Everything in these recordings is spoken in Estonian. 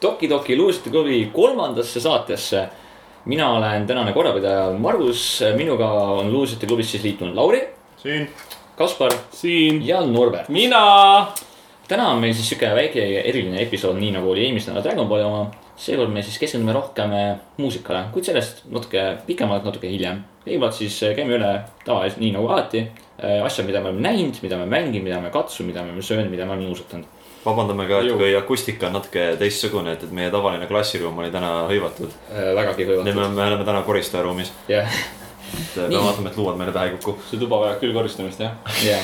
Toki Toki luusite klubi kolmandasse saatesse. mina olen tänane korrapidaja Margus, minuga on luusite klubis siis liitunud Lauri, siin. Kaspar siin. ja Norbert. mina. täna on meil siis sihuke väike eriline episood, nii nagu oli eelmise nädala Dragon Balli oma. seekord me siis keskendume rohkem muusikale, kuid sellest natuke pikemalt, natuke hiljem. kõigepealt siis käime üle tavaliselt nii nagu alati asjad, mida me oleme näinud, mida me mänginud, mida me katsunud, mida me söönud, mida me oleme nuusutanud. Vabandame ka, et kui akustika on natuke teistsugune, et, et meie tavaline klassiruum oli täna hõivatud. vägagi nüüd hõivatud. me, me oleme täna koristajaruumis, jah, et peame Nii. vaatama, et luuad meile pähe ei kuku. see tuba vajab küll koristamist jah. jah.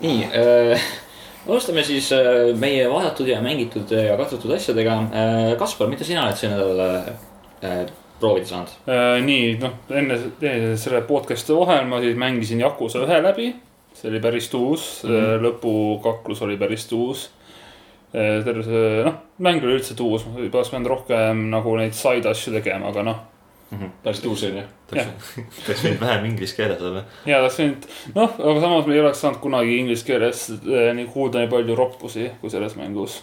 nii äh,, alustame siis äh, meie vaadatud ja mängitud ja katsutud asjadega äh,. Kaspar, mida sina oled see nädal äh, proovida saanud? Äh, nii, noh, enne selle podcast'i vahel ma siis mängisin Yakuza ühe läbi. see oli päris tuus mm, Mhm. -hmm. lõpukaklus oli päris tuus. Terve see, noh, mäng oli üldse tuus, võib-olla oleks pidanud rohkem nagu neid side asju tegema, aga noh. päris tuus on ju. peaks võinud vähem inglise keeles olla. ja oleks võinud, noh, aga samas me ei oleks saanud kunagi inglise keeles eh, nii kuulda nii palju roppusi kui selles mängus.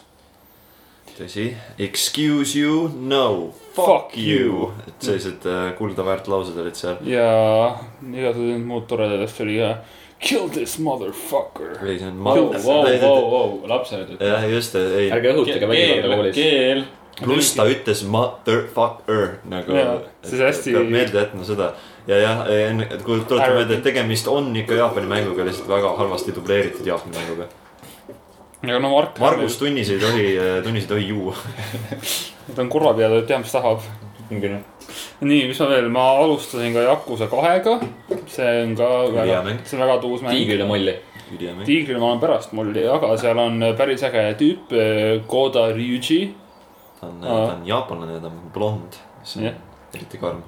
tõsi, excuse you, no, fuck you. et sellised äh, kulda väärt laused olid seal. ja igasugused muud toredad asjad oli ka. Kill this motherfucker. ei, see on ma- vau, vau, vau, lapsed. jah, just, ei. ärge õhutage vägivalda koolis. keel. pluss ta ütles motherfucker nagu Jaa,. see on hästi- peab meelde jätma seda ja jah, enne, et kui tuletan meelde, et tegemist on ikka Jaapani mänguga, lihtsalt väga halvasti dubleeritud Jaapani mänguga. aga no Mark. Margus tunnis ei tohi, tunnis ei tohi juua. ta on kurva peal, ta teab, mis tahab. nii, mis ma veel, ma alustasin ka Yakuza kahega. see on ka väga see on väga tuus mäng. tiigrile molli. tiigrile ma olen pärast mulli, aga seal on päris äge tüüp, Koda Ryuji. ta on, ta on jaapanlane, ta on blond, mis on Jah. eriti karm.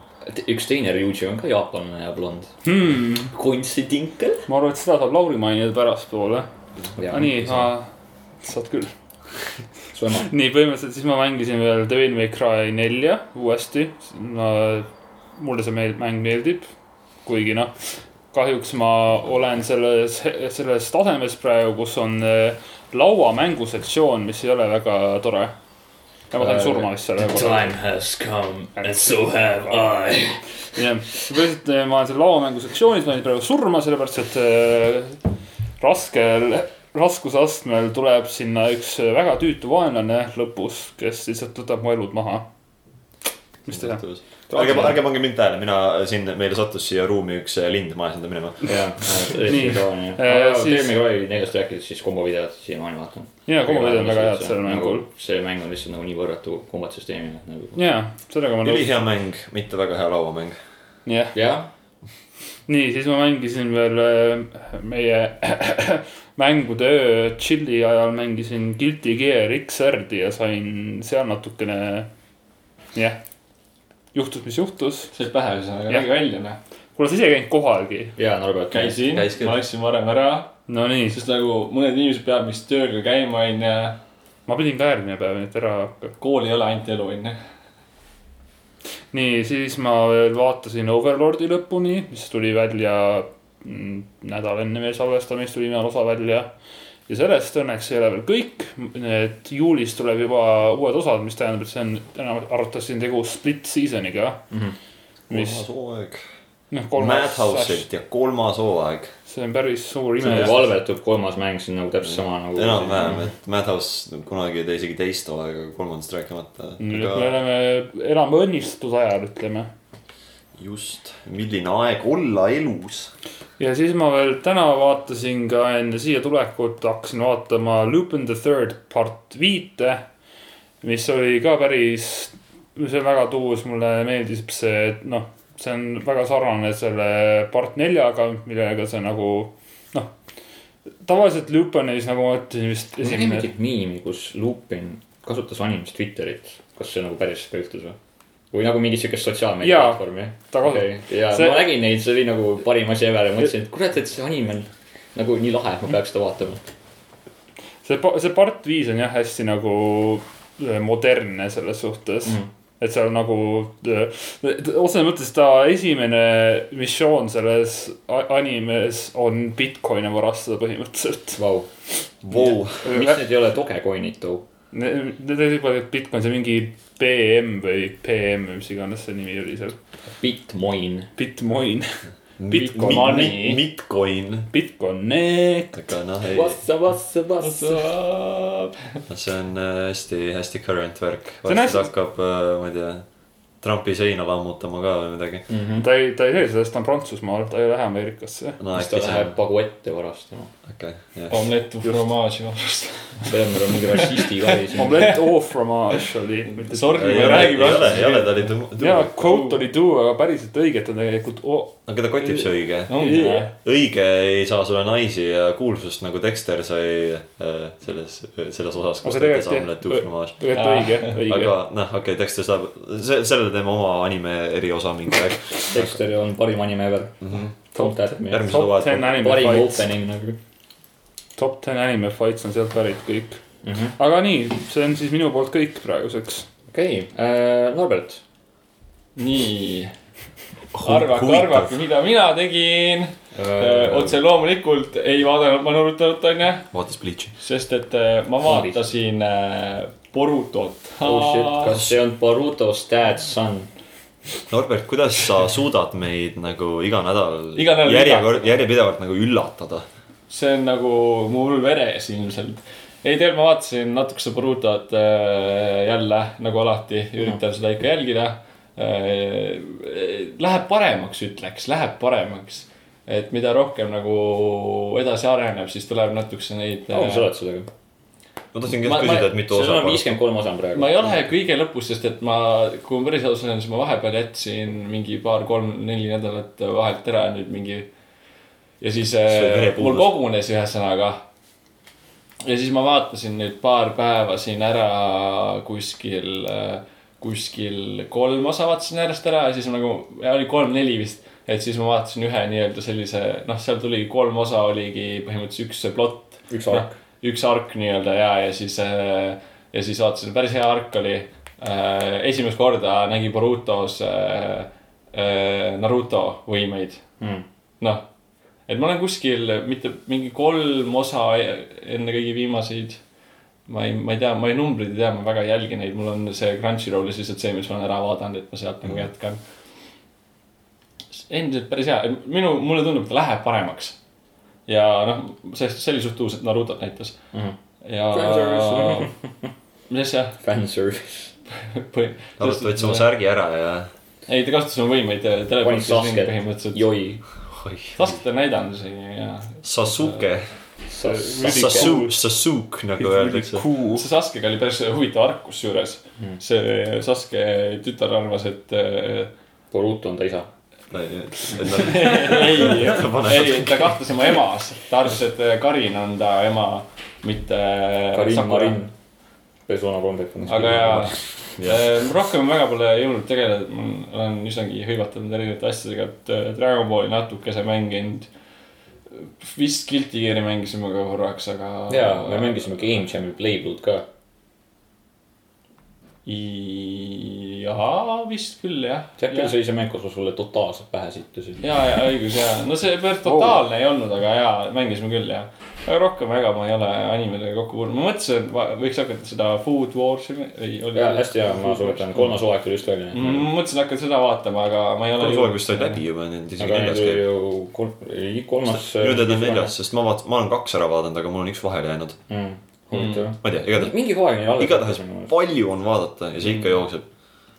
üks teine Ryuji on ka jaapanlane ja blond. Hmm, kunstitinkel. ma arvan, et seda saab Lauri mainida pärastpoole. aga nii, saad küll. nii põhimõtteliselt siis ma mängisin veel Devil May Cry nelja uuesti. mulle see meel- mäng meeldib, kuigi noh, kahjuks ma olen selles, selles tasemes praegu, kus on eh, lauamängusektsioon, mis ei ole väga tore. ja ma sain surma vist seal ühe korra. has come and so have I. jah, põhimõtteliselt eh, ma olen seal lauamängusektsioonis, ma sain praegu surma, sellepärast et äh, raskel raskusastmel tuleb sinna üks väga tüütu vaenlane lõpus, kes lihtsalt võtab mu elud maha. mis teha? ärge, ärge pange mind tähele, mina siin, meile sattus siia ruumi üks äh, lind, ma ajasin ta minema. jah, Nii. May Cry neljast rääkides, siis kombovideot siiamaani vaatan. ja, kombovideod on väga head sellel mängul. see mäng on lihtsalt nagu nii võrratu kombatsüsteemiga, et nagu. ja, sellega ma nõus. ülihea mäng, mitte väga hea lauamäng. jah, nii siis ma mängisin veel äh, meie mängude öö chill'i ajal mängisin Guilty Gear XR-di ja sain seal natukene, jah, juhtus, mis juhtus. see pähe ei saa, aga Jah. räägi välja noh. kuule, sa ise ei käinud kohalgi. ja Norbert. käisin, ma läksin varem ära, no nii, sest nagu mõned inimesed peavad vist tööl ka käima onju. ma pidin ka järgmine päev nüüd ära hakka. kool ei ole ainult elu onju. nii, siis ma veel vaatasin Overlordi lõpuni, mis tuli välja mm, nädal enne meie salvestamist tuli viimane osa välja. ja sellest õnneks ei ole veel kõik, et juulis tuleb juba uued osad, mis tähendab, et see on enam arvatavasti on tegu split season'iga. mis kolmas hooaeg. noh, kolmas, Madhouse'ilt ja kolmas hooaeg. see on päris suur see on ime nagu. valvetub kolmas mäng, see on nagu täpselt sama nagu. enam-vähem, et Madhouse kunagi ei tee isegi teist hooaega, kolmandast rääkimata. nüüd me oleme, elame õnnistuse ajal, ütleme just, milline aeg olla elus. ja siis ma veel täna vaatasin ka enne siia tulekut hakkasin vaatama Lupin the Third part viite. mis oli ka päris, see on väga tuus, mulle meeldis see, et noh, see on väga sarnane selle part neljaga, millega see nagu noh. tavaliselt Lupinis nagu ma ütlesin vist esimene, meeldib miimi, kus Lupin kasutas animist Twitterit. kas see nagu päris juhtus või? või nagu mingi siukest sotsiaalmeedia platvormi? okay.. ja See- ma nägin neid, see oli nagu parim asi ever ja mõtlesin, et kurat, et see anim on nagu nii lahe, ma peaks seda vaatama. see, see part viis on jah hästi nagu äh, modernne selles suhtes mm.. Et seal nagu äh, otseses mõttes ta esimene missioon selles animes on Bitcoin'e varastada põhimõtteliselt. Vau, Vau, miks need ei ole Dogecoin'id too? Need olid juba Bitcoin, see mingi BM või PM või mis iganes see nimi oli seal. Bitmoin. Bitmoin, Bitcoin money. Bitcoin, Bitconnect. aga noh, ei, vassa, vassa, vassa. see on äh, hästi-hästi current värk. Varsti hakkab, ma ei tea, Trumpi seina lammutama ka või midagi. ta ei, ta ei tee seda, sest ta on Prantsusmaal, ta ei lähe Ameerikasse. no siis ta läheb, paguette varastama. okei, jah. omlett ou fromaaži vabast. Peeter on mingi rassisti kari siin. Omelette au fromage oli. Sorry, me räägime ei ole, ei ole, ta oli tu-. jaa, quote oli too, aga päriselt õiget on tegelikult oh,. aga ta kotib see õige. õige ei saa sulle naisi ja kuulsust nagu Dexter sai äh, selles, selles osas, kus Aga ta tegelikult õige, õige. aga noh, okei okay,, Dexter saab, see, sellele teeme oma anime eriosa mingi aeg. Dexter on parim anime ever. Don't at me. järgmised top loed ten. anime parim fights, opening nagu. Top ten anime fights on sealt pärit kõik. okei aga nii, see on siis minu poolt kõik praeguseks. okay., Norbert. nii, arvake, arvake, mida mina tegin. otse loomulikult ei vaadanud ma Narutot, onju, vaatas Bleach'i. sest et äh, ma vaatasin äh, Borutot. oh shit, kas see on Boruto Stats Son? Norbert, kuidas sa suudad meid nagu iga nädal Iga nädal järjekord, järjepidevalt nagu üllatada? See on nagu mul veres ilmselt. ei tea, ma vaatasin natukese Borutot äh, jälle nagu alati, üritan seda ikka jälgida äh,. Läheb paremaks, ütleks, läheb paremaks. et mida rohkem nagu edasi areneb, siis tuleb natukese neid. kaua sa oled sellega? ma just ma- küsida, et mitu osa on. viiskümmend kolm osa on praegu. ma ei ole kõige lõpus, sest et ma, kui ma päris aus olen, siis ma vahepeal jätsin mingi paar-kolm-neli nädalat vahelt ära nüüd mingi. Ja siis äh, mul kogunes ühesõnaga. ja siis ma vaatasin nüüd paar päeva siin ära kuskil, kuskil kolm osa vaatasin järjest ära ja siis nagu, oli kolm-neli vist. et siis ma vaatasin ühe nii-öelda sellise, noh, seal tuli kolm osa oligi põhimõtteliselt üks see plott üks ark. üks ark nii-öelda ja, ja siis, ja siis vaatasin, päris hea ark oli. esimest korda nägi Borutos äh, äh, Naruto võimeid, Mm. noh. Et ma olen kuskil mitte mingi kolm osa enne kõigi viimaseid. ma ei, ma ei tea, ma ei numbreid ei tea, ma väga ei jälgi neid, mul on see Crunchyrollis lihtsalt see, mis ma olen ära vaadanud, et ma sealt nagu jätkan. endiselt päris hea, minu, mulle tundub, et ta läheb paremaks. ja noh, see, see oli suht uus, et Narutot näitas Mhm. ja Fanservice. mis asja? Fanservice. Naruto võttis oma särgi ära ja, ei, ta kasutas oma võimeid teleportis põhimõtteliselt. joi. oih, Sasuke näidanud isegi ja. Sasuke, Really Sasu-, Sasuk nagu öeldakse. See Saskega oli päris huvitav arg kusjuures. Hmm. see Saske tütar arvas, et äh, Boruto on ta isa. ei, ei, ta kahtles oma emas, ta arvas, et Karin on ta ema, mitte. Karin Marin. Persona kolm. aga ja, rohkem väga pole jõudnud tegeleda, ma olen üsnagi hõivatunud erinevate asjadega, et äh, Dragon Balli natukese mänginud. vist Guilty Gear'i mängisime ka korraks, aga. ja, me mängisime Game Jam'i Playboot ka. jaa, vist küll jah. see oli see mäng, kus ma sulle totaalselt pähe sittusin. ja, ja õigus ja, no see päris totaalne ei olnud, aga ja mängisime küll ja. aga rohkem väga ma ei ole animedega kokku puutunud, ma mõtlesin, et võiks hakata seda Food Wars'i või ja hästi hea, ma soovitan, kolmas hooaeg tuli just välja. ma mõtlesin hakata seda vaatama, aga ma ei ole. kolmas hooaeg vist sai läbi juba, nüüd isegi neljas käib. kolmas. nüüd on neljas, sest ma vaatasin, ma olen kaks ära vaadanud, aga mul on üks vahele jäänud. mm.. huvitav. ma ei tea, igatahes, mingi hooaeg neil alles. igatahes palju on vaadata ja see ikka jookseb.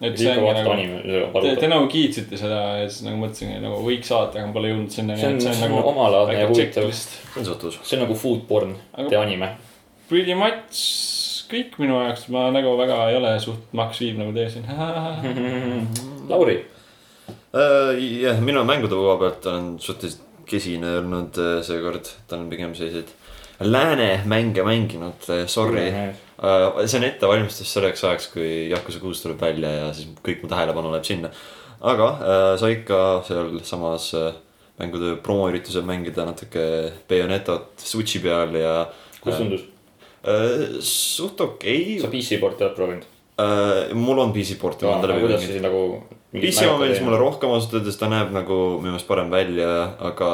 et see ikka ongi vaatad nagu, anime, te, nagu kiitsite seda ja siis nagu mõtlesin, nagu võiks vaadata, aga pole jõudnud sinna. see on, see on omalaadne ja huvitav. see on nagu food porn, Aga- tee anime. Pretty much kõik minu jaoks, ma nagu väga ei ole suht Max Viib nagu teie siin. Lauri, jah, mina mängude koha pealt olen suhteliselt kesine olnud äh, seekord, ta on pigem selliseid lääne mänge mänginud, sorry. see on ettevalmistus selleks ajaks, kui Yakuza kuus tuleb välja ja siis kõik mu tähelepanu läheb sinna. aga äh, sai ikka sealsamas äh, mängude promoüritusel mängida natuke Bayonetot Switch'i peal ja kuidas tundus? äh, suht okei sa PC poolt oled proovinud? äh,. mul on PC porti, kuidas mänginud siis nagu. PC oma meeldis mulle. rohkem ausalt öeldes, ta näeb nagu minu meelest parem välja, aga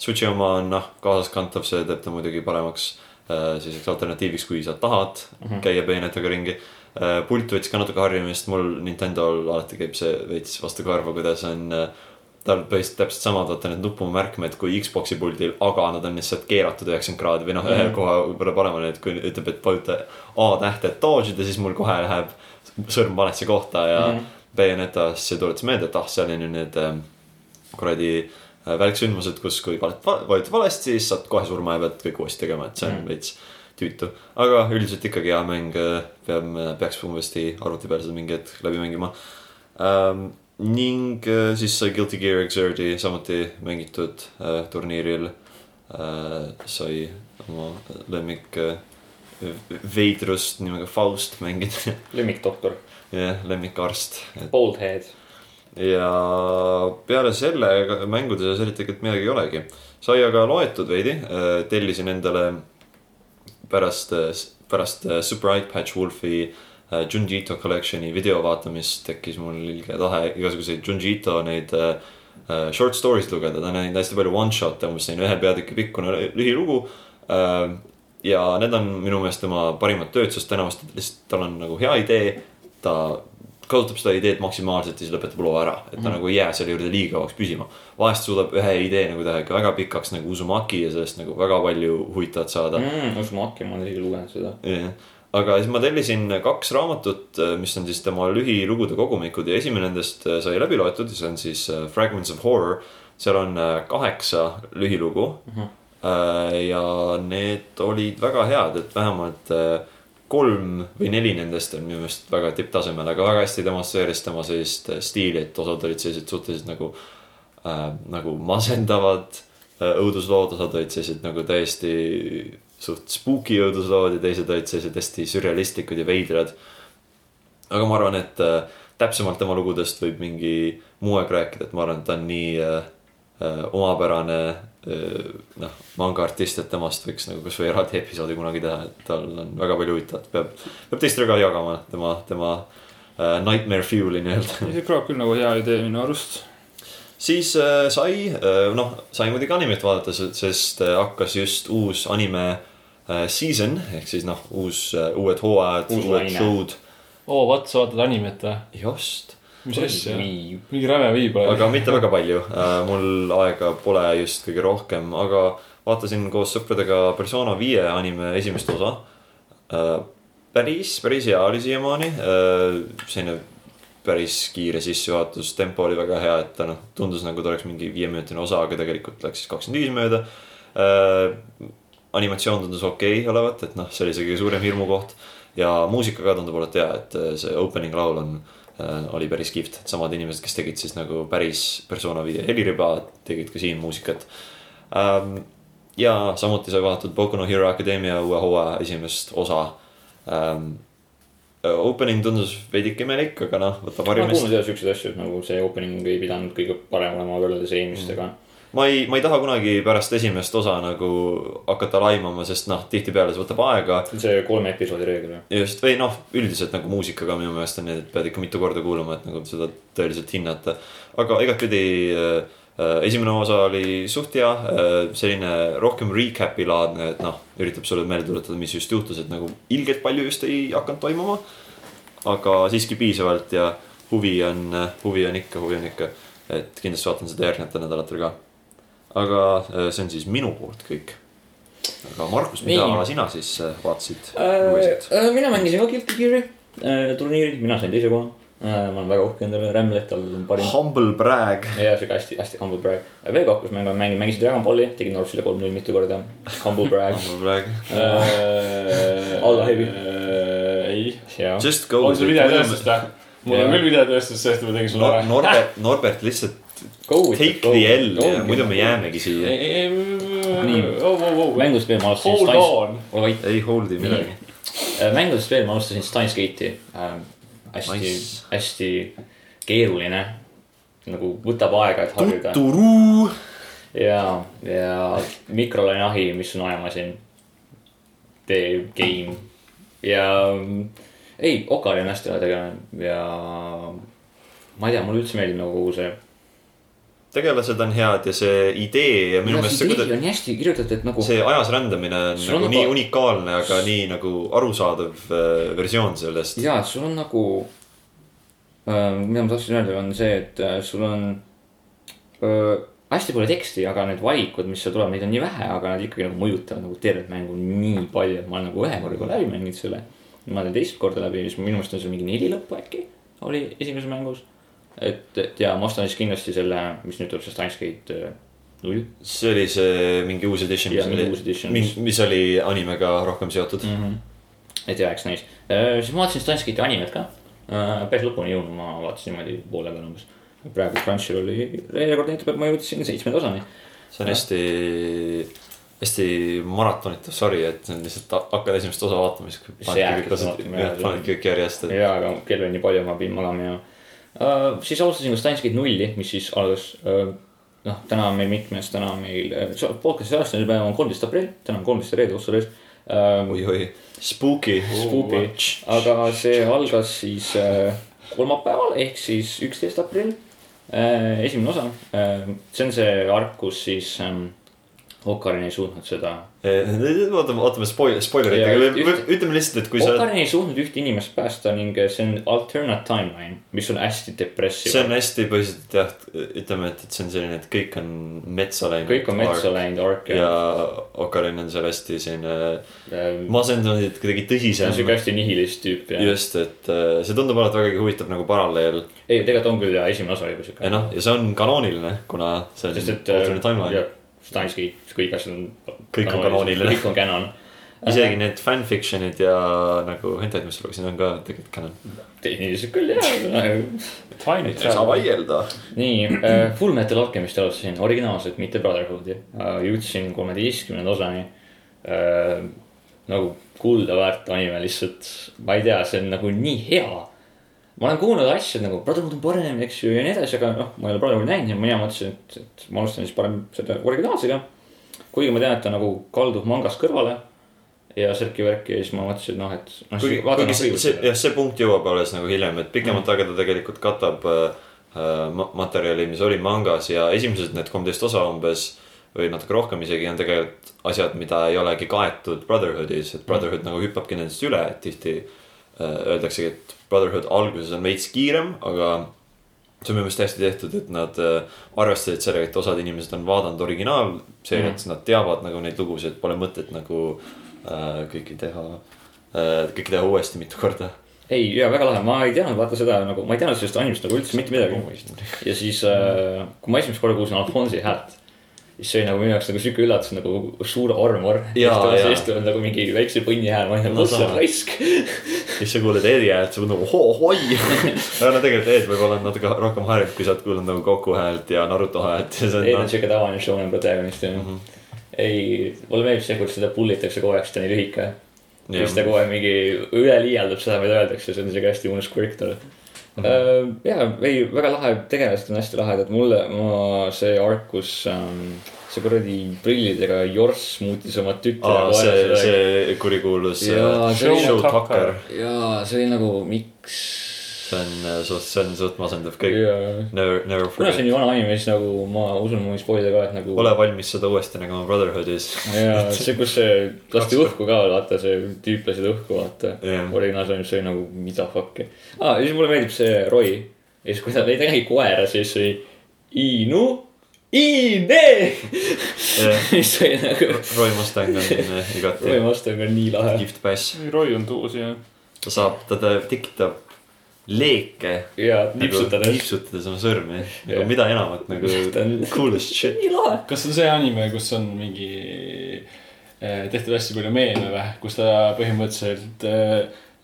Switch'i oma on noh, kaasaskantav, see teeb ta muidugi paremaks. selliseks alternatiiviks, kui sa tahad mm. -hmm. käia peenetega ringi. pult võttis ka natuke harjumist, mul Nintendo'l alati käib see veits vastu karva, kuidas on äh, tal põhimõtteliselt täpselt samad, vaata need nupumärkmed kui Xbox'i puldil, aga nad on lihtsalt keeratud üheksakümmend kraadi või noh, ühe Mhm. koha võrra paremale, et kui ütleb, et vajuta A tähte, et dodge ida, siis mul kohe läheb sõrm valesse kohta ja mm. -hmm. Bayonetas see tuletas meelde, et ah, seal on ju need ähm, kuradi äh, välksündmused, kus kui vajutad valesti, siis saad kohe surma ja pead kõik uuesti tegema, et see on Mhm. veits tüütu. aga üldiselt ikkagi hea mäng, peab, peaks uuesti arvuti peal seda mingi hetk läbi mängima ähm,. ning äh, siis sai Guilty Gear Xrdi samuti mängitud äh, turniiril äh,. sai oma lemmik äh, veidrust nimega Faust mängida, lemmikdoktor, jah, lemmikarst, et Boldhead. Ja peale selle mängude seas eriti tegelikult midagi ei olegi. sai aga loetud veidi, tellisin endale pärast, pärast äh, Super Eye Patch Wolfi äh, Junjito Collection'i video vaatamist tekkis mul ilge tahe igasuguseid Junjito neid äh, äh, short stories lugeda, ta on näinud hästi palju one shot'e, umbes selline ühe peatüki pikkune lühilugu äh,. ja need on minu meelest tema parimad tööd, sest enamasti lihtsalt tal on nagu hea idee, ta kasutab seda ideed maksimaalselt ja siis lõpetab loo ära, et ta mm. nagu ei jää selle juurde liiga kauaks püsima. vahest suudab ühe idee nagu teha ikka väga pikaks nagu Uzumaki ja sellest nagu väga palju huvitavat saada mm.. Usumaki, ma olen isegi lugenud seda. jah, aga siis ma tellisin kaks raamatut, mis on siis tema lühilugude kogumikud ja esimene nendest sai läbi loetud see on siis äh, Fragments of Horror. seal on äh, kaheksa lühilugu mm. -hmm. ja need olid väga head, et vähemalt äh, kolm või neli nendest on minu meelest väga tipptasemel, aga väga hästi demonstreeris tema sellist äh, stiili, et osad olid sellised suhteliselt nagu äh,, nagu masendavad äh, õuduslood, osad olid sellised nagu täiesti suht spooky õuduslood ja teised olid sellised hästi sürrealistlikud ja veidrad. aga ma arvan, et äh, täpsemalt tema lugudest võib mingi muu aeg rääkida, et ma arvan, et ta on nii äh, äh, omapärane noh, mangaartist, et temast võiks nagu kasvõi eraldi episoodi kunagi teha, et tal on väga palju huvitavat, peab, peab teistele ka jagama tema, tema äh, Nightmare Fuel'i nii-öelda. see kõlab küll nagu hea idee minu arust. siis äh, sai äh,, noh, sai muidugi animet vaadata, sest äh, hakkas just uus anime äh, season ehk siis noh, uus äh,, uued hooajad, uued show'd. oo, vot sa vaatad animet või? just, mis asja? Mingi räme viib aga mitte väga palju, mul aega pole just kõige rohkem, aga vaatasin koos sõpradega Persona viie anime esimest osa. päris, päris hea oli siiamaani, selline päris kiire sissejuhatus, tempo oli väga hea, et ta noh, tundus nagu ta oleks mingi viieminutine osa, aga tegelikult läks siis kakskümmend viis mööda. animatsioon tundus okei okay olevat, et noh, see oli see kõige suurem hirmukoht ja muusika ka tundub olevat hea, et äh, see opening laul on äh, oli päris kihvt, et samad inimesed, kes tegid siis nagu päris persona viie heliriba, tegid ka siin muusikat ähm,. ja samuti sai vaadatud Boku no Hero Academia uue hooaja esimest osa ähm,. Opening tundus veidike imelik, aga noh, võtab ma olen harjumist kuulnud jah siukseid asju, et nagu see opening ei pidanud kõige parem olema võrreldes eelmistega mm.. Ma ei, ma ei taha kunagi pärast esimest osa nagu hakata laimama, sest noh, tihtipeale see võtab aega. see kolme episoodi reegel ju. just või noh, üldiselt nagu muusikaga minu meelest on need, et pead ikka mitu korda kuulama, et nagu seda tõeliselt hinnata. aga igatpidi äh, äh, esimene osa oli suht hea äh,, selline rohkem recap'i laadne, et noh, üritab sulle meelde tuletada, mis just juhtus, et nagu ilgelt palju just ei hakanud toimuma. aga siiski piisavalt ja huvi on, huvi on ikka, huvi on ikka, et kindlasti vaatan seda järgnevatel nädalatel ka. Aga äh, see on siis minu poolt kõik. aga Markus, mida Nii. sina siis äh, vaatasid, lugesid? Äh, mina mängisin ka Guilty Gear'i äh, turniiril, mina sain teise koha. ma olen väga uhke endale, Rämlet on parim. Humble brag. ja siuke hästi, hästi humble brag. veel kakkus mängu mängin, mängisin Dragon Balli, tegin Northile kolm-null mitu korda. Humble brag. Humble brag. Alla heavy. ei. ja, Just go. on sul videotööstust või? mul on küll videotööstus, sest ma tegin sulle ära. Norbert, Norbert lihtsalt go take the L muidu me. jäämegi siia. Nii. nii. mängudest veel ma alustasin Hold on. ole vait. ei hold'i midagi. mängudest veel ma alustasin Steins Gate'i ähm,. hästi Nice. nice., hästi keeruline. nagu võtab aega, et harjuda. tuturu. ja, ja mikrolaineahi, mis on ajamasin. The game ja mm, ei, Okari on hästi hea tegelane ja ma ei tea, mulle üldse meeldib nagu kogu see tegelased on head ja see idee ja minu meelest see kuidagi on nii hästi kirjutatud, et nagu see ajas rändamine on Sul on nagu nii nagu- unikaalne, aga nii nagu arusaadav äh, versioon sellest. ja, sul on nagu äh,, mida ma tahtsin öelda, on see, et äh, sul on äh, hästi palju teksti, aga need valikud, mis seal tulevad, neid on nii vähe, aga nad ikkagi nagu mõjutavad nagu tervet mängu nii palju, et ma olen nagu ühe korra juba läbi mänginud selle. ma teen teist korda läbi, siis minu meelest on seal mingi neli lõppu äkki oli esimeses mängus. et, et ja ma ostan siis kindlasti selle, mis nüüd tuleb, see Steins Gate äh, null see oli see mingi uus edition, Jah, mis mingi oli uus edition,, mis, oli animega rohkem seotud mm. mm. -hmm. et ja, eks näis. siis ma vaatasin Steins Gate'i animet ka. päris lõpuni ei jõudnud, ma vaatasin niimoodi poole peal umbes. praegu Crunchyrolli reelekord näitab, et ma jõudsin seitsmenda osani. see on hästi, hästi maratonitav sari, et on lihtsalt ha- hakkad esimest osa vaatama, siis jääbki vaatama, jah. panedki kõik järjest, et ja, aga kell oli nii palju, ma pidin magama ja uh,. siis alustasin Gate nulli, mis siis algas uh,. noh, täna on meil mitmes, täna on meil uh, podcast'i aasta päev on kolmteist aprill, täna on kolmteist reede otsa ees uh,. oi-oi, spooky. Spooky, aga see algas siis äh, kolmapäeval ehk siis üksteist aprill äh,. esimene osa äh,, see on see ark, kus siis ähm, Okarin ei suutnud seda. ootame, ootame spoil-, spoilerit, Ja aga üht- üt- ütleme lihtsalt, et kui sa oled, Okarin ei suutnud ühte inimest päästa ning see on alternate timeline, mis on hästi depressive. see on hästi põhiliselt jah, ütleme, et, et see on selline, et kõik on metsa läinud. kõik on metsa läinud ark ja ja, Ocarina on seal hästi selline ja. masendunud, et kuidagi see on tõsisem siuke. hästi nihilist tüüp ja. just, et äh, see tundub alati vägagi huvitav nagu paralleel ei, tegelikult on küll ja esimene osa oli juba siuke. ja noh, ja see on kanooniline, kuna see on et. äh, alternate timeline. Steins Gate, kõik asjad on. Kõik on kanooniline. kõik on canon. isegi need fanfiction'id ja nagu hentai, mis lugesin, on ka tegelikult canon. tehniliselt küll jah. Saa vaielda. nii äh,, Full Metal Alchemist alustasin originaalselt, mitte Brotherhoodi äh,. jõudsin kolmeteistkümnenda osani äh,. nagu kulda väärt anime lihtsalt, ma ei tea, see on nagu nii hea. Ma olen kuulnud asju nagu Brotherhood on parem, eks ju, ja nii edasi, aga noh, ma ei ole Brotherhoodi näinud ja mina mõtlesin, et, et ma alustan siis parem selle originaalsega. kuigi ma tean, et ta nagu kaldub mangast kõrvale ja särki värki ja siis ma mõtlesin, et noh, et noh, kuigi, kuigi noh, see, see, jah, see punkt jõuab alles nagu hiljem, et pikemat Mm. aega ta tegelikult katab äh, ma- materjali, mis oli mangas ja esimesed need kolmteist osa umbes või natuke rohkem isegi on tegelikult asjad, mida ei olegi kaetud Brotherhoodis, et Brotherhood nagu hüppabki nendest üle, et tihti äh, öeldaksegi, et Brotherhood alguses on veits kiirem, aga see on minu meelest hästi tehtud, et nad äh, arvestasid sellega, et osad inimesed on vaadanud originaalseeriat mm., nad teavad nagu neid lugusid, pole mõtet nagu äh, kõiki teha äh,, kõike teha uuesti mitu korda. ei, ja väga lahe, ma ei teadnud vaata seda nagu, ma ei teadnud sellest animist nagu üldse mitte midagi. ja siis äh,, kui ma esimest korda kuulsin Alfonsi häält, siis see oli nagu minu jaoks nagu siuke üllatus nagu suur armor. Siis tuleb nagu mingi väikse põnni hääl, ma olin nagu, kus see sama. raisk. siis sa kuuled Eedi häält, sa oled nagu hoo-hoi. aga no tegelikult Ed võib-olla on natuke rohkem harjunud, kui sa oled kuulnud nagu Goku häält ja Naruto häält ei, on on siuke tavaline shonen protagonist ju mm. -hmm. ei, mulle meeldib see, kuidas seda pull itakse kogu aeg, sest ta on nii lühike. Jah. siis ta kogu aeg mingi üleliialdab seda, mida öeldakse, see on siuke hästi mõnus quirk tal. -hmm. ja, ei, väga lahe, tegelased on hästi lahedad, mulle, ma see ark, kus ähm, see kuradi prillidega Jorss muutis oma tütre see, see kurikuulus äh, jaa, see oli nagu, miks. See on äh, suht, see on suht masendav kõik. jaa, Never, never kuna see on forget. nii vana anime, siis nagu ma usun, ma võin spoilida ka, et nagu. ole valmis seda uuesti nägema Brotherhoodis. ja see, kus see lasti õhku ka, vaata see tüüp lasi õhku, vaata Jah. originaalis oli see nagu mida fuck'i ah,. ja siis mulle meeldib see Roy. ja siis, kui ta lõi tegelikult koera, siis oli Inu, Ine. siis oli nagu, Roy Mustang on äh, Roy igati Mustang on nii lahe. kihvt bass. Roy on tuus ja. ta saab, ta ta tekitab leeke. ja nipsutades. nipsutades oma sõrmi. Nagu mida enamat nagu coolest shit. nii lahe. kas see on see anime, kus on mingi eh, tehtud hästi palju meeme või, kus ta põhimõtteliselt eh,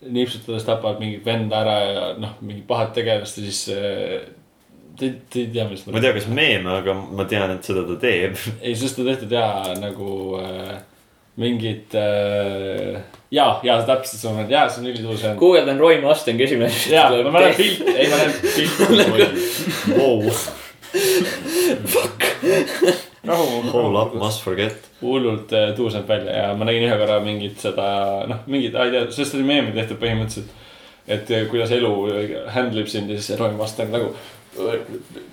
nipsutades tapab mingit venda ära ja noh, mingit pahat tegelast ja siis eh, te, te ei tea, millest ma ei tea, kas meeme, aga ma tean, et seda ta teeb. ei, sest ta tehtud ja nagu äh, mingit äh, ja, ja täpselt sama, ja see on ülituus. guugeldan Roy Mustang esimene. ja, ma näen pilti, ei ma näen pilti. Wow. rahu, Whole up must forget. hullult äh, tuus näeb välja ja ma nägin ühe korra mingit seda, noh, mingit, ei tea, sellest oli meemi tehtud põhimõtteliselt. et äh, kuidas elu handle ib sind ja siis Roy Mustang nagu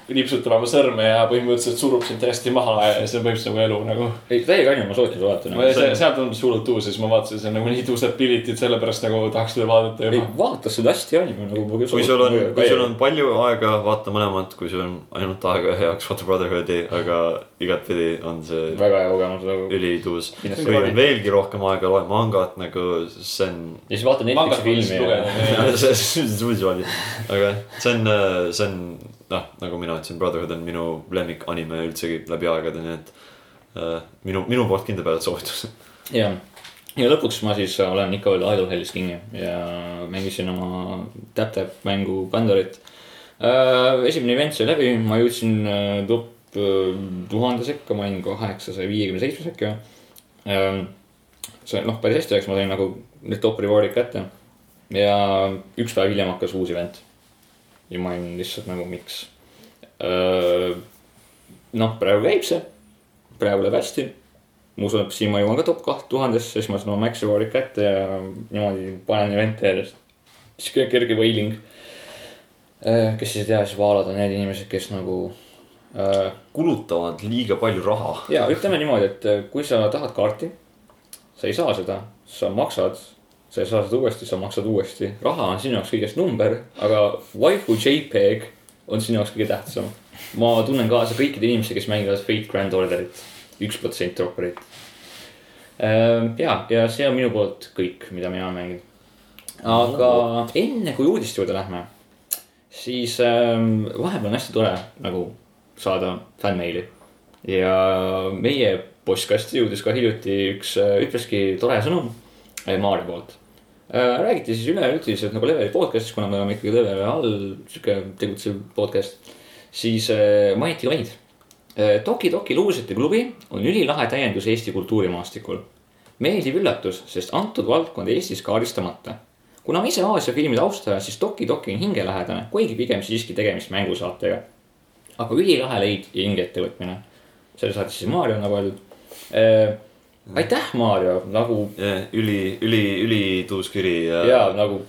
äh, nipsutama oma sõrme ja põhimõtteliselt surub sind täiesti maha ja see on põhimõtteliselt nagu elu nagu. ei, täiega on ju, ma soovitan vaadata nagu.. see, seal tundus hullult uus ja siis ma vaatasin, see on nagu nii tuused pillitid, sellepärast nagu tahaks seda vaadata ei juba. vaata seda hästi on ju nagu. kui sul on, kui sul on palju aega, vaata mõlemat, kui sul on ainult aega ühe jaoks, vaata Brotherhoodi, aga igatpidi on see väga hea kogemus nagu. ülituus. Kui on veelgi rohkem aega, loe mangat nagu, see on. ja siis vaata mangat Netflixi filmi on see on, see on noh, nagu mina ütlesin, Brotherhood on minu lemmik anime üldsegi läbi aegade, nii et äh, minu, minu poolt kindla peale soovitus. ja, ja lõpuks ma siis olen ikka veel Idle Hellis kinni ja mängisin oma Tap-Tap mängu Pandorit äh,. esimene event sai läbi, ma jõudsin äh, top äh, tuhande sekka, ma olin kaheksasaja viiekümne seitsme sekka äh,. see noh, päris hästi läks, ma sain nagu need top reward'id kätte ja üks päev hiljem hakkas uus event. Ja ma olin lihtsalt nagu, miks noh, praegu käib see, praegu läheb hästi ma usun, et siin ma jõuan ka top kaht tuhandesse, siis ma saan oma Max Reward'id kätte ja niimoodi panen event'e järjest. sihuke kerge võiling. kes siis ei tea, siis vaalad on need inimesed, kes nagu kulutavad liiga palju raha. ja ütleme niimoodi, et äh, kui sa tahad kaarti, sa ei saa seda, sa maksad, sa ei saa seda uuesti, sa maksad uuesti. raha on sinu jaoks kõigest number, aga waifu JPEG on sinu jaoks kõige tähtsam. ma tunnen kaasa kõikide inimestega, kes mängivad Fate Grand Orderit, üks protsent dropperit. ja, ja see on minu poolt kõik, mida mina olen mänginud. aga enne kui uudiste juurde lähme, siis ähm, vahepeal on hästi tore nagu saada fännmeili ja meie postkasti jõudis ka hiljuti üks äh, üpriski tore sõnum äh, Maarja poolt. Räägiti siis üleüldiselt nagu Leveli podcast'is, kuna me oleme ikkagi Leveli all sihuke tegutsev podcast, siis äh, mainiti ka meid. Toki Toki luusete klubi on ülilahe täiendus Eesti kultuurimaastikul. meeldiv üllatus, sest antud valdkond Eestis kaardistamata. kuna ma ise Aasia filmide austaja, siis Toki Toki on hingelähedane, kuigi pigem siiski tegemist mängusaatega. aga ülilahe leid ja hingeettevõtmine. selle saatis siis Maarja nagu öeldud äh,. aitäh, Maarja, nagu üli, üli, ülituus kiri ja, ja nagu,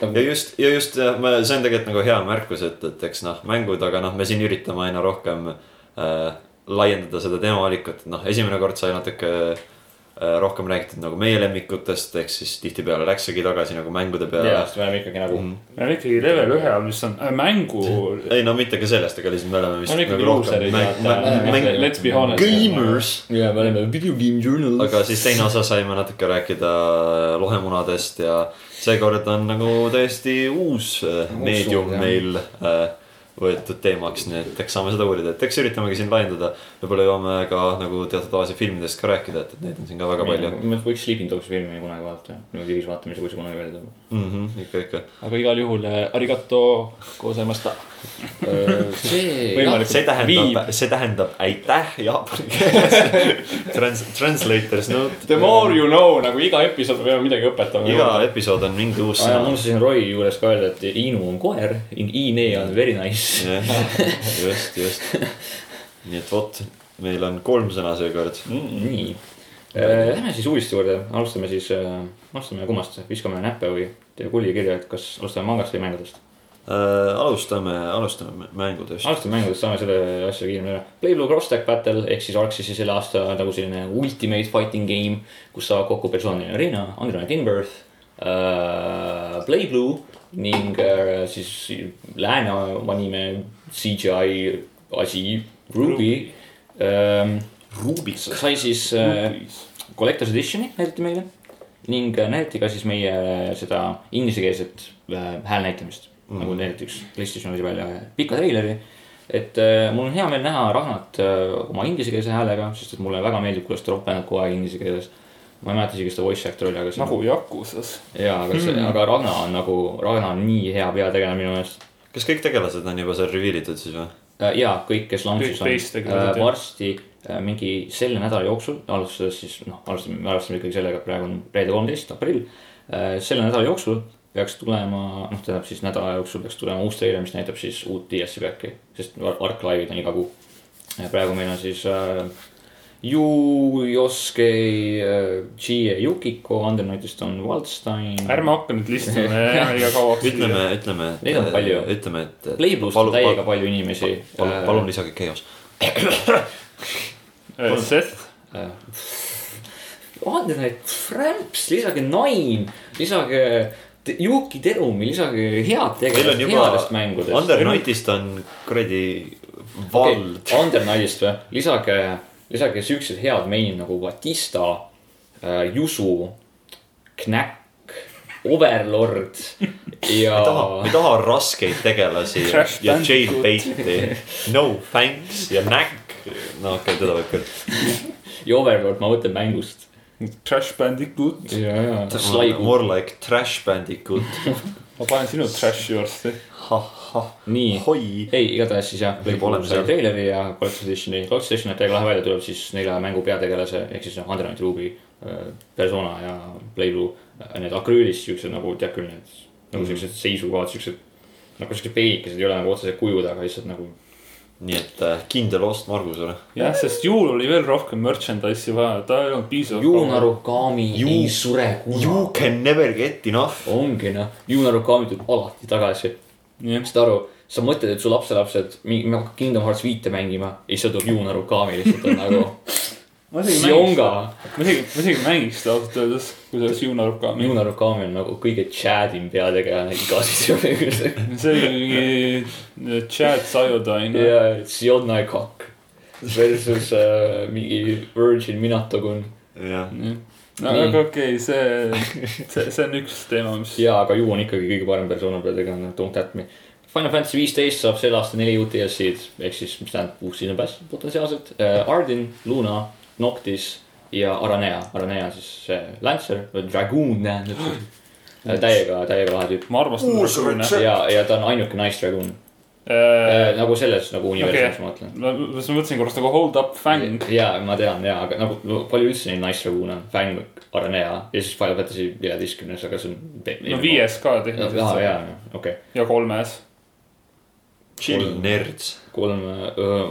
nagu ja just, ja just, see on tegelikult nagu hea märkus, et, et eks noh, mängud, aga noh, me siin üritame aina rohkem äh, laiendada seda teemaalikut, noh, esimene kord sai natuke äh, rohkem räägitud nagu meie lemmikutest, ehk siis tihtipeale läksegi tagasi nagu mängude peale ja, sest me oleme ikkagi nagu mm. me oleme ikkagi level ühe all, mis on äh, mängu. ei no mitte ka sellest, aga lihtsalt me oleme vist on ikkagi nagu luuserid, mäng- let's be honest. gamers. ja me oleme video game journal. aga siis teine osa saime natuke rääkida lohemunadest ja seekord on nagu täiesti uus äh, meedium jah. meil äh, võetud teemaks, nii et eks saame seda uurida, et eks üritamegi siin laiendada. võib-olla jõuame ka nagu teatud Aasia filmidest ka rääkida, et, et neid on siin ka väga palju me võiks Sleeping Dogsi filmi kunagi vaadata, niimoodi ühisvaatamise, kui see kunagi välja tuleb. mm. -hmm, ikka, ikka. aga igal juhul äh, arigato gozaimashita. see, Võimalik. see tähendab see tähendab aitäh jaapani keeles Trans-, translator's note. The more you know nagu iga episood me peame midagi õpetama. iga episood on mingi uus ma sõna. unustasin Roy juures ka öelda, et Inu on koer, Ine on very nice. just, just. nii et vot, meil on kolm sõna seekord. nii, lähme siis uudiste juurde, alustame siis, alustame kummast, viskame näppe või teeme kulli kirja, et kas alustame mangast või mängudest. Äh, alustame, alustame mängudest. alustame mängudest, saame selle asja kiiremini üle. Playblue Cross Tag Battle ehk siis Arxisi selle aasta nagu selline ultimate fighting game, kus saavad kokku persooniline arena, Android Inbirth äh,, Playblue ning äh, siis lääne anime CGI asi Ruby ähm,. Rubik. sai siis äh, Collector's Editioni näidati meile ning äh, näidati ka siis meie seda inglisekeelset äh, häälnäitamist mm.. nagu näidati üks PlayStation oli välja pika treileri. et äh, mul on hea meel näha Ragnat äh, oma inglisekeelse häälega, sest et mulle väga meeldib, kuidas ta ropendab kogu aeg inglise keeles. ma ei mäleta isegi seda voice actor oli, aga see nagu Yakusas. jaa, aga see mm., aga Ragna on nagu, Ragna on nii hea peategelane minu meelest. kas kõik tegelased on juba seal reveal itud siis või? ja kõik, kes launch'is on äh, varsti äh, mingi selle nädala jooksul, alustades siis noh, alustame, me alustame ikkagi sellega, et praegu on reede kolmteist aprill. selle nädala jooksul peaks tulema, noh, tähendab siis nädala jooksul peaks tulema uus treiler, mis näitab siis uut DLC back'i, sest Arc Live'id on iga kuu. praegu meil on siis äh, Yu Yosuke äh, Chie Yukiko, Under Nightist on Waldstein. ärme hakka nüüd listima, me jääme liiga kauaks. ütleme, ütleme, et. Neid on palju. ütleme, et. Playblust on täiega palju inimesi. palun, palun lisage Chaos. Seth, Under Night Framps, lisage Nine, lisage Yuki Terumi, lisage head tegelast headest, mängudest. Under Nightist on kuradi vald okay.. Under Nightist või, lisage, lisage siuksed head mainid nagu Batista äh,, Jusu, Knack, Overlord ja ei taha, ei taha raskeid tegelasi ja, ja jailbait'i. No thanks ja Knack. no okei okay,, teda võib küll. ja Overlord, ma mõtlen mängust. Trash Bandicoot, ja, ja, Sly More like trash bandicoot. ma panen sinu trash'i varsti. nii, hoi. ei, igatahes siis jah, oleme sai seal. treileri ja Collector's Editioni, Collector's Edition näeb täiega lahe välja, tuleb siis nelja mängu peategelase ehk siis noh, Undernight Ruby, persona ja Playblue, need akrüülis siuksed nagu tead küll need nagu siuksed seisukohad, siuksed nagu siuksed peenikesed, ei ole nagu otseselt kujud, aga lihtsalt nagu nii et äh, kindel ost Margusele. jah, sest juul oli veel rohkem merchandise'i vaja, ta ei olnud piisavalt. Juunaru Kami Ju- ei sure You kunagi. can never get enough. ongi noh, Juunaru Kami tuleb alati tagasi. saad aru, sa mõtled, et su lapselapsed, me hakkame Kingdom Hearts viite mängima ja siis tuleb Juunaru Kami lihtsalt on nagu ma isegi mängiks, Sionga. ma isegi, ma isegi mängiks seda ausalt öeldes, kui see oleks Juunaru ka. Juunaru Kami on nagu kõige Chadim peategelane igas videomängus. see oli mingi Chad Sayodine. ja Sionai Kak versus äh, mingi Virgin Minatogun. jah, no Nii. aga okei okay,, see, see, see on üks teema, mis. ja, aga Ju on ikkagi kõige parem persona peategelane, don't at me. Final Fantasy viisteist saab sel aastal neli uut DLC-d ehk siis, mis tähendab uus pass potentsiaalselt uh,. Ardin, Luna, Noctis ja Aranea, Aranea on siis see Lancer, Dragoon tähendab uh,. täiega, täiega lahe tüüp ma armastan dragoone. ja, ja ta on ainuke nice dragoon uh,. ma nagu selles nagu universumis Okei. ma mõtlen. ma mõtlesin korraks nagu hold up fang. ja ma tean ja, aga nagu no, palju üldse neid nice dragoone on, Fang, Aranea ja siis Final Fantasy viieteistkümnes, aga see on. no viies ka ja, tehniliselt. ja, okei. ja kolmes. chill Kolm. nerds. kolm,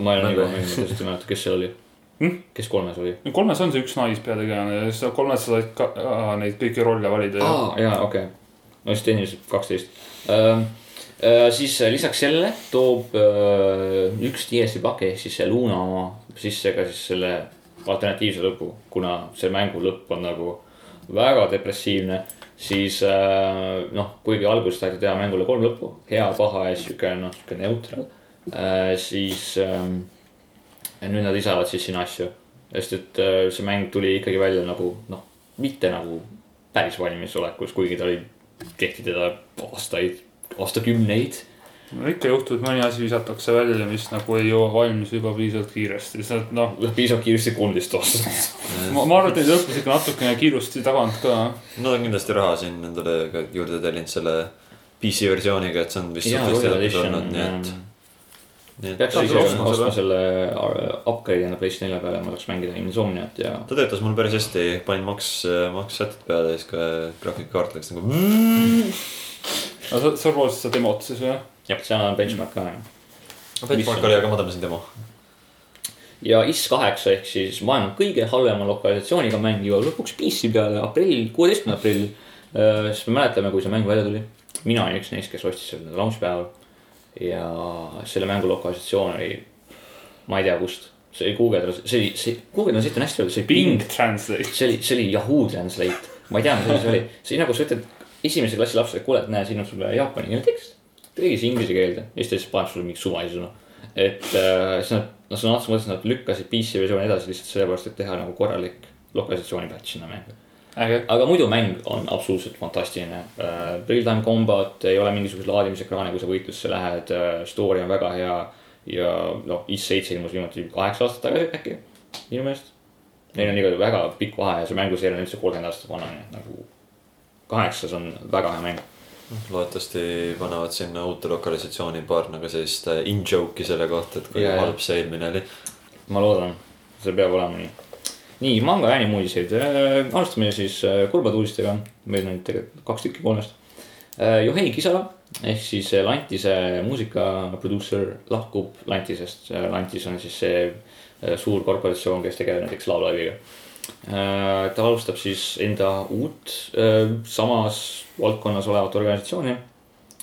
ma ei ole nii kaua mänginud, tõesti ei mäleta, kes seal oli Hmm? kes kolmes oli? kolmes on see üks naispeategelane ja siis kolmes sa said ka aa, neid kõiki rolle valida aa, jaa, okei okay.. no siis tehniliselt kaksteist. siis äh, lisaks sellele toob äh, üks DLC paki ehk siis see Luna oma sisse ka siis selle alternatiivse lõpu, kuna see mängu lõpp on nagu väga depressiivne, siis äh, noh, kuigi alguses taheti teha mängule kolm lõppu, hea, paha ja sihuke noh, sihuke neutral äh,, siis ähm, ja nüüd nad lisavad siis sinna asju, sest et äh, see mäng tuli ikkagi välja nagu noh, mitte nagu päris valmisolekus, kuigi ta oli, tehti teda aastaid, aastakümneid. no ikka juhtub, et mõni asi visatakse välja, mis nagu ei jõua valmis juba piisavalt kiiresti, sest noh, piisavalt kiiresti kolmteist aastat. ma, ma arvan, et neid lõppes ikka natukene kiirusti tagant ka. Nad on kindlasti raha siin endale juurde tellinud selle PC versiooniga, et see on vist jaa, suhteliselt Royal edukas Edition olnud, nii et. Peaks ise ostma selle. uh, upgrade'i enda PlayStation nelja peale, ma tahaks mängida Insomniat ja. ta töötas mul päris hästi, panin maks, maks sätted peale ja siis ka graafikakaart läks nagu. no sa, sa proovisid seda demot siis või? jah, seal on benchmark ka. benchmark oli, aga ma tõmbasin demo. ja IS kaheksa ehk siis maailma kõige halvema lokalisatsiooniga mäng jõuab lõpuks PC peale aprill, kuueteistkümne aprill. siis me mäletame, kui see mäng välja tuli. mina olin üks neist, kes ostis selle launch päeval. Ja selle mängu lokalisatsioon oli, ma ei tea kust, see oli Google, see oli, see Google Translate on hästi öeldud, see oli Bing Translate. see oli, see oli Yahoo Translate. ma ei tea, mis asi see oli, see nagu sa ütled esimese klassi lapsele, kuule, et näe, siin on sulle jaapani keele tekst. tõlgi see inglise keelde ja siis ta lihtsalt paneb sulle mingi suvalise sõna. et äh, siis nad, noh sõna otseses mõttes nad lükkasid PC versiooni edasi lihtsalt sellepärast, et teha nagu korralik lokalisatsiooni patch sinna mängu. äge. aga muidu mäng on absoluutselt fantastiline uh,. Real-time combat ei ole mingisuguse laadimisekraani, kui sa võitlusse lähed uh,, story on väga hea. ja noh, IS-7 ilmus viimati kaheksa aastat tagasi äkki, minu meelest. Neil on igal väga pikk vahe ja see mänguseeria on üldse kolmkümmend aastat vana, nii et nagu kaheksas on väga hea mäng. loodetavasti panevad sinna uute lokalisatsiooni paar nagu sellist äh, in-joke'i selle kohta, et kui jaa. halb see eelmine oli. ma loodan, see peab olema nii. nii, manga ja animuudiseid äh,, alustame siis äh, kurbade uudistega, meil on tegelikult kaks tükki kolmest äh,. Juhei Kisala ehk siis äh, Lantise muusikaproduuser lahkub Lantisest, Lantis on siis see suur korporatsioon, kes tegeleb näiteks Love Live'iga. ta alustab siis enda uut äh, samas valdkonnas olevat organisatsiooni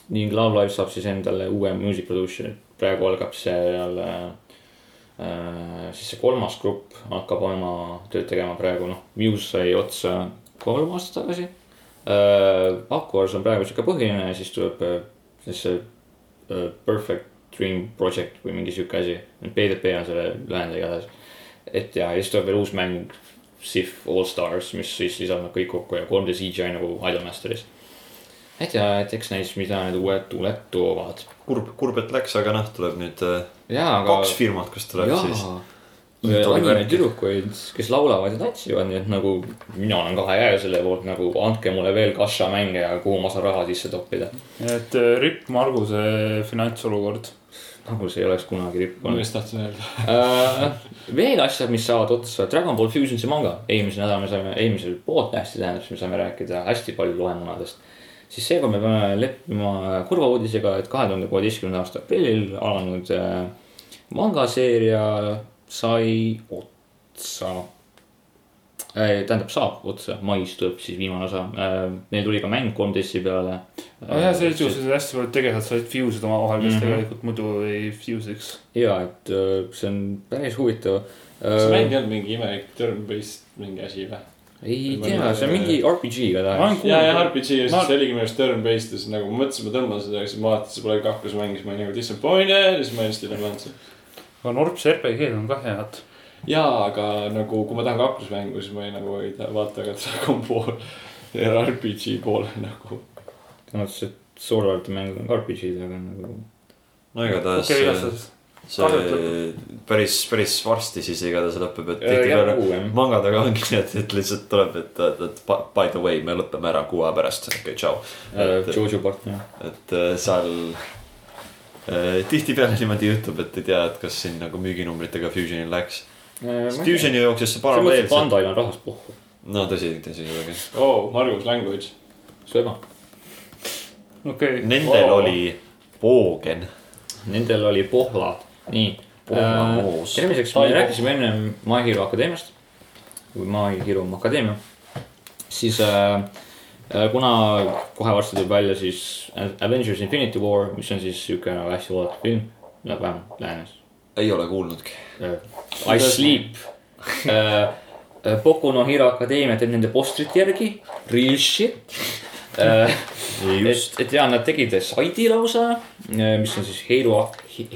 ning Love Live saab siis endale uue music producer'i. praegu algab seal äh, äh, siis see kolmas grupp hakkab oma tööd tegema praegu noh, Muse sai otsa kolm aastat tagasi äh,. Aquars on praegu sihuke põhiline ja siis tuleb äh, siis see äh, Perfect Dream Project või mingi sihuke asi. PDP on selle lühend igatahes. et ja, ja siis tuleb veel uus mäng, Sif All Stars, mis siis lisab nad kõik kokku ja 3D CGI nagu Idolmasteris. et ja, et eks näis, mida need uued tuuled toovad. kurb, kurb, et läks, aga noh, tuleb nüüd äh, jaa, aga. kaks firmat, kus tuleb siis. anime tüdrukuid, kes laulavad ja tantsivad, nii et nagu mina olen kahe käega selle poolt nagu andke mulle veel Kasha mänge ja kuhu ma saan raha sisse toppida. et äh, Ripp Marguse finantsolukord. nagu see ei oleks kunagi ma rippunud just tahtsin öelda. uh,. veel asjad, mis saavad otsa, Dragon Ball Fusionsi manga, eelmisel nädalal me saime, eelmisel podcast'i tähendab, siis me saime rääkida hästi palju loemunadest. Siis seekord me peame leppima kurva uudisega, et kahe tuhande kuueteistkümnenda aasta aprillil alanud uh, mangaseeria sai otsa äh,. tähendab, saab otsa, mais tuleb siis viimane osa äh,. meil tuli ka mäng 3DS-i peale. jah, see juhtus, et hästi paljud tegelased said fuse ida omavahel, kes Mhm. tegelikult muidu ei fuse'iks. ja, et äh, see on päris huvitav kas see mäng ei olnud mingi imelik turn-based mingi asi või? Ei tea, see on mingi RPG igatahes. ja, ja RPG ja Ma- siis see oligi minu arust turn-based ja siis nagu ma mõtlesin, ma tõmban seda ja siis ma vaatasin, see pole kaklusmäng, siis ma olin nagu disappointed ja siis ma hästi ei tõmmanud seda. aga Norps RPG-d on ka head. jaa, aga nagu kui ma tahan kaklusmängu, siis ma ei nagu ei taha vaata ka Dragon Ball RPG poole nagu. selles mõttes, et Arti mängud on RPG-d, aga nagu. no igatahes okay. See päris, päris varsti siis igatahes lõpeb, et jah, tihtipeale jah. mangadega ongi nii, et, et lihtsalt tuleb, et, et, et by- the way, me lõpeme ära kuu aja pärast, okei okay,, tšau. et, Jojo partner. et äh, seal äh, tihtipeale niimoodi juhtub, et ei tea, et kas siin nagu müüginumbritega Fusionil läks. Fusioni jooksis see paralleelselt. Bandai on rahast pohhu. no tõsi, tõsi, tõsi. oo, Margus Language. sööma. okei, Nendel Oo. oli Voogen. Nendel oli pohlad, nii. Pohlamoos. järgmiseks me rääkisime ennem Hero Akadeemiast. või Hero Akadeemia. siis äh, äh, kuna kohe varsti tuleb välja siis Avengers Infinity War, mis on siis siuke nagu hästi oodatud film. vähemalt läänes ei ole kuulnudki. I sleep uh,. Boku no Hero Akadeemia teeb nende postrite järgi, real shit. et, et ja nad tegid saidi lausa, mis on siis hero,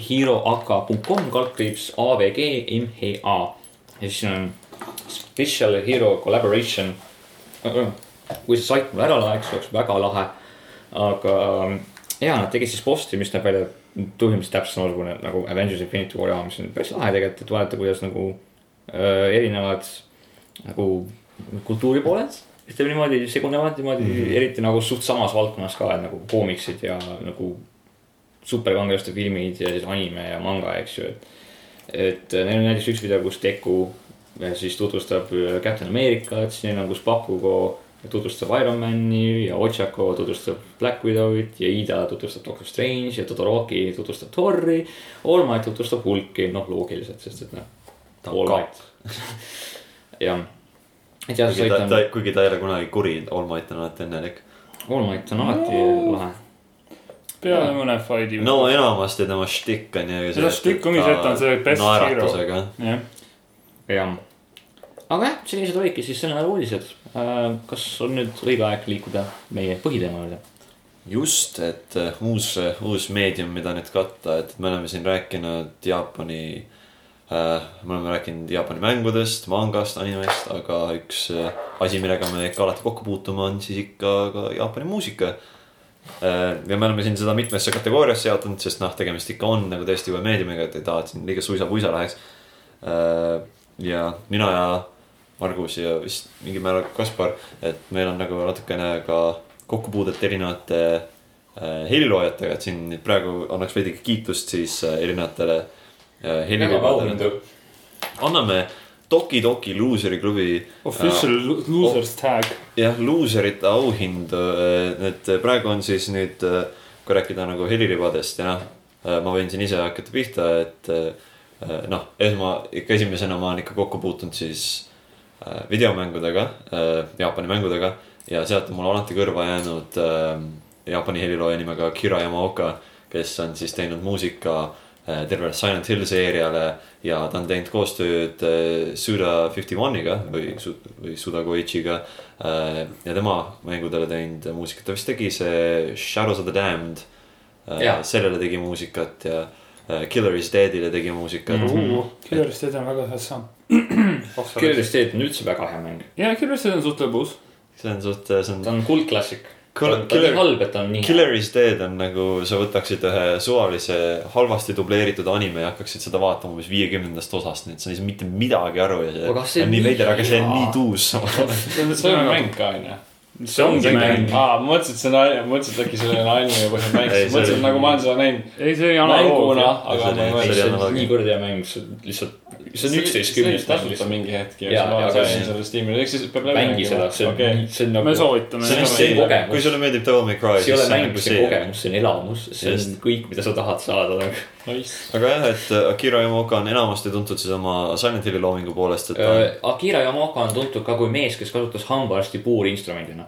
heroaka.com kaldkriips AVG MHA. ja siis on special hero collaboration. kui see sait mul ära läheks, oleks väga lahe. aga ja nad tegid siis postri, mis näeb välja põhimõtteliselt täpselt samasugune nagu Avengers Infinity War jaam, mis on päris lahe tegelikult, et vaadata, kuidas nagu äh, erinevad nagu kultuuripooled ütleme niimoodi, segunevad niimoodi mm -hmm. eriti nagu suht samas valdkonnas ka, et nagu koomiksid ja nagu superkangelaste filmid ja siis anime ja manga, eks ju, et. et neil on näiteks üks video, kus Deku äh, siis tutvustab äh, Captain Americat, siis neil on, kus Bakugo tutvustab Ironmani ja Ochako tutvustab Black Widowit ja Ida tutvustab Doctor Strange ja Todoroki tutvustab Thor'i. All Might tutvustab Hulki, noh loogiliselt, sest et noh, Ta on All ka. Might. jah, et jah, ta, kuigi ta ei ole kunagi kuri, All Might on alati õnnelik. All Might on alati lahe. peale mõne fighti. no enamasti tema štikk on ju. Seda štikk ongi see, et ta on see best naeratusega. jah, jah, aga jah, sellised olidki siis selle nädala uudised. kas on nüüd õige aeg liikuda meie põhiteema juurde? just, et äh, uus, uus meedium, mida nüüd katta, et me oleme siin rääkinud Jaapani äh,. Me oleme rääkinud Jaapani mängudest, mangast, animest, aga üks äh, asi, millega me ikka alati kokku puutume, on siis ikka ka Jaapani muusika äh,. ja me oleme siin seda mitmesse kategooriasse jaotanud, sest noh, tegemist ikka on nagu tõesti uue meediumiga, et ei taha, et siin liiga suisa-puisa läheks äh,. ja mina ja Margus ja vist mingil määral Kaspar, et meil on nagu natukene ka kokkupuudet erinevate äh, heliloojatega, et siin praegu annaks veidike kiitust siis äh, erinevatele äh, heliloomadele. anname Toki Toki Looseri klubi official lo- losers tag. jah, luuserite auhindu, et praegu on siis nüüd, kui rääkida nagu heliribadest ja noh, ma võin siin ise hakata pihta, et äh, noh, esma, ikka esimesena ma olen ikka kokku puutunud siis äh, videomängudega äh,, Jaapani mängudega ja sealt on mul alati kõrva jäänud äh, Jaapani helilooja nimega Kira Yamaoka, kes on siis teinud muusika äh, tervele Silent Hill seeriale ja ta on teinud koostööd äh, Suda Fifty One'iga või, või Suda Koichiga äh, ja tema mängudele teinud muusikat, ta vist tegi see Shadows of the Damned äh, sellele tegi muusikat ja äh, Killer is Deadile tegi muusikat mm. -hmm. Killer State on väga hea samm. Killer State on üldse väga hea mäng. ja Killer State on suht lõbus. see on suht, see on ta on kuldklassik. Killer- nii halb, et ta on nii hea. Killer is Dead on nagu sa võtaksid ühe suvalise halvasti dubleeritud anime ja hakkaksid seda vaatama umbes viiekümnendast osast, nii et sa ei saa mitte midagi aru ja see, see on nii veider, aga see on nii tuus see on mäng ka onju. see ongi mäng. aa, ma mõtlesin, et see on, ma mõtlesin, et äkki see on anime põhjal mäng, Ei, siis mõtlesin, nagu ma olen seda näinud ei, see oli mänguna analoogia., aga See ma ei mõelnud. see oli see on analoogia. nii kuradi hea mäng, lihtsalt, see on üksteist kümnest tasuta. mingi hetk ja Jaa, siis ma aga sain see- selle Steamile, ehk siis peab läbi mängi seda, see on okei, see on nagu. me soovitame. See on see kogemus. kui sulle meeldib Devil May Cry, see ei siis ole see on mäng, nagu see on see. kogemus, see on elamus, see on Just. kõik, mida sa tahad saada nagu. nice. aga jah, et äh, Akira Yamaoka on enamasti tuntud siis oma Silent Hilli loomingu poolest, et on Akira Yamaoka on tuntud ka kui mees, kes kasutas hambaarsti puurinstrumendina.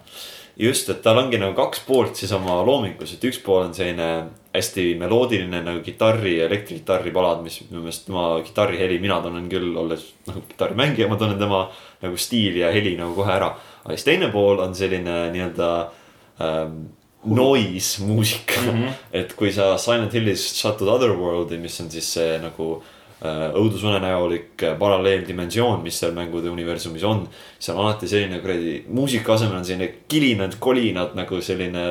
just, et tal ongi nagu kaks poolt siis oma loomingus, et üks pool on selline hästi meloodiline nagu kitarri elektrikitarri palad, mis minu meelest tema kitarriheli, mina tunnen küll, olles nagu kitarrimängija, ma tunnen tema nagu stiili ja heli nagu kohe ära. aga siis teine pool on selline nii-öelda ähm, noise muusika mm. -hmm. et kui sa Silent Hillis satud Otherworld'i, mis on siis see nagu äh, õudusunenäolik äh, paralleeldimensioon, mis seal mängude universumis on. see on alati selline kuradi, muusika asemel on selline kilinad, kolinad nagu selline.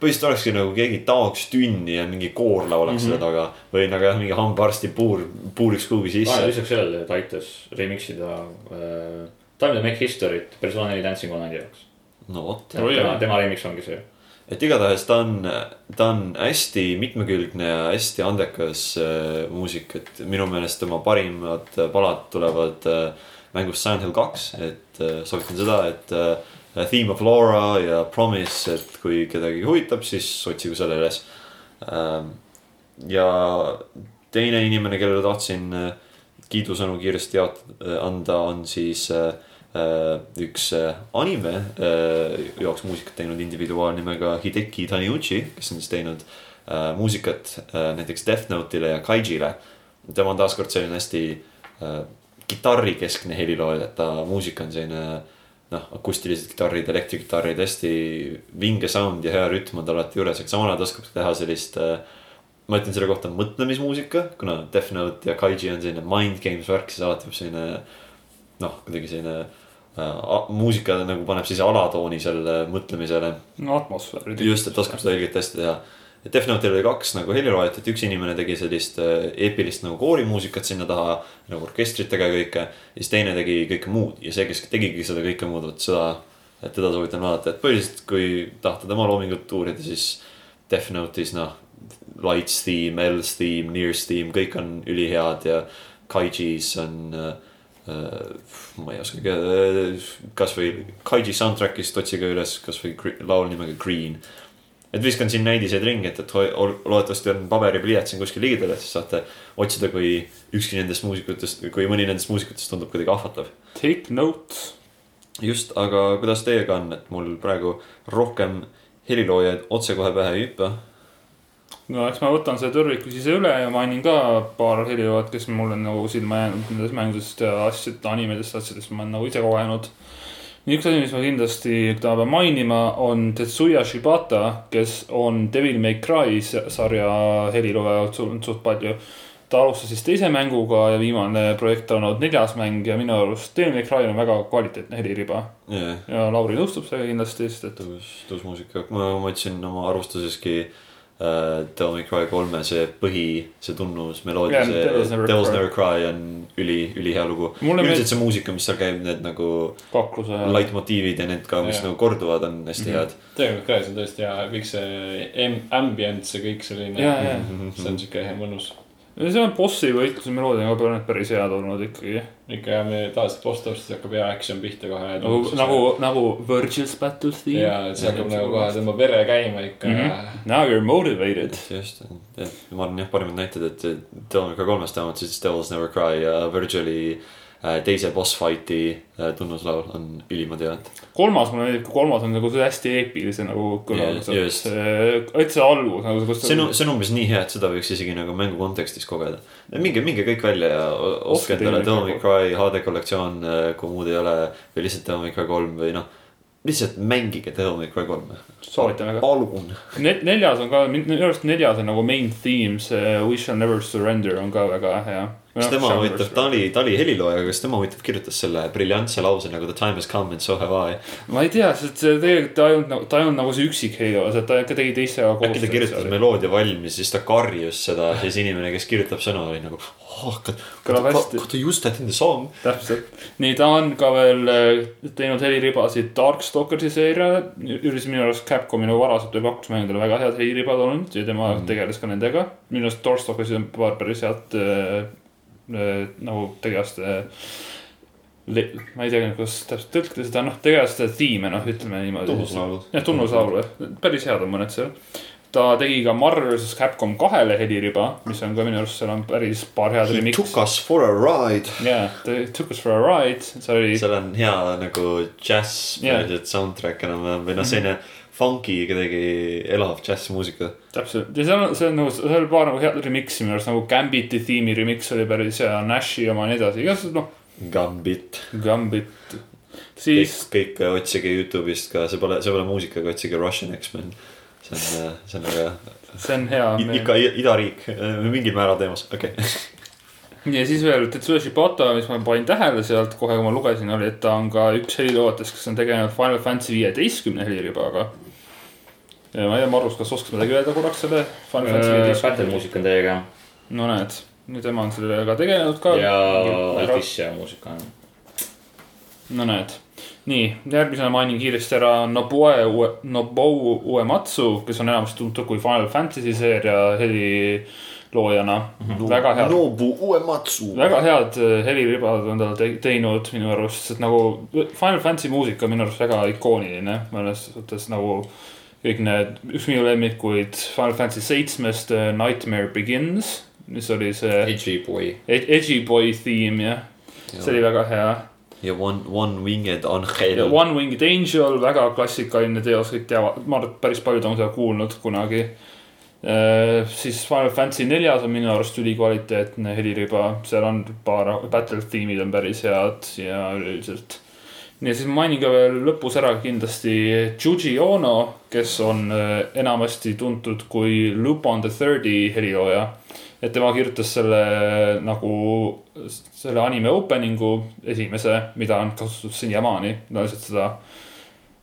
põhiliselt olekski nagu keegi taoks tünni ja mingi koor laulaks mm -hmm. selle taga. või nagu jah, mingi hambaarsti puur, puuriks kuhugi sisse. lisaks sellele ta aitas remix ida äh, Time to make history't Persona neli Dancing Online'i jaoks. no vot. tema, tema remix ongi see. Et igatahes ta on, ta on hästi mitmekülgne ja hästi andekas äh, muusik, et minu meelest tema parimad äh, palad tulevad äh, mängust Silent Hill kaks, et äh, soovitan seda, et äh, Theme of Laura ja Promise, et kui kedagi huvitab, siis otsigu selle üles ähm,. ja teine inimene, kellele tahtsin äh, kiidusõnu kiiresti jaotada, anda, on siis äh, äh, üks äh, anime äh, jaoks muusikat teinud individuaal nimega Hideki Taniuchi, kes on siis teinud äh, muusikat äh, näiteks Death Note'ile ja Kaijile. tema on taaskord selline hästi äh, kitarrikeskne helilooja, et ta muusika on selline noh, akustilised kitarrid, elektrikitarrid, hästi vinge sound ja hea rütm on tal alati juures, aga samal ajal ta oskab teha sellist äh, ma ütlen selle kohta mõtlemismuusika, kuna Death Note ja Kaiji on selline mind games värk, siis alati peab selline noh, kuidagi selline äh, muusika nagu paneb siis alatooni sellele mõtlemisele. no atmosfääri. just, et oskab seda õiget hästi teha. et Death Note'il oli kaks nagu heliloojat, et üks inimene tegi sellist äh, eepilist nagu koorimuusikat sinna taha nagu orkestritega ja kõike. ja siis teine tegi kõike muud ja see, kes tegigi seda kõike muud, vot seda, et teda soovitan vaadata, et põhiliselt kui tahate tema loomingut uurida, siis Death Note'is noh, Lights theme, Else theme, Nears theme, kõik on ülihead ja Kaiji's on äh, äh, ma ei oskagi äh,, kasvõi Kaiji soundtrack'ist otsige üles kasvõi laul nimega Green. et viskan siin näidiseid ringi, et, et loodetavasti on paber ja pliiats siin kuskil ligidal, et siis saate otsida, kui ükski nendest muusikutest, kui mõni nendest muusikutest tundub kuidagi ahvatlev. Take notes. just, aga kuidas teiega on, et mul praegu rohkem heliloojaid otsekohe pähe ei hüppa. No eks ma võtan selle tõrviku siis üle ja mainin ka paar heliloojat, kes mulle nagu silma jäänud nendest mängudest ja asjadest, animedest, asjadest, ma olen nagu ise kogenud. üks asi, mis ma kindlasti täna pean mainima, on Tetsuya Shibata, kes on Devil May Cry sarja helilooja suht palju. ta alustas siis teise mänguga ja viimane projekt on olnud neljas mäng ja minu arust Devil May Cry on väga kvaliteetne heliriba. jah, ja Lauri nõustub sellega kindlasti, sest et tõus, tõusmuusika, ma, ma ütlesin oma arvustuseski äh, Devil May Cry kolme see põhi, see tunnusmeloodia, Jah, see Devil's Never Devil's Cry. Never Cry on üli, ülihea lugu. Üldiselt see muusika, mis seal käib, need nagu kakluse ja laitmotiivid ja need ka, mis Jah. nagu korduvad, on hästi Mhm. head. tegelikult ka, see on tõesti hea, kõik see am- ambient, see kõik selline. ja, ja see on siuke hea mõnus. see on bossi võitluse meloodia on ka päris- päris head olnud ikkagi. ikka jah, me tavaliselt boss tõustes hakkab hea action pihta kohe. nagu, nagu, nagu Virgil's Battles theme. ja see hakkab nagu kohe tõmbab vere käima ikka mm. -hmm. Now you are motivated. just, et ma arvan jah, parimad näited, et Devil May Cry kolmes vähemalt siis Devils Never Cry ja Virgili äh, teise boss fight'i äh, tunnuslaul on ülimad head. kolmas mulle meeldib, kolmas on nagu hästi eepilise nagu kõlaga Jaa, just.. täitsa algus nagu, see on, see on umbes nii hea, et seda võiks isegi nagu mängu kontekstis kogeda. minge, minge kõik välja ja ostke endale Devil Devil May Cry HD kollektsioon, kui muud ei ole. või lihtsalt Devil May Cry kolm või noh, lihtsalt mängige Devil May Cry kolme. soovitan väga. palun. neljas on ka, minu arust neljas on nagu main theme, see We shall never surrender on ka väga hea. Kas tema huvitav, ta oli, ta oli helilooja, kas tema huvitav kirjutas selle briljantse lause nagu The time has come and so have I. ma ei tea, sest see tegelikult ta ei olnud nagu, ta ei olnud nagu see üksik see ta ikka tegi teistega koos. äkki ta kirjutas meloodia valmis, siis ta karjus seda, siis inimene, kes kirjutab sõna, oli nagu oh,. Kõlab hästi. Could you use that in the song? täpselt, nii ta on ka veel äh, teinud heliribasid Darkstalkersi seeria, üldse minu arust Capcomi nagu varasemalt veel kaks mängu, tal on väga head heliribad olnud ja tema mm. tegeles ka nendega. minu arust Darkstalkersil on paar päris head äh, nagu tegelaste. ma ei tea, kuidas täpselt tõlkida seda, noh, tegelaste tiime, noh, ütleme niimoodi. tunnuslaulud. jah, tunnuslaulu jah, päris head on mõned seal. ta tegi ka Marvel vs Capcom kahele heliriba, mis on ka minu arust, seal on päris paar head He remix'i took us for a ride. jaa, ta took us for a ride, see oli. seal on hea nagu džäss yeah., soundtrack enam-vähem või noh, selline funky kuidagi elav džässmuusika. täpselt ja seal on, see on nagu, seal oli paar nagu head remix'i minu arust nagu Gambiti tiimi remix oli päris hea, Nashi oma ja nii edasi, igasugused noh, Gambit. Gambit. siis, kõik äh, otsige Youtube'ist ka, see pole, see pole muusikaga, otsige Russian X-Men. see on, see on väga, see on hea. ikka idariik, mingil määral teemas, okei okay. ja siis veel Tetsuya Shibata, mis ma panin tähele sealt kohe, kui ma lugesin, oli, et ta on ka üks heliloojatest, kes on tegelenud Final Fantasy viieteistkümne heliribaga. ja ma ei tea, Marus, kas oskad midagi öelda korraks selle Final Fantasy Battle viieteistkümne? muusika on teiega no näed, nüüd tema on sellega tegelenud ka. ja Altissia muusika on. no näed, nii järgmisena mainin kiiresti ära Nobuo Ue- Nobuo Uematsu, kes on enamasti tuntud kui Final Fantasy seeria heliloojana mm. -hmm. väga head, Nobu Uematsu. väga head heliribad on ta te teinud minu arust, sest nagu Final Fantasy muusika on minu arust väga ikooniline mõnes suhtes nagu kõik need, üks minu lemmikuid Final Fantasy seitsmest äh, Nightmare Begins, mis oli see Edgy Boy. Ed- Edgy Boy theme jah, see oli väga hea ja One, One Winged ja Angel. One Winged Angel, väga klassikaline teos, kõik teavad, ma arvan, et päris paljud on seda kuulnud kunagi. Siis Final Fantasy neljas on minu arust ülikvaliteetne heliriba, seal on paar battle theme'id on päris head ja üleüldiselt. ja siis mainin ka veel lõpus ära kindlasti Yuji Ono, kes on äh, enamasti tuntud kui Lupin the Thirdi helilooja. et tema kirjutas selle nagu selle anime opening'u esimese, mida on kasutatud siiamaani, on lihtsalt seda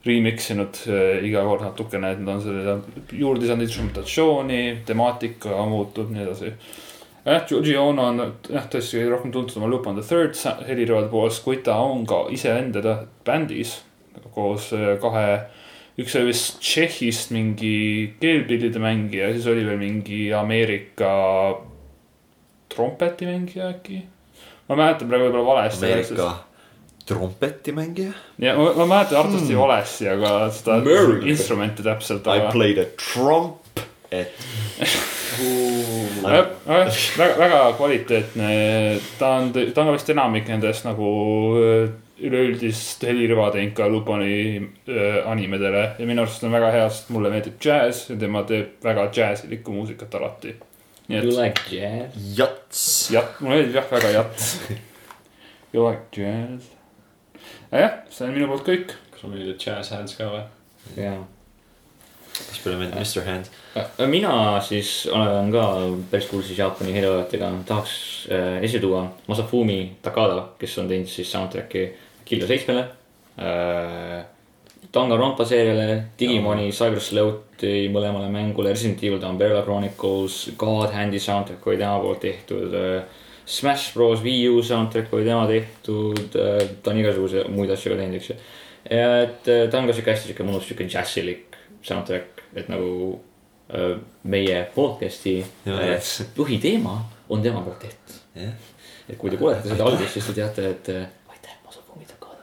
remix inud äh, iga kord natukene, et nad on selle juurde lisanud instrumentatsiooni, temaatika muutub, nii edasi. jah, Yuji Ono on jah, tõesti rohkem tuntud oma Lupin the Third helirivade poolest, kuid ta on ka iseenda bändis koos äh, kahe, üks oli vist Tšehhist mingi keelpillide mängija, siis oli veel mingi Ameerika trompetimängija äkki. ma mäletan praegu võib-olla valesti. Ameerika trompetimängija. ja ma, ma mäletan arvusti hmm. valesti, aga seda America. instrumenti täpselt, I aga. played a trump et. jah, väga, väga kvaliteetne, ta on, ta on vist enamik nendest nagu öö, üleüldist heliriba teinud ka Lupani öö, animedele ja minu arust on väga hea, sest mulle meeldib džäss ja tema teeb väga džässilikku muusikat alati. You like jazz? jats. jah, mulle meeldib jah väga jats. You like jazz? jah, see on minu poolt kõik. kas sul olid jazz hands ka või? jaa. kas sulle meeldib Mr Hand? mina siis olen ka päris kursis Jaapani heliloojatega, tahaks äh, esile tuua Masafumi Takada, kes on teinud siis soundtrack'i Killa seitsmele äh,. Danganronpa seeriale, Digimoni, Cyber Sleuthi mõlemale mängule, Resident Evil The Umbrella Chronicles, God Handi soundtrack oli tema poolt tehtud äh,. Smash Bros Wii U soundtrack oli tema tehtud äh,, ta on igasuguseid muid asju ka teinud, eks ju. et äh, ta on ka sihuke hästi sihuke mõnus sihuke džässilik soundtrack, et nagu meie podcast'i äh, põhiteema on tema poolt tehtud. jah, et kui te kuulete seda algust, siis te teate, et äh, aitäh, ma saan pungitada ka.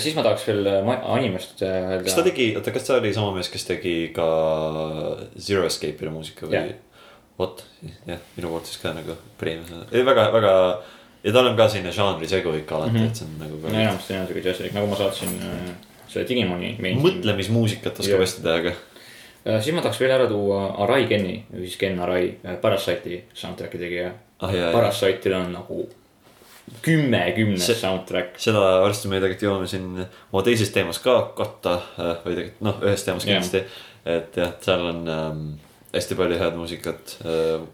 siis ma tahaks veel äh, animest äh, kas ta öelda. tegi, oota, kas ta oli sama mees, kes tegi ka Zero Escape'i muusika või Jah.? vot, jah, minu poolt siis ka nagu preemia, väga, väga ja tal on ka selline žanri segu ikka alati mm. -hmm. et see on nagu no ka enamasti on siuke džässik, nagu ma saatsin äh, selle Digimoni. mõtlemismuusikat oskab hästi teha, aga Äh, siis ma tahaks veel ära tuua Arai Kenni, või siis Ken Arai, Parasite'i soundtrack'i tegija. ah Parasite'il on nagu kümme kümnes See- soundtrack. seda varsti me tegelikult jõuame siin oma teises teemas ka katta äh, või tegelikult noh, ühes teemas kindlasti. et jah, seal on ähm, hästi palju head muusikat äh,.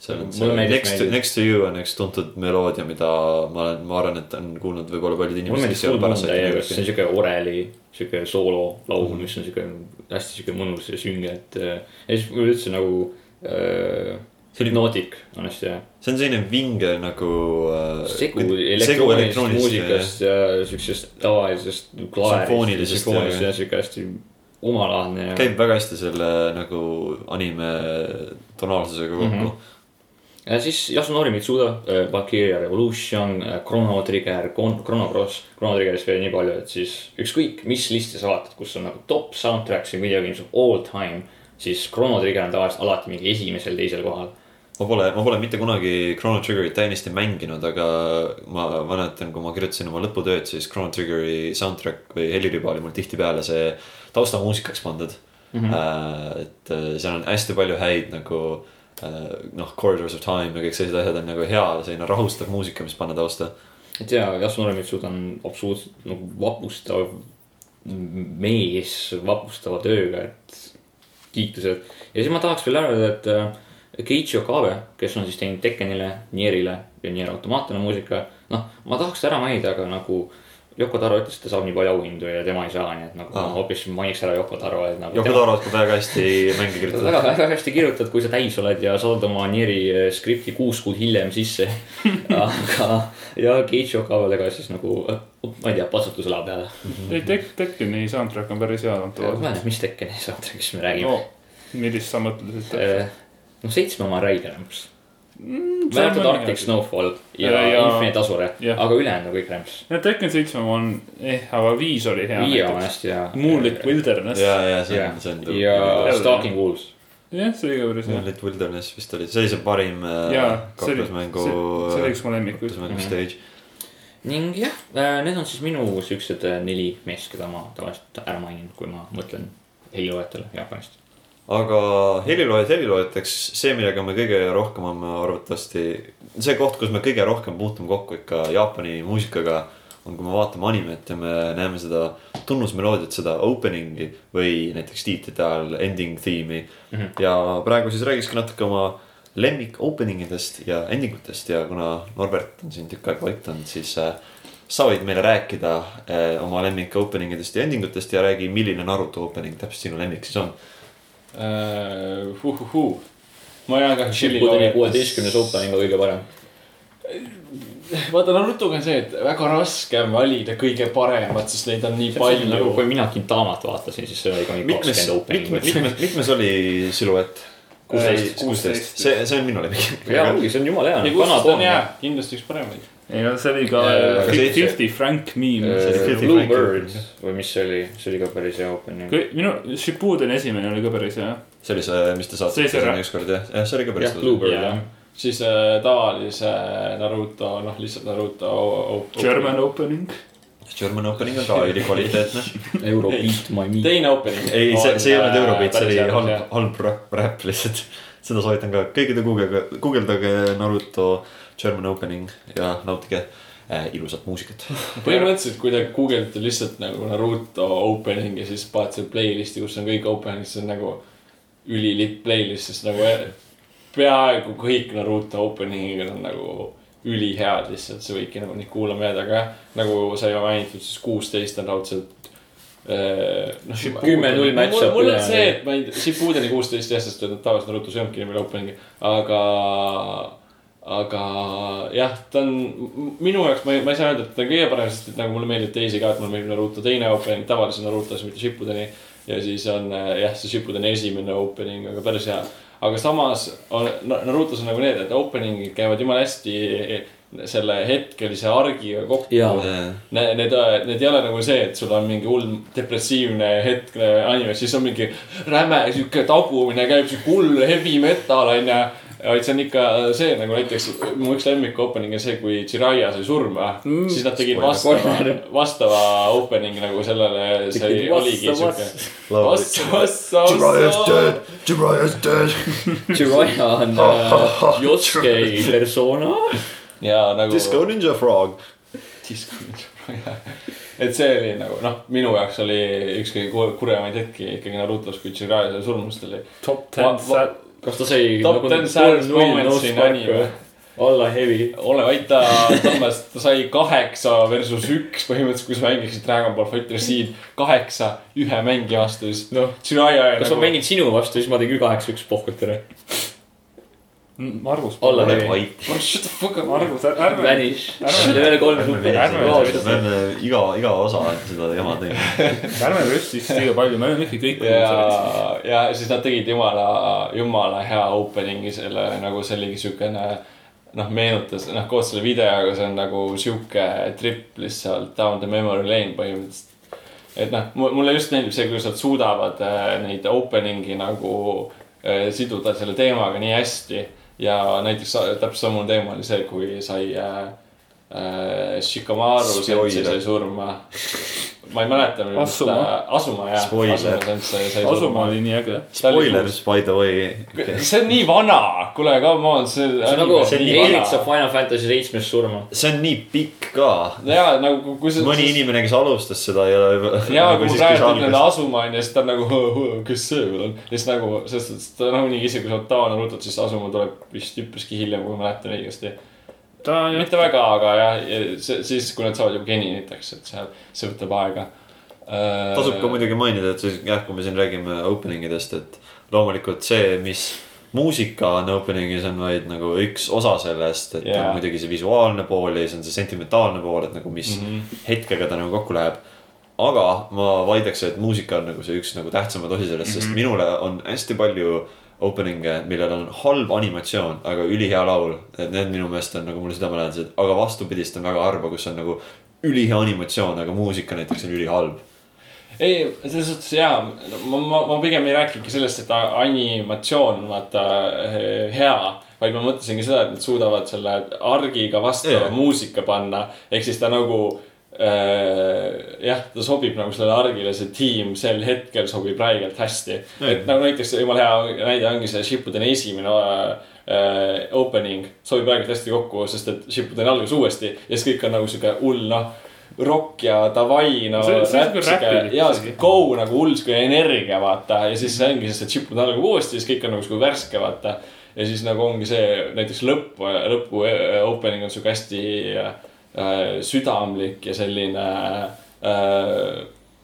seal on see Next to. Next to you on üks tuntud meloodia, mida ma olen, ma arvan, et on kuulnud võib-olla paljud inimesed. see on siuke oreli, siuke soololaul, mis on siuke hästi siuke mõnus ja sünge, et. ja siis üleüldse nagu äh,. hüpnootik on hästi hea. see on selline vinge nagu äh,. segu elektroonilisest muusikast ja siuksest tavalisest klaerist. Sümfoonilisest ja- ja siuke hästi omalaadne ja. käib väga hästi selle nagu anime tonaalsusega kokku mm. -hmm. ja siis Yasunori Mitsuda, Valkyria Revolution, Chrono Trigger, Chrono Cross, Chrono Triggerist veel nii palju, et siis ükskõik, mis listi sa vaatad, kus on nagu top soundtracks in video games of all time, siis Chrono Trigger on tavaliselt alati mingi esimesel, teisel kohal. Ma pole, ma pole mitte kunagi Chrono Triggerit täiesti mänginud, aga ma mäletan, kui ma kirjutasin oma lõputööd, siis Chrono Triggeri soundtrack või heliriba oli mul tihtipeale see taustamuusikaks pandud mm. -hmm. et äh, seal on hästi palju häid nagu äh, noh, Corridors of Time ja kõik sellised asjad on nagu hea selline rahustav muusika, mis panna tausta. et ja Yasunori Mitsuda on absoluutselt nagu vapustav mees vapustava tööga, et kiitused. ja siis ma tahaks veel öelda, et Keiichi Okabe, kes on siis teinud Tekkenile, Nierile ja Nier Automatale muusika. noh, ma tahaks ta ära mainida, aga nagu Yoko Taro ütles, et ta saab nii palju auhindu ja tema ei saa, nii et nagu Aa. ma hoopis mainiks ära Yoko Taro, et nagu. Yoko Taro oskab väga hästi mänge kirjutada. väga, väga hästi kirjutad, kui sa täis oled ja saad oma Nieri äh, skripti kuus kuud hiljem sisse. aga, ja Keiichi Okabedega siis nagu, ma ei tea, patsutusõla peale. ei, Tek-, Tekkeni soundtrack on päris hea ma ei tea, mis Tekkeni soundtrack'ist me räägime no millist sa mõtlesid? noh, seitsme oma Raider Ramps. Mm, arvatud Arctic. Snowfall ja, Ja- ja ja- Infinite Azure, jah. aga ülejäänud on kõik Ramps. Tekken seitsme on, eh, aga viis oli hea. viie on hästi hea. Moonlit Wilderness. ja, ja see ja on, see on. ja Jälle. Stalking Wolves. jah, see oli ka päris hea. Moonlit Wilderness vist oli, see oli see parim äh, kaklusmängu. see oli üks mu lemmikuid. kaklusmängu Mhm. stage. ning jah, need on siis minu siuksed äh, neli meest, keda ma tavaliselt ära mainin, kui ma mõtlen heliloojatele Jaapanist. Aga heliloojad heliloojateks, see, millega me kõige rohkem oleme arvatavasti, see koht, kus me kõige rohkem puutume kokku ikka Jaapani muusikaga. on, kui me vaatame animet ja me näeme seda tunnusmeloodiat, seda opening'i või näiteks tiitrite ajal ending theme'i mm. -hmm. ja praegu siis räägikski natuke oma lemmik opening idest ja ending utest ja kuna Norbert on siin tükk aega vait olnud, siis äh, sa võid meile rääkida äh, oma lemmik opening idest ja ending utest ja räägi, milline Naruto opening täpselt sinu lemmik siis on. Uhuhuu. ma jään kahjuks Shippudeni kuueteistkümnes opening on kõige parem. vaata Narutoga on see, et väga raske on valida kõige paremat, sest neid on nii nagu palju. kui mina Kintamat vaatasin, siis see oli ka mingi kakskümmend mitmes, opening'it. mitmes, mitmes oli siluett? Kuusteist. kuusteist, see, see on minu lemmik. ja ongi, see on jumala hea, kindlasti üks paremaid. Ei no see oli ka Äh, Fifty Frank meme. see oli Filthy Blue Frank Bird või mis see oli, see oli ka päris hea opening. minu Shippuden esimene oli ka päris hea. see oli see, mis te See saatsite sinna ükskord jah, jah, see oli ka päris jah, Blue Bird Jah. siis äh, tavalise Naruto, noh lihtsalt Naruto. German opening. German opening on ka ülikvaliteetne. Euro beat my meat. teine opening. ei, see, see ei olnud äh, Eurobeat, see oli halb, halb räpp, lihtsalt. seda soovitan ka, kõikide guugeldage, guugeldage Naruto German opening ja nautige äh, ilusat muusikat. põhimõtteliselt, kui te guugeldate lihtsalt nagu Naruto opening ja siis panete playlist'i, kus on kõik opening'id, see on nagu ülilitt playlist, sest nagu peaaegu kõik Naruto opening'id on nagu ülihead lihtsalt, sa võidki nagu neid kuulama jääda, aga jah, nagu sai mainitud, siis kuusteist on raudselt. noh, Kümme null match-up mul on see, et ma ei tea, Shippudeni kuusteist jah, sest tavaliselt Narutos ei olnudki nii palju opening'i, aga aga jah, ta on minu jaoks, ma ei, ma ei saa öelda, et ta on kõige parem, sest et nagu mulle meeldib teisi ka, et mulle meeldib Naruto teine opening tavalise Narutos, mitte Shippudeni. ja siis on äh, jah, see Shippuden esimene opening, aga päris hea. aga samas on Na- Narutos on nagu need, et opening'id käivad jumala hästi selle hetkelise argiga kokku. Need, need, need ei ole nagu see, et sul on mingi hull depressiivne hetk anime, siis on mingi räme sihuke tagumine, käib sihuke hull heavy metal onju. Vaid see on ikka see nagu näiteks mu üks lemmik opening on see, kui Jiraiya sai surma mm,, siis nad tegid vastava, vastava opening'i nagu sellele, see oli, oligi. Vassa, vassa, vassa. Jiraiya's dead. Jiraiya on äh, Yosuke persona. ja nagu. Disco Ninja Frog. Disco Ninja, et see oli nagu noh, minu jaoks oli üks kõige kur- kurjemaid hetki ikkagi Narutos, kui Jiraiya sai surma, sest oli. top ten kas ta sai Top nagu 10 saddest moments in anime. alla heavy. ole vait, ta, Tammes, ta sai kaheksa versus üks põhimõtteliselt, kui sa mängiksid Dragon Ball Fighter Z kaheksa ühe mängija vastu, siis noh, kas ma mängin sinu vastu, siis ma tegin kaheksa üks pohkut ära. Margus. Alla heavy. vait. Shut the fuck up. Margus, ärme, Vanish. Ärme- level kolm. me ärme- oleme iga, iga osa seda jama teinud. ärme röstiks liiga palju, me oleme ikka kõik. ja, ja siis nad tegid jumala, jumala hea opening'i selle nagu see oligi siukene noh, meenutas noh, koos selle videoga, see on nagu sihuke trip lihtsalt down the memory lane põhimõtteliselt. et noh, mulle just meeldib see, kuidas nad suudavad äh, neid opening'i nagu äh, siduda selle teemaga nii hästi. Ja näiteks täpselt samasugune teema oli see, kui sai äh, Shikamaru Spoiler. sensei sai surma. ma ei mäleta. Asuma. Asuma jah. Spoiler. Asuma oli nii äge. Spoilers by the way. see on nii vana, kuule, come on, see see on nagu on vana saab Final Fantasy seitsmest surma. see on nii pikk ka. ja nagu, kui sa. mõni inimene, kes alustas seda ei ole ja kui ma praegu ütlen Asuma onju, siis ta on nagu, kes see veel on. ja siis nagu, sest et ta nagunii isegi kui sa oled tavaline rutot, siis Asuma tuleb vist üpriski hiljem, kui ma mäletan õigesti. Ta mitte väga, aga jah, siis kui nad saavad juba geniniteks, et see, see võtab aega. Äh, tasub ka muidugi mainida, et siis jah, kui me siin räägime opening idest, et loomulikult see, mis muusika on opening'is on vaid nagu üks osa sellest, et on muidugi see visuaalne pool ja siis on see sentimentaalne pool, et nagu mis mm Mhm. -hmm. hetkega ta nagu kokku läheb. aga ma vaidleks, et muusika on nagu see üks nagu tähtsamaid osi sellest mm, -hmm. sest minule on hästi palju opening'e, millel on halb animatsioon, aga ülihea laul. et need minu meelest on nagu mulle südamelähedased, aga vastupidist on väga harva, kus on nagu ülihea animatsioon, aga muusika näiteks on ülihalb. ei, selles suhtes jaa, ma, ma, ma pigem ei rääkinudki sellest, et animatsioon on vaata eh, hea. vaid ma mõtlesingi seda, et nad suudavad selle argiga vastava yeah. muusika panna. ehk siis ta nagu jah, ta sobib nagu sellele argile, see tiim sel hetkel sobib räigelt hästi. Jaa. et nagu näiteks jumala hea näide ongi see Shippuden esimene äh, opening. Sobib räigelt hästi kokku, sest et Shippuden algas uuesti ja siis kõik on nagu sihuke hull noh rock ja davai no räpp sihuke ja sihuke go nagu hull sihuke energia vaata. Ja siis see ongi, sest et Shippuden algab uuesti ja siis kõik on nagu sihuke värske vaata. ja siis nagu ongi see näiteks lõpp, lõpu eh, opening on sihuke hästi äh, südamlik ja selline äh,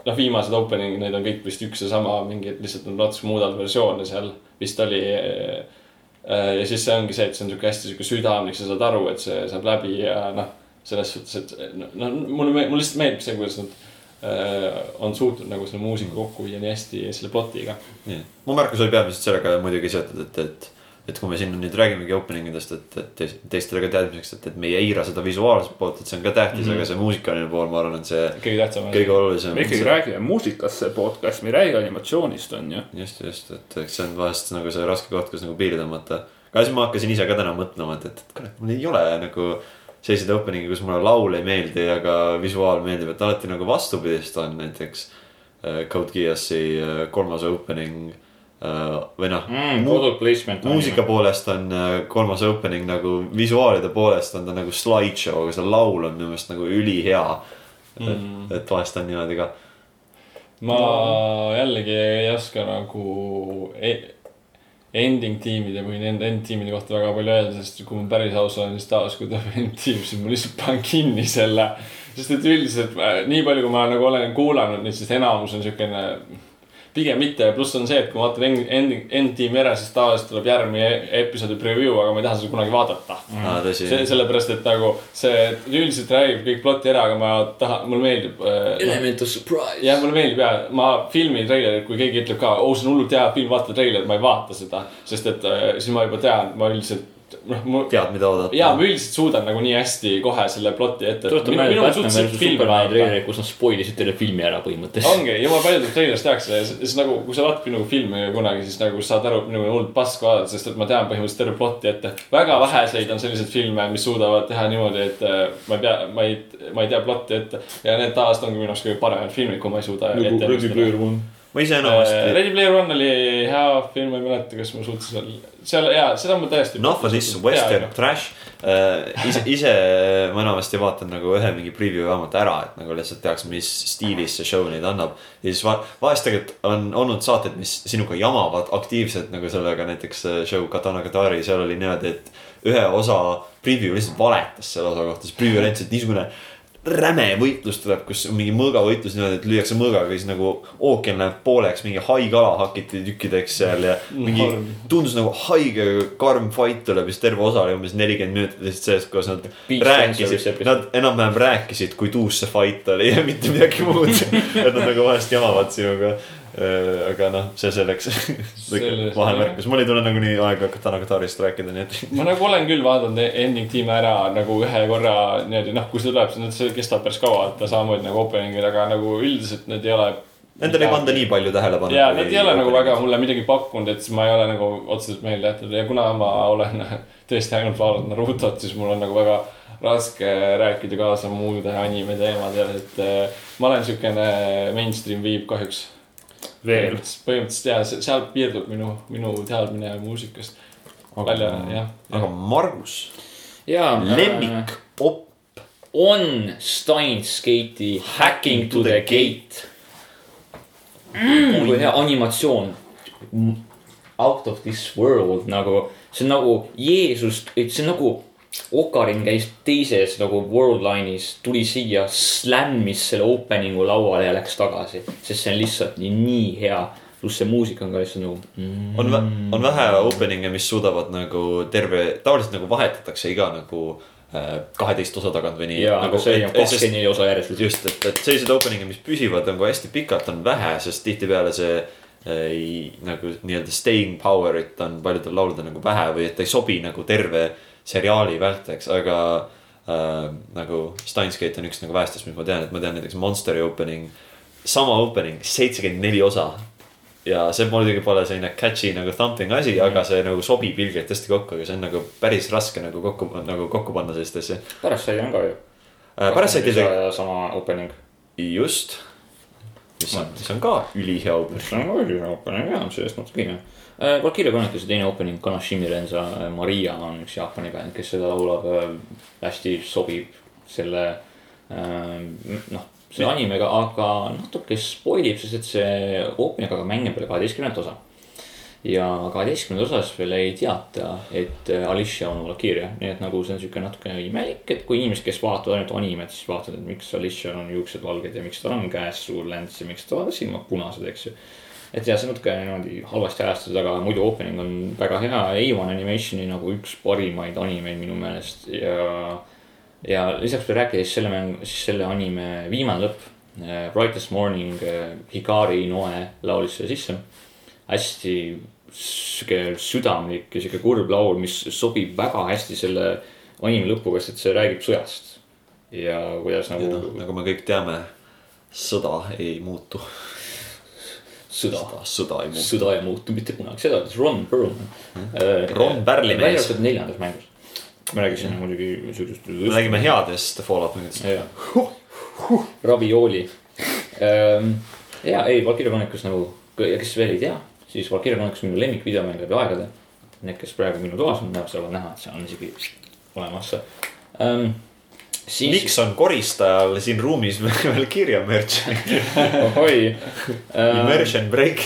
noh, viimased opening'id, need on kõik vist üks ja sama, mingid lihtsalt nad natuke muudavad versioone seal vist oli. ja siis see ongi see, et see on sihuke hästi sihuke südamlik, sa saad aru, et see saab läbi ja noh, selles suhtes, et noh, mulle, mulle lihtsalt meeldib see, kuidas nad äh, on suutnud nagu selle muusika kokku viia nii hästi selle plotiga. nii, mu märkus oli peamiselt sellega muidugi seotud, et, et, et kui me siin nüüd räägimegi opening idest, et, et teis- teistele ka teadmiseks, et, et me ei eira seda visuaalset poolt, et see on ka tähtis mm. -hmm. aga see muusikaline pool, ma arvan, on see kõige tähtsam kõige olulisem me. ikkagi räägime muusikast, see podcast, me ei räägi animatsioonist, on ju. just, just, et eks see on vahest nagu see raske koht, kus nagu piiri tõmmata. aga siis ma hakkasin ise ka täna mõtlema, et, et, kurat, mul ei ole nagu selliseid opening'e, kus mulle laul ei meeldi, aga visuaal meeldib, et alati nagu vastupidist on näiteks äh, Code Geass'i äh, kolmas opening või noh mm,. mu- muusika poolest on äh, kolmas opening nagu visuaalide poolest on ta nagu slideshow, aga see laul on minu meelest nagu ülihea mm. Mm.. et vahest on niimoodi ka. ma jällegi ei oska nagu e ending tiimide või nende end tiimide kohta väga palju öelda, sest kui ma päris aus olen, siis taas, kui tuleb end tiim, siis ma lihtsalt panen kinni selle. sest et üldiselt äh, nii palju, kui ma nagu olen kuulanud sest enamus on siukene pigem mitte, pluss on see, et kui ma vaatan End- End- Endtiimi ära, siis tavaliselt tuleb järgmine episoodi preview, aga ma ei taha seda kunagi vaadata. aa, tõsi. see, sellepärast, et nagu see üldiselt räägib kõik ploti ära, aga ma tahan, mulle meeldib äh,. Element of surprise. jah, mulle meeldib ja ma filmi treilerit, kui keegi ütleb ka, oo, see on hullult hea film, vaata treilerit, ma ei vaata seda. sest et äh, siis ma juba tean, ma üldiselt, noh, mu. tead, mida oodata. ja ma üldiselt suudan nagu nii hästi kohe selle ploti ette. tuletan meelde Batman versus Superman treileri, kus nad spoil isid terve filmi ära põhimõtteliselt. ongi, jumala paljudest treilerist tehakse ja siis nagu, kui sa vaatad nagu filmi kunagi, siis nagu saad aru, nagu hullult pask vaadata, sest et ma tean põhimõtteliselt terve plotti ette. väga väheseid on selliseid filme, mis suudavad teha niimoodi, et äh, ma ei pea, ma ei, ma ei tea plotti ette. ja need tavaliselt ongi minu arust kõige paremad filmid, kui ma ei suuda. One. Ma ise Äh, enamasti, Ready Player One oli hea film, ma ei mäleta, kas ma suutsin seal, seal jaa, seda ma täiesti. enough of this western trash. ise, ise ma enamasti vaatan nagu ühe mingi preview vähemalt ära, et nagu lihtsalt teaks, mis stiilis see show neid annab. ja siis va-, vahest tegelikult on olnud saated, mis sinuga jamavad aktiivselt nagu sellega, näiteks show Katana Katari, seal oli niimoodi, et ühe osa preview lihtsalt valetas selle osa kohta, siis preview näitas, et niisugune räme võitlus tuleb, kus mingi mõõgavõitlus niimoodi, et lüüakse mõõgaga, siis nagu ookean läheb pooleks, mingi haikala hakiti tükkideks seal ja mingi Karm. tundus nagu haige karm fight tuleb ja siis terve osa oli umbes nelikümmend minutit lihtsalt sellest, kuidas nad Beach rääkisid nad enam-vähem rääkisid, kui tuus see fight oli ja mitte midagi muud. et nad nagu vahest jamavad sinuga. Aga noh, see selleks vahemärkus, mul ei tule nagunii aega Katana Katarist rääkida, nii et ma nagu olen küll vaadanud Ending tiimi ära nagu ühe korra niimoodi, noh, kui see tuleb, siis see kestab päris kaua, et samamoodi nagu opening'il, aga nagu üldiselt need ei ole. nendele ei panda nii palju tähelepanu. ja nad ei ole nagu väga mulle midagi pakkunud, et siis ma ei ole nagu otseselt meelde jätnud ja kuna ma olen tõesti ainult vaadanud Narutot, siis mul on nagu väga raske rääkida kaasa muude anime teemadel, et äh, ma olen siukene mainstream viib kahjuks. veel. põhimõtteliselt ja se- seal piirdub minu, minu teadmine muusikast. välja, jah. aga Margus, ja. lemmik op, on Steins Gate'i Hacking to the Gate mm,. kui hea animatsioon. Out of this world nagu, see on nagu Jeesust, see on nagu Okarin käis teises nagu world line'is, tuli siia, slämmis selle opening'u lauale ja läks tagasi. sest see on lihtsalt nii, nii hea. pluss see muusika on ka lihtsalt nagu mm,. on, on vähe opening'e, mis suudavad nagu terve, tavaliselt nagu vahetatakse iga nagu äh, kaheteist osa tagant või nii. ja, nagu, aga see on kakskümmend neli osa järjest. just, et, et selliseid opening'e, mis püsivad nagu hästi pikalt, on vähe, sest tihtipeale see ei, nagu nii-öelda staying power'it on paljudel lauludel nagu vähe või et ta ei sobi nagu terve seriaali välteks, aga äh, nagu Steins Gate on üks nagu vähestest, mis ma tean, et ma tean näiteks Monsteri opening, sama opening, seitsekümmend neli osa. ja see muidugi pole selline catchy nagu thumping asi, aga see nagu sobib ilgelt hästi kokku, aga see on nagu päris raske nagu kokku, nagu kokku panna sellist asja sai on ka ju. äh,. said teile, sama opening. just, mis on, mis on ka ülihea opening. see on ka üldine opening ja sellest natuke hiljem. Valkyria Chronicles'i teine opening, Kanashimi Renza Maria on üks Jaapani bänd, kes seda laulab. hästi sobib selle noh, selle animega, aga natuke spoil ib, sest et see opening aga mängib peale kaheteistkümnendat osa. ja kaheteistkümnendas osas veel ei teata, et Alicia on Valkyria, nii et nagu see on siuke natuke imelik, et kui inimesed, kes vaatavad ainult animet, siis vaatavad, et miks Alicia'l on juuksed valged ja miks tal on käes suur länts ja miks tal silmad punased, eks ju et jah, see on natuke niimoodi halvasti ajastatud, aga muidu opening on väga hea, A1 Animationi nagu üks parimaid animeid minu meelest ja. ja lisaks veel rääkides selle mäng, siis selle anime viimane lõpp. Brightest Morning, Hikari Noe laulis selle sisse. hästi sihuke südamlik ja sihuke kurb laul, mis sobib väga hästi selle anime lõpuga, sest see räägib sõjast. ja kuidas nagu noh, nagu me kõik teame, sõda ei muutu. Sõda sõda ei muutu. sõda ei muutu mitte kunagi, seda ütles Ron Perlman. Ron Perli välja mees. arvatud neljandas mängus. me rääkisime muidugi siukest. me räägime. headest Fallout mängudest. Ravioli. ja ei, Valkyria Chronicles nagu, kes veel ei tea, siis Valkyria Chronicles on minu lemmik videomäng läbi aegade. Need, kes praegu minu toas on, näevad, saavad näha, et see on isegi olemas um,. siis, miks on koristajal siin ruumis veel kirja merch? ohoi um,. Immersion break.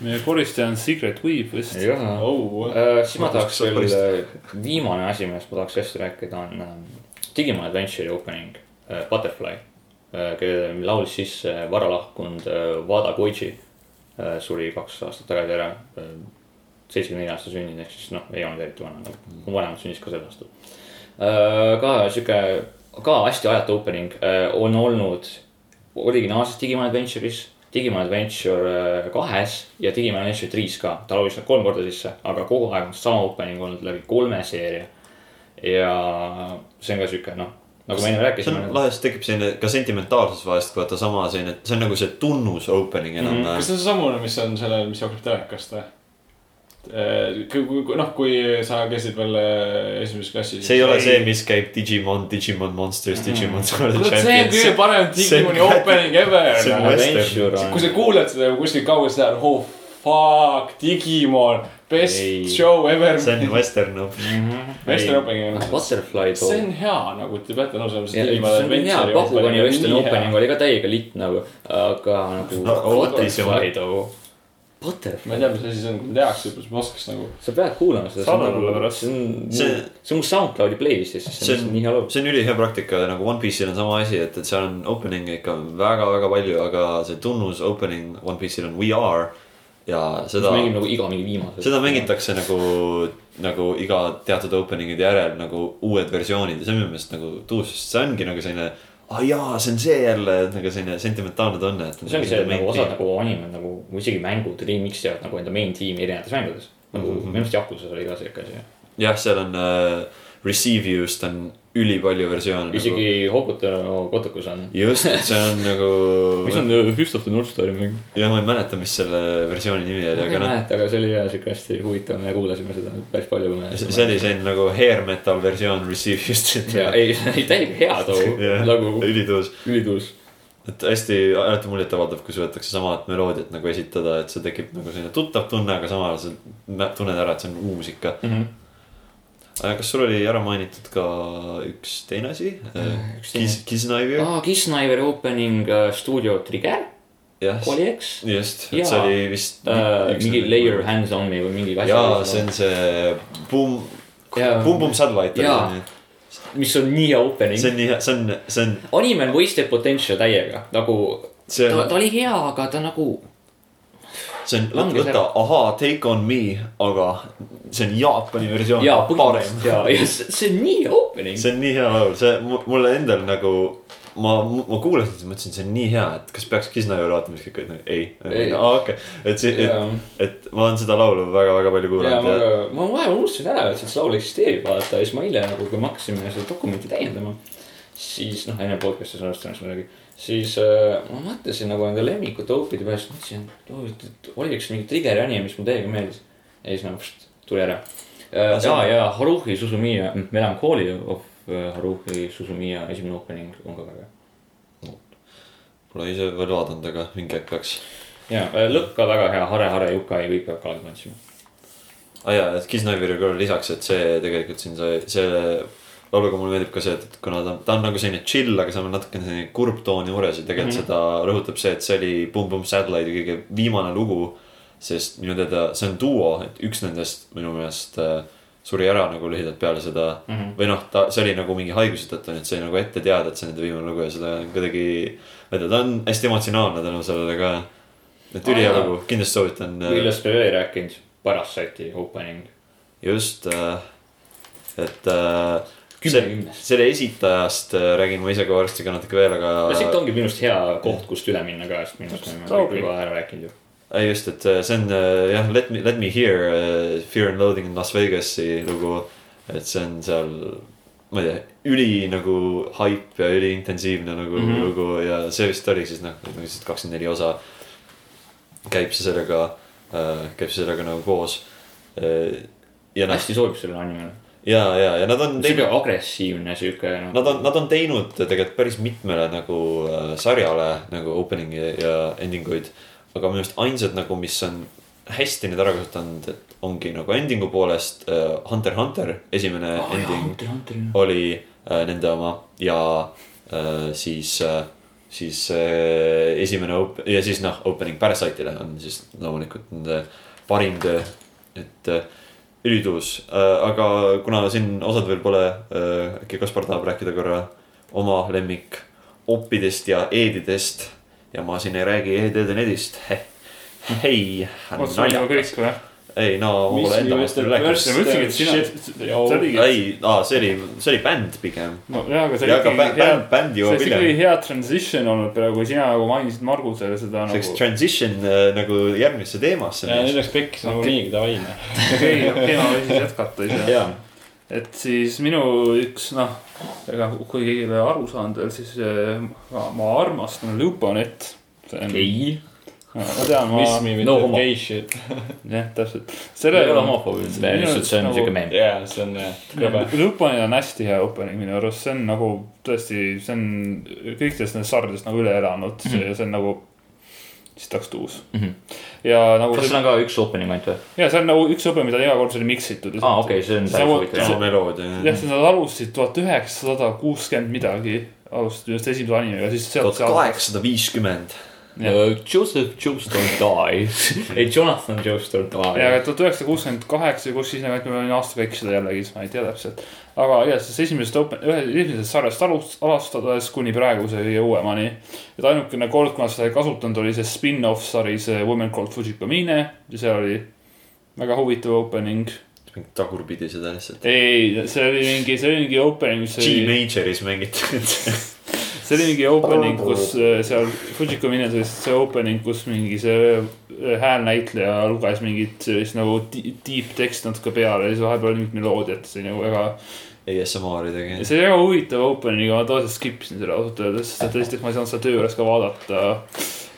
meie koristaja on Secret Weave vist. oh. Uh, siis ma tahaks veel viimane asi, millest ma tahaks hästi rääkida, on um, Digimon Adventure'i opening uh,, Butterfly uh,, kelle laulis sisse varalahkunud uh, Wada Koichi suri kaks aastat tagasi ära. seitsmekümne nelja aasta sündinud, ehk siis noh, ei olnud eriti vana, nagu mu vanemad sündis ka sel aastal. ka sihuke, ka hästi ajatu opening äh, on olnud originaalses Digimon Adventure'is. Digimon Adventure äh, kahes ja Digimon Adventure three's ka, ta laulis nad kolm korda sisse, aga kogu aeg on sama opening olnud läbi kolme seeria. ja see on ka sihuke noh, nagu me enne rääkisime lahe, siis tekib selline ka sentimentaalsus vahest, kui vaata sama selline, see on nagu see tunnus opening enam-vähem kas see on seesamune, mis on sellel, mis jookseb telekast või? kui, kui noh, kui sa käisid veel äh, esimeses klassis. see ei ole see, mis käib Digimon, Digimon Monsters, Digimon Sword and kurat, see on kõige Champions. parem Digimoni opening ever. kui sa kuuled seda kuskil kaugel, sa oled oh fuck, Digimon, best Ei. show ever. see on western op-. Western opening on, Butterfly too see on hea nagu, te peate nõus olema. ja see on hea, Bakugani Western Opening oli ka täiega litt nagu, aga nagu. Butterfly ma ei, tea, mis asi see on, kui ma teaks, siis ma oskaks nagu. sa pead kuulama seda. Saadad mulle pärast. see on, See- see on mu SoundCloudi playlist'is, see on nii hea laul. see on ülihea praktika, nagu One Piece'il on sama asi, et, et seal on opening'e ikka väga-väga palju, aga see tunnus opening One Piece'il on We Are. ja seda, mängib nagu iga mingi viimase. seda mängitakse nagu, nagu iga teatud opening'ide järel nagu uued versioonid ja see on minu meelest nagu tuus, sest see ongi nagu selline. Aa ah, jaa, see on see jälle, et nagu selline sentimentaalne tunne, et. see ongi see, et nagu osad nagu animed nagu, isegi mängud remix ivad nagu enda main tiimi erinevates mängudes. nagu Mhm. minu arust Yakuza's oli ka siuke asi. jah, seal on äh, Receive You'st on ülipalju versioone. isegi Hokuto no, Kotokus on. just, et see on nagu. mis on Fist of the North Star'i mäng? jah, ma ei mäleta, mis selle versiooni nimi oli, aga noh. aga see oli jah siuke hästi huvitav, me kuulasime seda päris palju, see oli selline nagu hair metal versioon Receive You'st. ja ei, ei täiega hea too, nagu ülituus, ülituus. et hästi alati muljetavaldav, kui suudetakse samat meloodiat nagu esitada, et see tekib nagu selline tuttav tunne, aga samal ajal sa tunned ära, et see on uus ikka. aga kas sul oli ära mainitud ka üks teine asi? üks teine. Kiss, Kisnaivi, aa, Kissniveri opening äh, stuudio Trigger jah, oli, eks just, et see oli vist. äh,. mingi Layer Hands on me või mingi jaa, see on see Boom. Boom Boom Satellite Jaa. mis on nii hea opening see. on nii hea, see on, see on, anime on wasted potential täiega, nagu ta, ta, oli hea, aga ta nagu, see on, langes võta, ahaa, Take on me, aga see on Jaapani versioon. põhimõtteliselt jaa, ja see on nii opening. see on nii hea laul, see mu- mulle endal nagu, ma, ma kuulasin seda, mõtlesin, see on nii hea, et kas peaks Kisnaiu vaatama, siis kõik olid nagu ei, Ei. ei.. aa, okei okay., et see, et, et ma olen seda laulu väga-väga palju ja kuulanud ma ja,, ma vahepeal unustasin ära, et see laul eksisteerib vaata ja siis ma eile nagu, kui me hakkasime seda dokumenti täiendama. Siis noh, enne podcast'i salvestamist muidugi, siis äh, ma mõtlesin nagu enda lemmikute opide peale, siis mõtlesin, et oli üks mingi trigger'i anime, mis mulle täiega meeldis. ja siis nagu pst, tuli ära äh,. ja ja Haruhi Suzumiya, Melancholy of äh, Haruhi Suzumiya esimene opening on ka väga hea. pole ise veel vaadanud, aga mingi hetk peaks. ja äh, lõpp ka väga hea, Hare, Hare, Yukai, kõik peab kaasa tantsima. aa ah, jaa, et Kisnaivile ka lisaks, et see tegelikult siin see, see lauluga mulle meeldib ka see, et, et kuna ta, ta on nagu selline chill, aga seal on natukene selline kurb toon juures ja tegelikult mm -hmm. seda rõhutab see, et see oli Boom Boom Satellite'i kõige viimane lugu. sest minu teada see on duo, et üks nendest minu meelest äh, suri ära nagu lühidalt peale seda mm. -hmm. või noh, ta, see oli nagu mingi haiguse tõttu, nii et see oli nagu ette teada, et see on nende viimane lugu ja seda kuidagi. ma ei tea, ta on hästi emotsionaalne tänu sellele ka. et ülihea Aa. lugu, kindlasti soovitan. millest me veel ei rääkinud, Parasite'i opening. just, et äh, Kümme see- kümnest. selle esitajast äh, räägin ma ise ka varsti ka natuke veel, no siit aga. ongi minu arust hea koht, kust üle minna ka, sest minu arust me oleme juba ära rääkinud ju. ei just, et äh, see on äh, jah, Let me, Let me hear uh, Fear and loathing in Las Vegasi lugu. et see on seal, ma ei tea, üli nagu haip ja üliintensiivne nagu mm. -hmm. lugu ja see vist oli siis noh, lihtsalt kakskümmend neli osa. käib see sellega äh,, käib see sellega nagu koos äh,. ja noh, hästi sobib sellele animele. ja, ja, ja nad on sihuke agressiivne, sihuke noh. Nad on, nad on teinud tegelikult päris mitmele nagu äh, sarjale nagu opening'i ja ending uid. aga minu arust ainsad nagu, mis on hästi nüüd ära kasutanud, et ongi nagu ending'u poolest äh, Hunter Hunter esimene oh, ending Hunter, Hunter. oli äh, nende oma ja äh, siis äh,, siis äh, esimene op- ja siis noh, opening Parasite'ile on siis loomulikult nende parim töö, et äh, ülituus äh,, aga kuna siin osad veel pole äh,, äkki Kaspar tahab rääkida korra oma lemmik oppidest ja eedidest. Ja ma siin ei räägi ED-de netist. hei, oota, ei no ma pole enda meelest veel rääkinud. ei, see oli, see oli bänd pigem. no jaa, aga see ja oli ikkagi hea see jõuab oleks ikkagi hea transition olnud praegu, kui sina nagu mainisid Margusele seda see oleks nagu. transition äh, nagu järgmisse teemasse. ja nüüd läks pekkis nagunii, davai. okei, okei, ma võin siis jätkata ise. et siis minu üks noh, ega kui keegi ei ole aru saanud veel, siis eh, ma, ma armastan Luponet. ei, ma tean, ma No homo. jah, täpselt. see selle ei ole on lihtsalt, see on siuke meem. jaa, see on jah, krõbe. Luponil on hästi hea opening minu arust, see on nagu tõesti, see on kõikidest nendest sarjadest nagu üle elanud mm. -hmm. see on nagu sitaks tuus mm. Mhm. -hmm. ja nagu kas see seal on ka üks opening ainult või? ja see on nagu üks opening, mida iga kord oli mix itud. aa, okei, see on See on- huvitav sama. meloodia. jah, nad alustasid tuhat üheksasada kuuskümmend midagi, alustasid just esimese animega, siis sealt tuhat kaheksasada viiskümmend. Uh, Joseph Joestar dies. ei, Jonathan Joestar ja dies. tuhat üheksasada kuuskümmend kaheksa, kus siis nagu, et ma võin aastaga eksida jällegi, siis ma ei tea täpselt. aga igatahes esimesest open, ühe, esimesest sarjast alust-, alustades kuni praeguse kõige uuemani. et ainukene kord, kui ma seda ei kasutanud, oli see spin-off sari, see Women Called Fujikomine ja seal oli väga huvitav opening. mingi tagurpidi seda lihtsalt. ei, see oli mingi, see oli mingi opening, G oli, majoris mängitud. see oli mingi opening, kus äh, seal Fujikomines oli see opening, kus mingi see äh, häälnäitleja luges mingit sellist nagu deep teksti natuke peale ja siis vahepeal mingit meloodiat, see oli nagu väga ASMR-i tegi. see oli väga huvitav opening, aga ma tavaliselt skip isin selle ausalt öeldes, sest esiteks ma ei saanud seda töö juures ka vaadata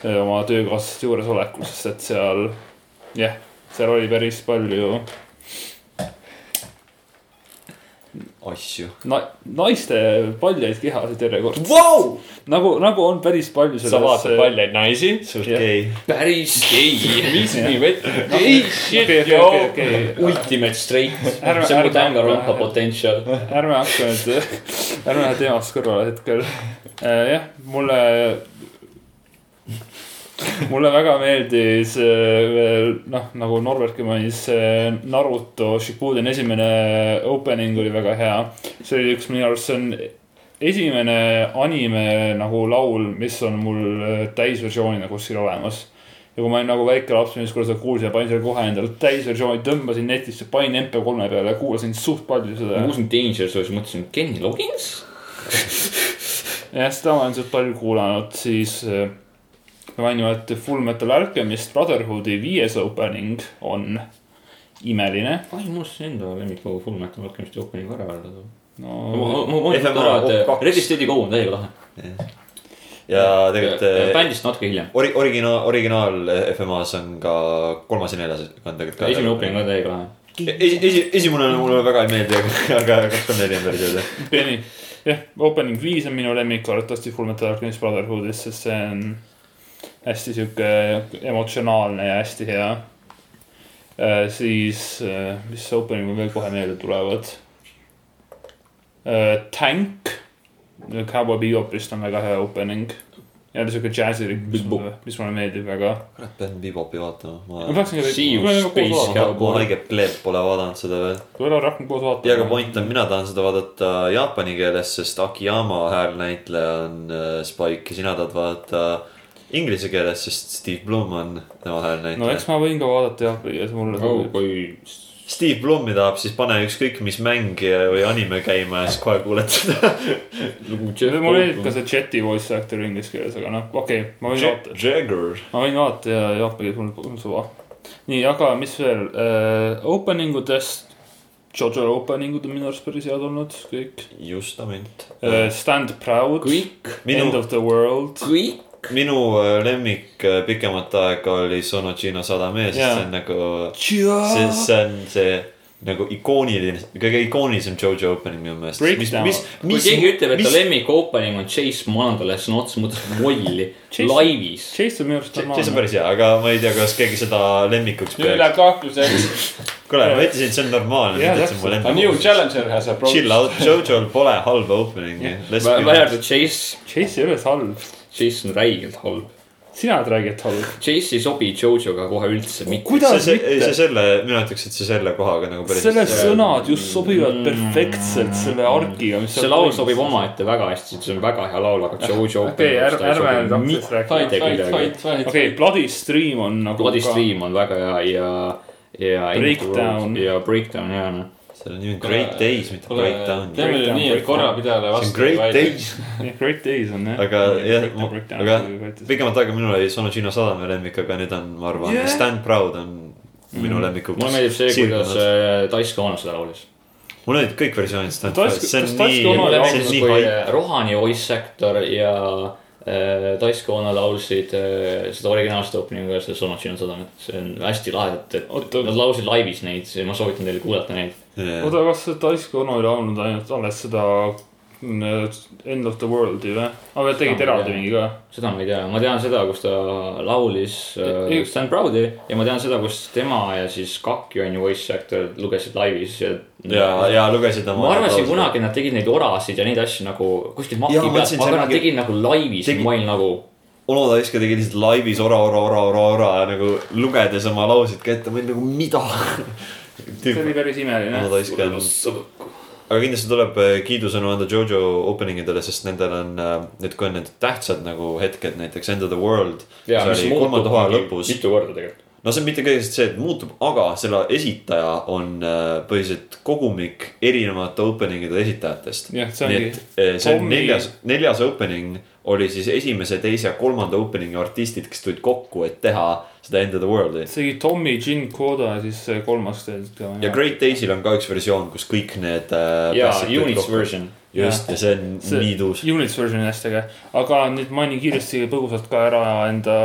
eh, oma töökaaslaste juuresolekul, sest et seal, jah, seal oli päris palju asju. na-, naiste paljaid kehasid järjekordselt. Vau! nagu, nagu on päris palju sa selles. vaatad paljaid naisi. suht Jah. gei. päris gei. Miss me with the gay shit, joo Ultimate straight. See on mu tängarompa potential. ärme hakka nüüd, ärme lähe teemast kõrvale hetkel. jah, mulle, mulle väga meeldis äh, veel noh, nagu Norbertki mainis, Naruto Shippuden esimene opening oli väga hea. see oli üks minu arust, see on esimene anime nagu laul, mis on mul äh, täisversioonina kuskil olemas ja kui ma olin nagu väike laps, siis kui seda kuulsin ja panin selle kohe endale täisversiooni, tõmbasin netisse, panin MP3-e peale ja kuulasin suht palju ma seda. kuulsin Danger Zone'i, mõtlesin Kenny Loggins. jah, seda ma olen suht palju kuulanud, siis äh, ma mainin, et Full Metal Alchemist Brotherhoodi viies opening on imeline. ai, mul on enda lemmiku Full Metal Alchemisti opening ära öelda. no ma, ma FMA korra, et Steady Go on täiega lahe. ja tegelikult äh, bändist natuke hiljem. ori-, originaal, originaal FMA-s on ka kolmas ja neljas on tegelikult ka. esimene opening on täiega lahe. esi, esi, esimene mulle väga ei meeldi, aga, aga kaks, kolm, neli on päris head. Jah, opening viis on minu lemmik arvatavasti Full Metal Alchemist Brotherhoodist, sest see on hästi sihuke emotsionaalne ja hästi hea. siis, mis opening mul veel kohe meelde tulevad? Tank, Cowboy Bebopist on väga hea opening. jälle sihuke džässilik, mis mulle, mis mulle meeldib väga. kurat, pean Bebopi vaatama. ma peaksin ka haige pleeb pole vaadanud seda veel. kui ole rohkem koos vaatama. ja, aga point on, mina tahan seda vaadata jaapani keeles, sest Akiyama häälnäitleja on äh, Spike ja sina tahad vaadata inglise keeles, sest Steve Blum on tema no häälnäitleja eks ma võin ka vaadata jah, et mulle Oh, sobib. kui Steve Blumi tahab, siis pane ükskõik mis mäng ja- või anime käima ja siis kohe kuuled seda. mulle meeldib ka see Jeti voice actor inglise keeles, aga noh, okei okay,, ma võin vaadata. Jagger. ma võin vaadata ja jaapani keeles mul on suva. nii, aga mis veel uh,, opening udest. Jojo openingud on minu arust päris head olnud, kõik justament uh,. Stand proud, kõik, End of the world. kõik. Minu äh, lemmik äh, pikemat aega oli Sonochino Sadame, sest Jaa. see on nagu, see, see on see nagu ikooniline, kõige ikoonilisem Jojo opening minu meelest. Breakdown. kui keegi ütleb, et ta lemmik opening on Chase, ma annan talle sõna otseses mõttes molli Chase- laivis. Chase on minu arust see on normaalne. päris hea, aga ma ei tea, kas keegi seda lemmikuks nüüd läheb kahtluseks. kuule, ma ütlesin, et see on normaalne, on. A new challenger has approached. Chill out, Jojo'l pole halba opening'i. välja arvatud Chase, Chase ei ole halb. Chase on räigelt halb. sina oled räägid halb. Chase ei sobi Jojoga kohe üldse mitte. Kuidas see, mitte? see selle, mina ütleks, et see selle kohaga nagu päris. selle sõnad just sobivad perfektselt selle argiga, mis see laul sobib. omaette väga hästi, see on väga hea laul, aga Jojo. okei, ärme, ärme nüüd fight, fight. okei, Bloody Stream on nagu Bloody ka- Stream on väga hea ja, ja. Breakdown. ja Breakdown ja noh. Selle nimi on Great Days, mitte Breakdown. teeme nüüd nii, et korra pidale see on vastu. Great Days. jah, Great Days on jah. aga jah, aga pikemat aega minul oli Sonogino Sadame lemmik, aga nüüd on, ma arvan Yeah. Stand Proud on minu lemmikuks. mulle meeldib see, kuidas äh, Dice Cono seda laulis. mulle meeldib kõik versioonid Stand Proud, see on nii, see on nii. Rohani voice actor ja äh, Dice Cono laulsid äh, seda originaalset opening'u ja seda Sonogino Sadamet. see on hästi lahedalt, et nad laulsid laivis neid, ma soovitan teile kuulata neid. oota, kas see Dice Cono ei laulnud ainult alles seda End of the World'i või? aga tegid Seda ma ei eraldi tea. mingi ka? seda ma ei tea, ma tean seda, kus ta laulis Ei- Stand Proud'i ja ma tean seda, kus tema ja siis Kakki on ju voice actor lugesid laivis ja. ja, ja lugesid oma. ma arvasin. kunagi, nad tegid neid orasid ja neid asju nagu kuskil maki Jaa, ma peal, mõtlesin, see aga on nad mingi- tegid nagu laivis Tegi- ma olin nagu. Ono Taiska tegi lihtsalt laivis ora, ora, ora, ora, ora ja nagu lugedes oma lauseid ka ette, ma olin nagu mida. see oli päris imeline Ono. Taiska on, aga kindlasti tuleb äh, kiidusõnu anda Jojo opening idele, sest nendel on äh, nüüd, kui on need tähtsad nagu hetked, näiteks End of the World. kolmanda hooaja lõpus. mitu korda tegelikult. no see on mitte kõigest see, et muutub, aga selle esitaja on äh, põhiliselt kogumik erinevate opening'ide esitajatest. jah, see ongi eh, see on neljas, neljas opening oli siis esimese, teise ja kolmanda opening'i artistid, kes tulid kokku, et teha seda End of the World'i. see oli Tommy Gin Koda siis kolmas tegelikult ka. ja Great Daysil on ka üks versioon, kus kõik need äh,. ja Units. version. just, ja see on See- nii tuus. Units version on hästi äge, aga nüüd mainin kiiresti põgusalt ka ära enda.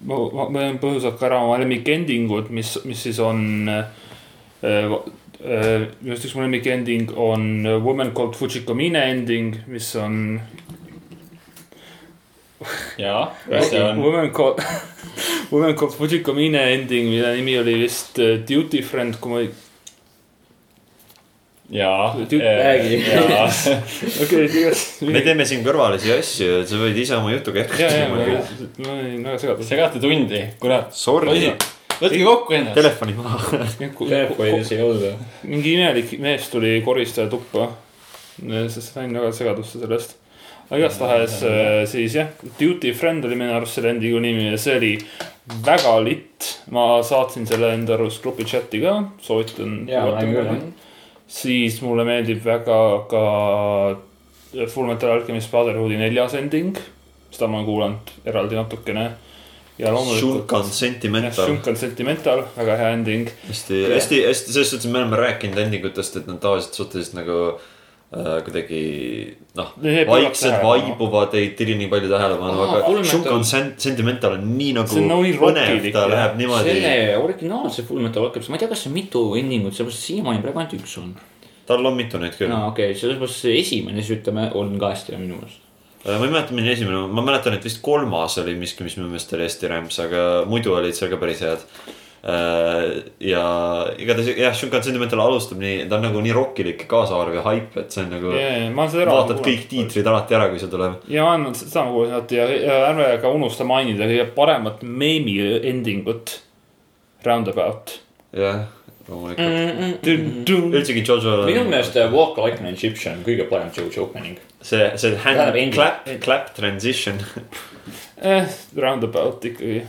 ma, ma mainin põgusalt ka ära oma lemmik ending ud, mis, mis siis on äh,. Äh, just üks mu lemmik ending on Woman Called Fujikomine ending, mis on. jaa, see on. Woman Called, Woman Called Fujikomine ending, mille nimi oli vist äh, Duty Friend, kui ma ei. jaa. Räägi. okei, igatahes. me teeme siin kõrvalisi asju, sa võid ise oma jutuga ja, ja, ma jätkata. ma olin väga segatud. segate tundi, kurat. Sorry, võtke kokku ennast. telefoni maha. Telefonis ei olnud. mingi imelik mees tuli koristaja tuppa. sest sain väga segadusse sellest. Aga igastahes äh, siis jah, Duty Friend oli minu arust selle endingu nimi ja see oli väga litt. ma saatsin selle enda arust grupi chati ka, soovitan. siis mulle meeldib väga ka Full Metal Alchemist Brotherhoodi neljas ending. seda ma olen kuulanud eraldi natukene. ja loomulikult. Shunkan Sentimental. Shunkan Sentimental, väga hea ending. hästi, hästi, hästi, selles suhtes me oleme rääkinud ending utest, et nad tavaliselt suhteliselt nagu kuidagi noh, tähelepanu. vaibuvad, ei tiri nii palju tähelepanu, aga Shunkan Sen- Sentimental on nii nagu on nii põnev, ta läheb niimoodi, selle originaalse Fullmetal Alchemist, ma ei tea, kas see on mitu endingut, sellepärast siiamaani praegu ainult üks on. tal on mitu neid küll no okei okay,, selles mõttes see esimene, siis ütleme, on ka hästi hea minu meelest. Äh, ma ei mäleta, milline esimene, ma mäletan, et vist kolmas oli miski, mis minu meelest oli hästi rämps, aga muidu olid seal ka päris head. Ja igatahes jah, Shunkan Sentimental alustab nii, ta on nagu nii rokkilik, kaasaarv ja haip, et see on nagu Yeah, ma vaatad kõik. tiitrid alati ära, kui see tuleb. ja ma olen seda kuulnud alati ja, ja ärme ka unusta mainida kõige paremat meemi ending ut. Roundabout. jah, loomulikult. Mm. üldsegi Jojo. minu meelest äh, Walk Like an Egyptian on kõige parem Jojo opening. see, see hand clap, clap transition. eh, Roundabout ikkagi,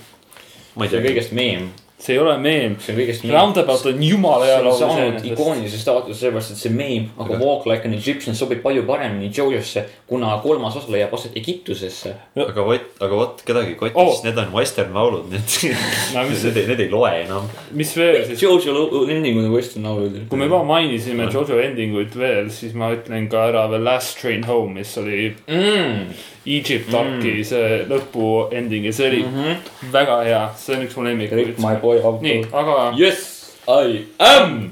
ma ei see on kõigest meem, see ei ole meem. see on kõigest meem. Roundabout on jumala hea see on laul saanud ikoonilise staatuse sellepärast, et see meem, aga Walk Like an Egyptian sobib palju paremini Jojosse, kuna kolmas osa leiab aset Egiptusesse. aga vot, aga vot kedagi kotis Oh. need on western laulud, need No mis- need, need ei loe enam. mis veel siis, Jojo endingud on western laulud. kui me juba mainisime Jojo ending ut veel, siis ma ütlen ka ära veel Last Train Home, mis oli mm.. Egypt Arki see lõpu ending ja see oli Mm -hmm. väga hea, see on üks mu lemmikuid. my boy out. nii, aga, Yes, I am.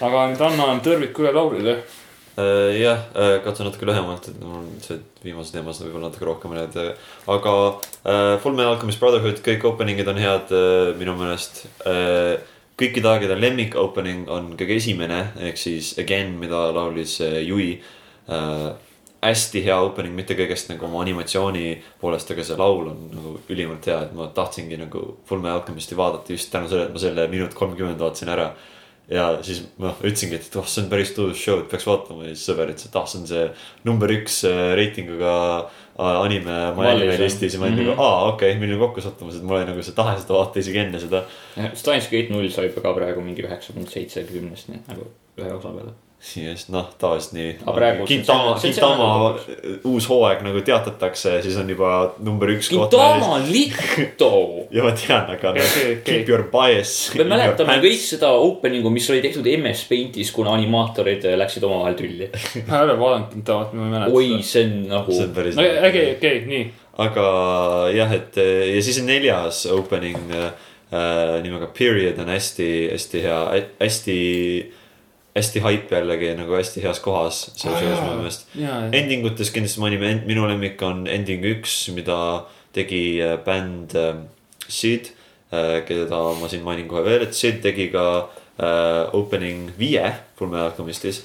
aga nüüd annan tõrviku üle Laurile. Äh, jah, katsun natuke lühemalt, et mul see viimased teemad võib-olla natuke rohkem need, aga äh, Full Metal Alchemist Brotherhood, kõik opening'id on head äh, minu meelest äh,. kõikide aegade lemmik opening on kõige esimene ehk siis Again, mida laulis Yui äh,. Hästi hea opening, mitte kõigest nagu oma animatsiooni poolest, aga see laul on nagu ülimalt hea, et ma tahtsingi nagu Full Metal Alchemisti vaadata just tänu sellele, et ma selle minut kolmkümmend vaatasin ära. ja siis ma ütlesingi, et oh, see on päris tuus show, et peaks vaatama ja siis sõber ütles, et ah, see on see number üks äh, reitinguga äh, anime Miami listis ja ma olin Mhm. nagu, aa, okei okay,, milline kokku sattumus, et mul oli nagu see tahe seda vaadata isegi enne seda. Steins Gate null sai ka praegu mingi üheksa punkt seitse kümnest, nii et nagu ühe osa peale. Siis noh, tavaliselt nii Gintama, Gintama uus hooaeg nagu teatatakse, siis on juba number üks koht. Gintama Litto. ja ma tean, aga noh Okei, okei. keep your bias. me mäletame kõik seda opening'u, mis oli tehtud MS Paintis, kuna animaatorid läksid omavahel tülli. ma ei ole vaadanud Kintamat, ma ei mäleta. oi, see on nagu. see on päris okei, okei, nii. aga jah, et eh, ja siis on neljas opening äh, nimega Period on hästi, hästi hea, hästi, hästi hype jällegi nagu hästi heas kohas selles show's mu meelest. Ending utes kindlasti mainime, minu lemmik on Ending üks, mida tegi äh, bänd äh, Sid äh,, keda ma siin mainin kohe veel, et Sid tegi ka äh, opening viie Full Metal Alchemistis.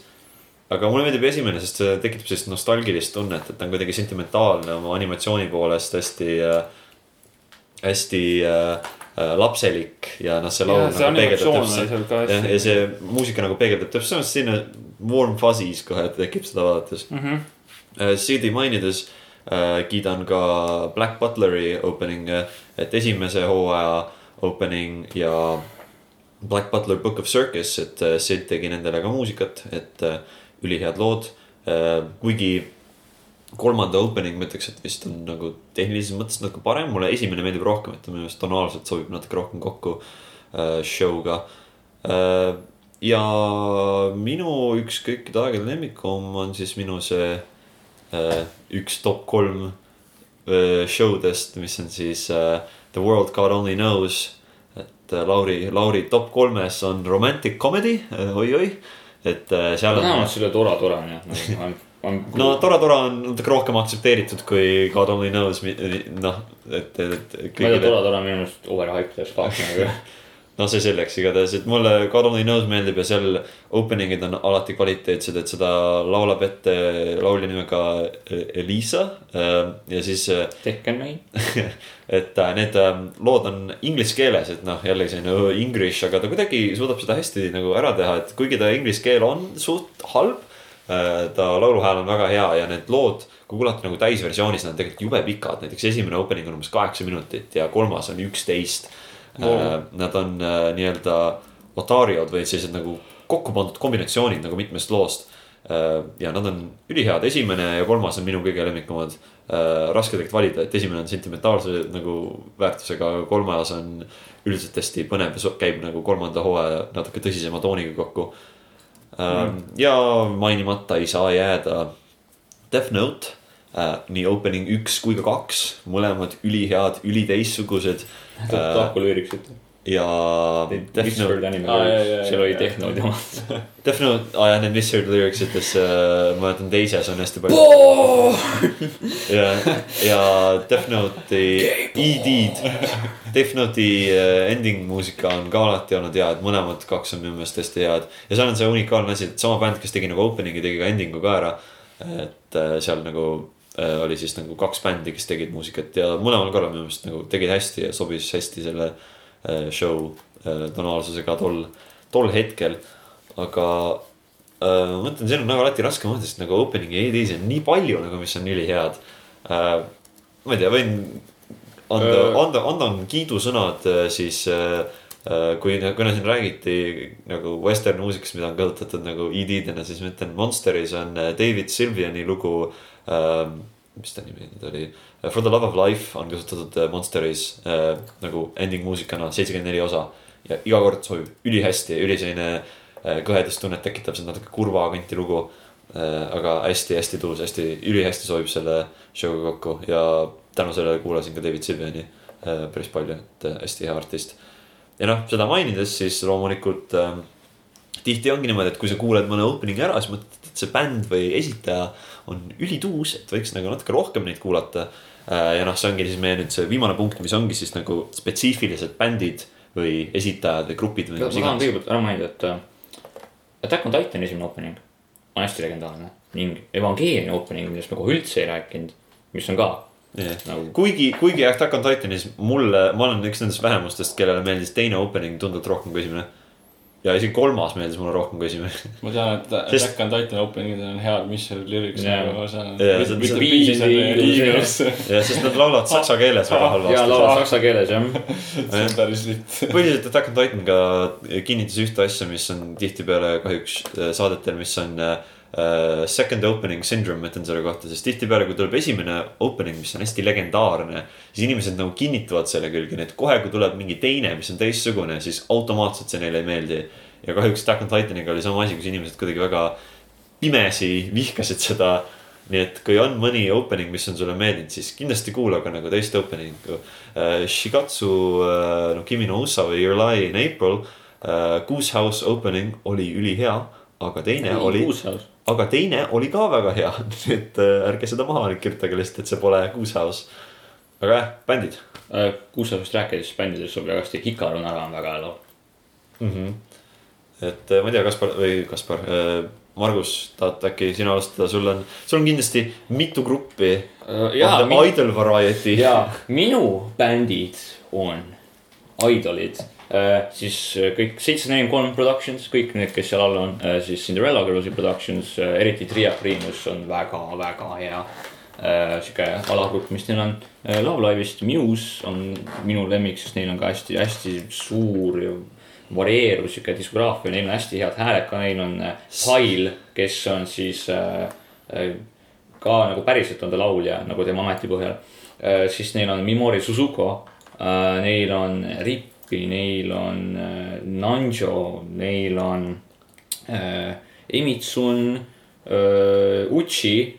aga mulle meeldib esimene, sest see tekitab sellist nostalgilist tunnet, et ta on kuidagi sentimentaalne oma animatsiooni poolest hästi äh,, hästi äh, lapselik ja noh, see laul see nagu peegeldab ka jah, ja see muusika nagu peegeldab täpselt samas selline warm fuzzies kohe tekib seda vaadates Mhm. uh,. CD mainides uh, kiidan ka Black Butleri opening'e, et esimese hooaja opening ja Black Butler Book of Circus, et Sid tegi nendele ka muusikat, et uh, ülihead lood uh,. kuigi kolmanda opening ma ütleks, et vist on nagu tehnilises mõttes natuke parem, mulle esimene meeldib rohkem, et ta minu meelest tonaalselt sobib natuke rohkem kokku uh, show'ga uh,. ja minu üks kõikide aegade lemmikum on siis minu see uh, üks top kolm uh, show dest, mis on siis uh, The World God Only Knows. et uh, Lauri, Lauri top kolmes on romantic comedy uh,, oi-oi, et uh, seal on vähemalt selle Tora Tora on jah, on, on. no Tora Tora on natuke rohkem aktsepteeritud kui God Only Knows, noh, et, et ma ei tea, Tora Tora on minu meelest overhyped as fuck nagu. no see selleks igatahes, et mulle God Only Knows meeldib ja seal opening'id on alati kvaliteetsed, et seda laulab ette laulja nimega Elisa ja siis äh, Tekken main. et äh, need äh, lood on inglise keeles, et noh, jällegi selline english, aga ta kuidagi suudab seda hästi nagu ära teha, et kuigi ta inglise keel on suht halb. Ta lauluhääl on väga hea ja need lood, kui kuulata nagu täisversioonis, nad on tegelikult jube pikad, näiteks esimene opening on umbes kaheksa minutit ja kolmas on üksteist wow.. Nad on äh, nii-öelda otariod või sellised nagu kokku pandud kombinatsioonid nagu mitmest loost Äh, ja nad on ülihead, esimene ja kolmas on minu kõige lemmikumad. raske tegelikult valida, et esimene on sentimentaalse nagu väärtusega, kolmas on üldiselt hästi põnev käib nagu kolmanda hooaja natuke tõsisema tooniga kokku. Ja mainimata ei saa jääda Death Note äh,, nii opening üks kui ka kaks, mõlemad ülihead, üliteistsugused äh, Taku lüüriks, ja Note, anime jaa, jaa,, seal oli. Death Note omad. Death Note, aa jah, need Wizard Lyrics ütles äh,, ma mäletan teises on hästi palju. ja, ja Death Note'i ED-d, Death Note'i äh, ending muusika on ka alati olnud hea, et mõlemad kaks on minu meelest hästi head. ja seal on see unikaalne asi, et sama bänd, kes tegi nagu opening'i, tegi ka ending'u ka ära. et äh, seal nagu äh, oli siis nagu kaks bändi, kes tegid muusikat ja mõlemal korral minu meelest nagu tegid hästi ja sobis hästi selle äh, show äh, tonaalsusega tol, tol hetkel. aga äh, ma mõtlen, see on nagu alati raske mõelda, sest nagu opening'i ED-s on nii palju nagu, mis on ülihead ma ei tea, võin anda anda, andan kiidusõnad siis kui, kuna siin räägiti nagu western muusikast, mida on kasutatud nagu ED-dena, siis ma ütlen Monsteris on David Sylviani lugu äh,. Mis ta nimi nüüd oli, For the love of life on kasutatud äh, Monsteris äh, nagu ending muusikana, seitsekümmend neli osa. ja iga kord sobib ülihästi, üli selline äh, kõhedustunnet tekitav, see on natuke kurva kanti lugu äh,. aga hästi-hästi tuus, hästi, ülihästi sobib selle show'ga kokku ja tänu sellele kuulasin ka David Sylviani äh, päris palju, et äh, hästi hea artist. ja noh, seda mainides siis loomulikult äh, tihti ongi niimoodi, et kui sa kuuled mõne opening'i ära, siis mõtled, et see bänd või esitaja on ülituus, et võiks nagu natuke rohkem neid kuulata. ja noh, see ongi siis meie nüüd see viimane punkt, mis ongi siis nagu spetsiifilised bändid või esitajad või grupid või ma tahan kõigepealt ära mainida, et äh, Attack on Titan'i esimene opening on hästi legendaarne. ning Evangeeliumi opening, millest me kohe üldse ei rääkinud, mis on ka Yeah. nagu kuigi, kuigi Attack on Titanis mulle, ma olen üks nendest vähemustest, kellele meeldis teine opening tunduvalt rohkem kui esimene. Ja isegi kolmas meeldis mulle rohkem kui esimene. ma tean, et Sest- Attack on Titan opening'id on head, mis seal lyrics Jaa. nagu seal on Jaa, see on- see on- Viis on Eagles, ja sest nad laulavad saksa keeles väga ja halvasti. laulab saksa keeles jah. see on päris litt. põhiliselt Attack on Titan ka kinnitas ühte asja, mis on tihtipeale kahjuks äh, saadetel, mis on äh, second opening syndrome, ma ütlen selle kohta, sest tihtipeale, kui tuleb esimene opening, mis on hästi legendaarne, siis inimesed nagu kinnitavad selle külge, nii et kohe, kui tuleb mingi teine, mis on teistsugune, siis automaatselt see neile ei meeldi. ja kahjuks Attack on Titaniga oli sama asi, kus inimesed kuidagi väga pimesi vihkasid seda nii et kui on mõni opening, mis on sulle meeldinud, siis kindlasti kuula ka nagu teist opening'u uh,. Shigatsu uh,, no Kimi no Usa või Your Lie in April uh,. Goose House opening oli ülihea, aga teine oli, kuushaus. Aga teine oli ka väga hea, nii et uh, ärge seda maha kirjutage lihtsalt, et see pole House. aga jah, bändid kuushausest rääkides bändidest sobib väga hästi, Hikaru Nara on väga hea laul. mm. -hmm. et uh, ma ei tea, Kaspar või Kaspar uh,, Margus, tahad äkki sina alustada, sul on, sul on kindlasti mitu gruppi. jaa, Idol variety. ja minu bändid on idolid, siis äh, kõik seitsesada nelikümmend kolm productions, kõik need, kes seal all on, siis Cinderella Girls'i productions, eriti Tria Primus on väga-väga hea. sihuke alagrupp, mis neil on, Love Live'ist Muse on minu lemmik, sest neil on ka hästi-hästi suur ja varieeruv sihuke diskograafia, neil on hästi head hääled ka, neil on äh, Pile, kes on siis äh, äh, ka nagu päriselt on ta laulja nagu tema ameti põhjal. siis neil on Mimori Suzuko, neil on Rippi, neil on äh, Nanjo, neil on äh, Emitsun, Uchi.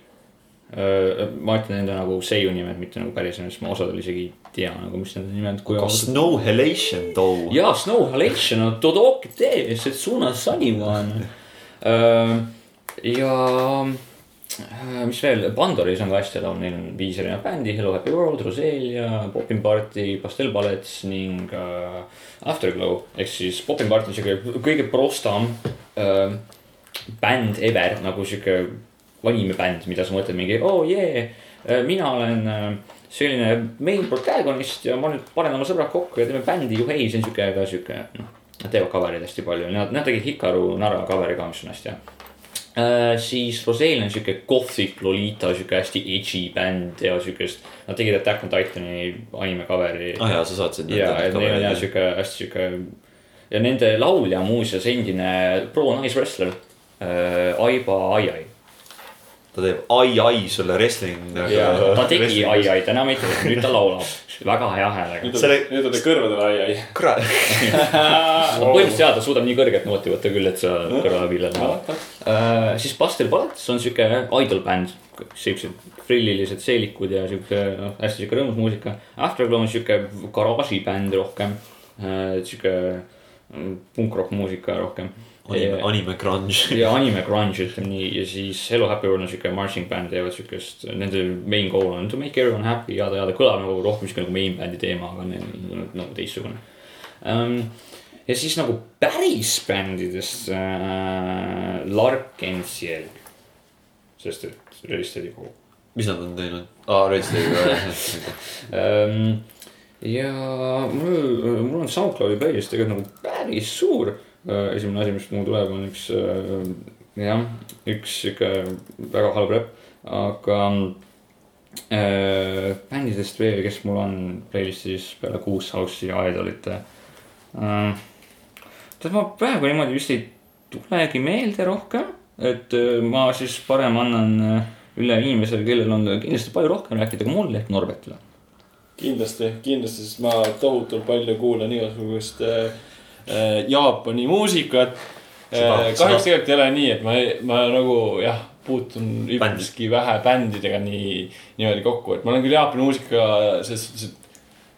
ma ütlen enda nagu seiu nimed, mitte nagu päris nimed, sest ma osadel isegi ei tea nagu, mis nende nimed. aga Snow Halation too. jaa, Snow Halation on Todoki tee, Setsuna Sullivan. ja äh, mis veel, Pandoris on ka hästi elav, neil on viis erinevat bändi, Hello Happy World, Roselia, Poppin Party, Pastel Ballets ning äh, Afterglow. ehk siis Poppin Party on siuke kõige prostam äh, bänd ever nagu siuke animebänd, mida sa mõtled mingi oh yeah, mina olen äh, selline main protagonist ja ma nüüd panen oma sõbrad kokku ja teeme bändi, juhei, see on siuke ka siuke, noh. Nad teevad cover'id hästi palju, nad, nad tegid Hikaru Nara cover'i ka, mis on hästi hea äh,. siis Roseel on siuke gothic lolita, siuke hästi edgy bänd ja siukest, nad tegid Attack on Titani anime cover'i ah jaa, sa saatsid. ja, et neil on jah sihuke hästi sihuke ja nende laulja muuseas endine pro naiswrestler äh, Aiba Aiai. Ta teeb ai, ai sulle wrestling. ja ta tegi Aiai, ta enam ei tee, nüüd ta laulab, väga hea häälega. nüüd on Selle-, nüüd on ta kõrvadele ai, ai. kurat, põhimõtteliselt jaa, ta suudab nii kõrget nooti võtta küll, et sa kõrvale pillad. siis Pastel Ballets on sihuke idol bänd, siuksed frillilised seelikud ja sihuke noh, hästi sihuke rõõmus muusika. Afterglow on sihuke garaažibänd rohkem, sihuke mm, punkrock muusika rohkem. anime, anime grunge. ja anime grunge ütleme nii ja siis Hello Happy World on siuke marching band teevad siukest, nende main goal on to make everyone happy ja ta ja ta kõlab nagu rohkem siuke nagu main band'i teema, aga neil on nagu teistsugune um,. ja siis nagu päris bändidest äh, Larkensiel, sest et Registeeri kogu mis nad on teinud? aa, Redsliga. um,. ja mul, mul on SoundCloudi playlist tegelikult nagu päris suur. Esimene asi, mis mul tuleb, on üks äh, jah, üks sihuke väga halb räpp, aga äh, bändidest veel, kes mul on playlist'is peale Goose House'i ja Idolite äh,. tead, ma praegu niimoodi vist ei tulegi meelde rohkem, et äh, ma siis parem annan äh, üle inimesele, kellel on kindlasti palju rohkem rääkida kui mul ehk Norbertile. kindlasti, kindlasti, sest ma tohutult palju kuulan igasugust äh, äh, Jaapani muusikat äh,. kahjuks tegelikult ei ole nii, et ma, ma nagu jah, puutun üpriski vähe bändidega nii, niimoodi kokku, et ma olen küll Jaapani muusikaga selles suhtes, et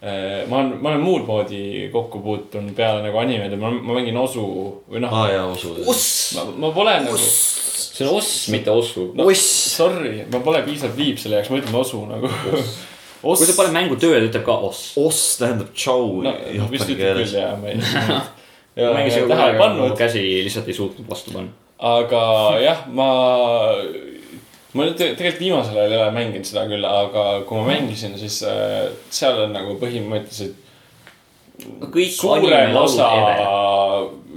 äh, ma olen, ma olen muud moodi kokku puutunud peale nagu animed ja ma, ma mängin osu või noh, aa jaa, usu. ma, ma pole nagu, see on oss, mitte ossu. no, sorry, ma pole piisavalt viib selle jaoks, ma ütlen osu nagu. kui sa paned mängu tööle, ütleb ka oss. oss tähendab tšau no vist jaapani ütleb küll keeles. jah, ma ei. mängisin tähele pannud, käsi lihtsalt ei suutnud vastu panna. aga jah, ma ma nüüd te- tegelikult viimasel ajal ei ole mänginud seda küll, aga kui ma mängisin, siis äh, seal on nagu põhimõtteliselt kõik suurem osa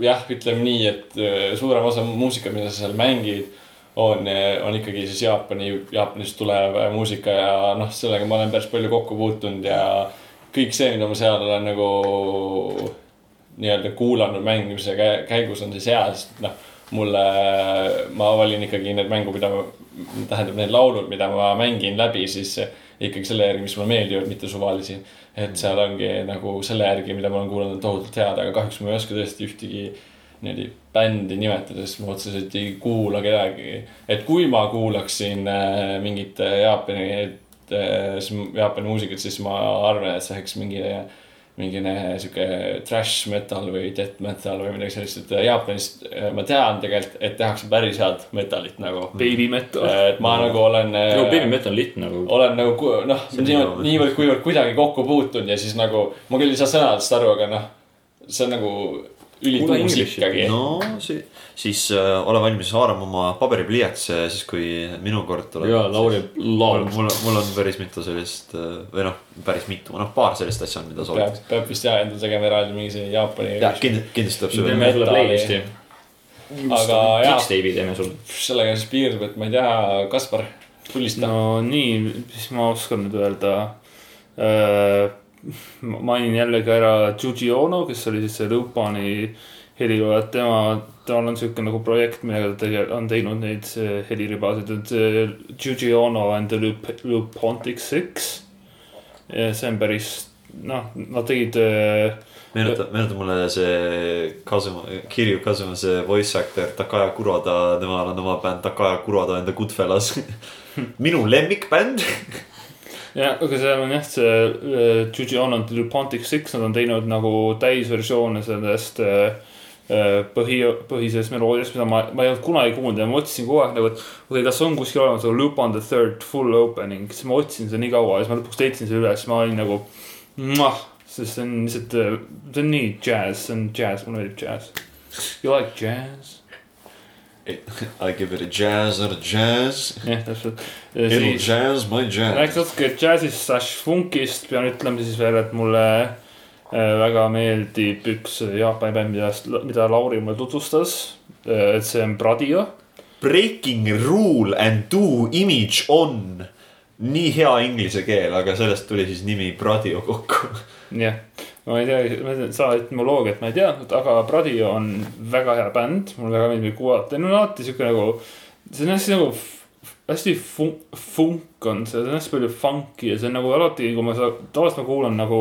jah, ütleme nii, et äh, suurem osa muusikat, mida sa seal mängid, on, on ikkagi siis Jaapani, Jaapanist tulev äh, muusika ja noh, sellega ma olen päris palju kokku puutunud ja kõik see, mida ma seal olen nagu nii-öelda kuulanud mängimise kä- käigus on siis hea, sest noh, mulle, ma valin ikkagi need mängu, mida ma, tähendab need laulud, mida ma mängin läbi, siis ikkagi selle järgi, mis mulle meeldivad, mitte suvalisi. et seal ongi nagu selle järgi, mida ma olen kuulanud, on tohutult head, aga kahjuks ma ei oska tõesti ühtegi niimoodi bändi nimetada, sest ma otseselt ei kuula kedagi. et kui ma kuulaksin äh, mingit äh, Jaapani, Jaapani muusikat, siis ma arvan, et see oleks mingi, mingine sihuke trash metal või death metal või midagi sellist, et Jaapanis äh, ma tean tegelikult, et tehakse päris head metalit nagu. Baby metal. et ma nagu olen. no Baby Metal on lihtne nagu. olen nagu noh, niivõrd, niivõrd-kuivõrd kuidagi kokku puutunud ja siis nagu ma küll ei saa sõnadest aru, aga noh, see on nagu Englishi't. ikkagi. no see, siis äh, ole valmis haarama oma paberipliiats, siis kui minu kord tuleb. ja Lauri mul, laulab. mul, mul on päris mitu sellist äh, või noh, päris mitu, noh, paar sellist asja on, mida peab soovitan., peab vist jah endale tegema eraldi mingi see Jaapani. jah, kindlasti, kindlasti tuleb see teeme sulle playlisti. aga jah, Mixtape'i teeme sulle. sellega siis piirdub, et ma ei tea, Kaspar, tulista no.. nii, mis ma oskan nüüd öelda. Mainin jällegi ära Juji Ono, kes oli siis see Lupani helilooja, et tema, temal on siuke nagu projekt, millega ta tege-, on teinud neid heliribasid, et Juji Ono and the Lup-, Lupontic Six. see on päris, noh, nad tegid äh, meenutab, meenutab mulle see Kasuma, Kirju Kasuma see voice actor Takaya Kuroda, temal on oma bänd Takaya Kuroda and the Goodfellas. minu lemmikbänd. jah, aga seal on jah, see äh, Juji Ono and the Lupontic Six, nad on teinud nagu täisversioone sellest äh, äh, põhi, põhisest meloodiast, mida ma, ma ei olnud kunagi kuulnud ja ma otsisin kogu aeg nagu, et okei okay,, kas on kuskil olemas nagu Lupin the Third full opening, siis ma otsisin seda nii kaua ja siis ma lõpuks leidsin selle üles, ma olin nagu. sest see on lihtsalt, see on nii jazz, see on jazz, mulle meeldib jazz. You like jazz? I give it a jazz or a jazz. jah, täpselt. It'll jazz my jazz. rääkides natuke džässist slaš funkist, pean ütlema siis veel, et mulle äh, väga meeldib üks Jaapani bänd, mida, mida Lauri mulle tutvustas. et see on Pradio. Breaking rule and do image on. nii hea inglise keel, aga sellest tuli siis nimi Pradio kokku. jah, ma ei tea, ma ei tea, seda etmoloogiat ma ei teadnud, aga Pradio on väga hea bänd, mulle väga meeldib kuulata, neil on alati siuke nagu, see on hästi nagu hästi funk, funk on see, see on hästi palju funk'i ja see on nagu alati, kui ma seda, tavaliselt ma kuulan nagu,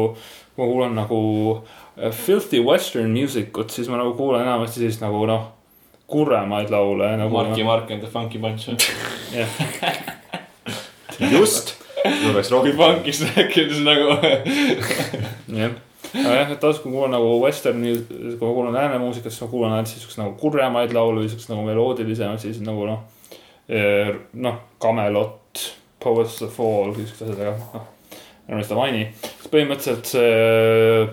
kui ma kuulan nagu äh, filthy western music ut, siis ma nagu kuulan enamasti sellist nagu noh, kurremaid laule nagu. Marki Mark and the Funky Bunch. just, tuleks kui rohkem. funkist rääkida, siis nagu jah, aga jah, et tavaliselt kui kuulan nagu western'i, kui ma kuulan läänemuusikat, siis ma kuulan ainult siukest nagu kurjemaid laule või siukest nagu meloodilisemaid, siis nagu noh. noh, Camelot, Poets of the Fall, siuksed asjad, aga noh. ärme seda maini, siis põhimõtteliselt see.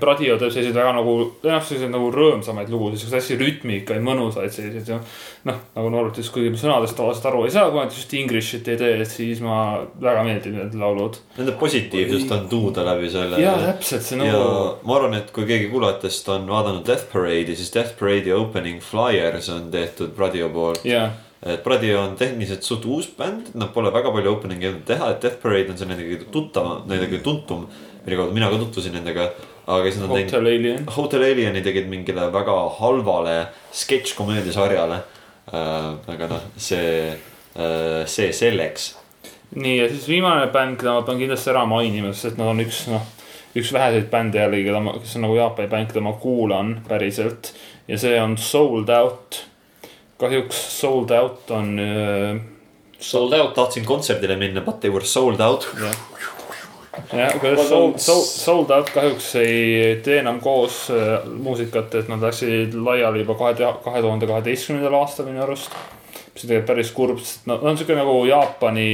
Pradio teeb selliseid väga nagu, jah, selliseid nagu rõõmsamaid lugusid, siukseid hästi rütmikaid, mõnusaid selliseid ja. noh, nagu Norbert ütles, kuigi ma sõnadest tavaliselt aru ei saa, kui nad just English'it ei tee, siis ma, väga meeldivad need laulud. Nende positiivsust on tuuda läbi selle. jaa, täpselt, see nagu. ma arvan, et kui keegi kuulajatest on vaadanud Death Parade'i, siis Death Parade'i opening flyers on tehtud Pradio poolt. jaa, et Pradio on tehniliselt suht uus bänd, nad pole väga palju opening'i jõudnud teha, et Death Parade on see nende kõige tuttavam, nende kõige tuntum. Mille kaudu mina ka tutvusin nendega, aga siis nad teinud. Hotel Alien. Hotel Alieni tegid mingile väga halvale sketš-komöödiasarjale äh,. aga noh, see äh,, see selleks. nii, ja siis viimane bänd, keda ma pean kindlasti ära mainima, sest et nad on üks, noh, üks väheseid bände jällegi, keda ma, kes on nagu Jaapani bänd, keda ma kuulan päriselt. ja see on Sold Out. kahjuks Sold Out on äh, Sold out. tahtsin kontserdile minna, but they were sold out. jah, aga Sold, Sold, Sold Out kahjuks ei tee enam koos äh, muusikat, et nad läksid laiali juba kahe, kahe tuhande kaheteistkümnendal aastal minu arust. mis on tegelikult päris kurb, sest nad on siuke nagu Jaapani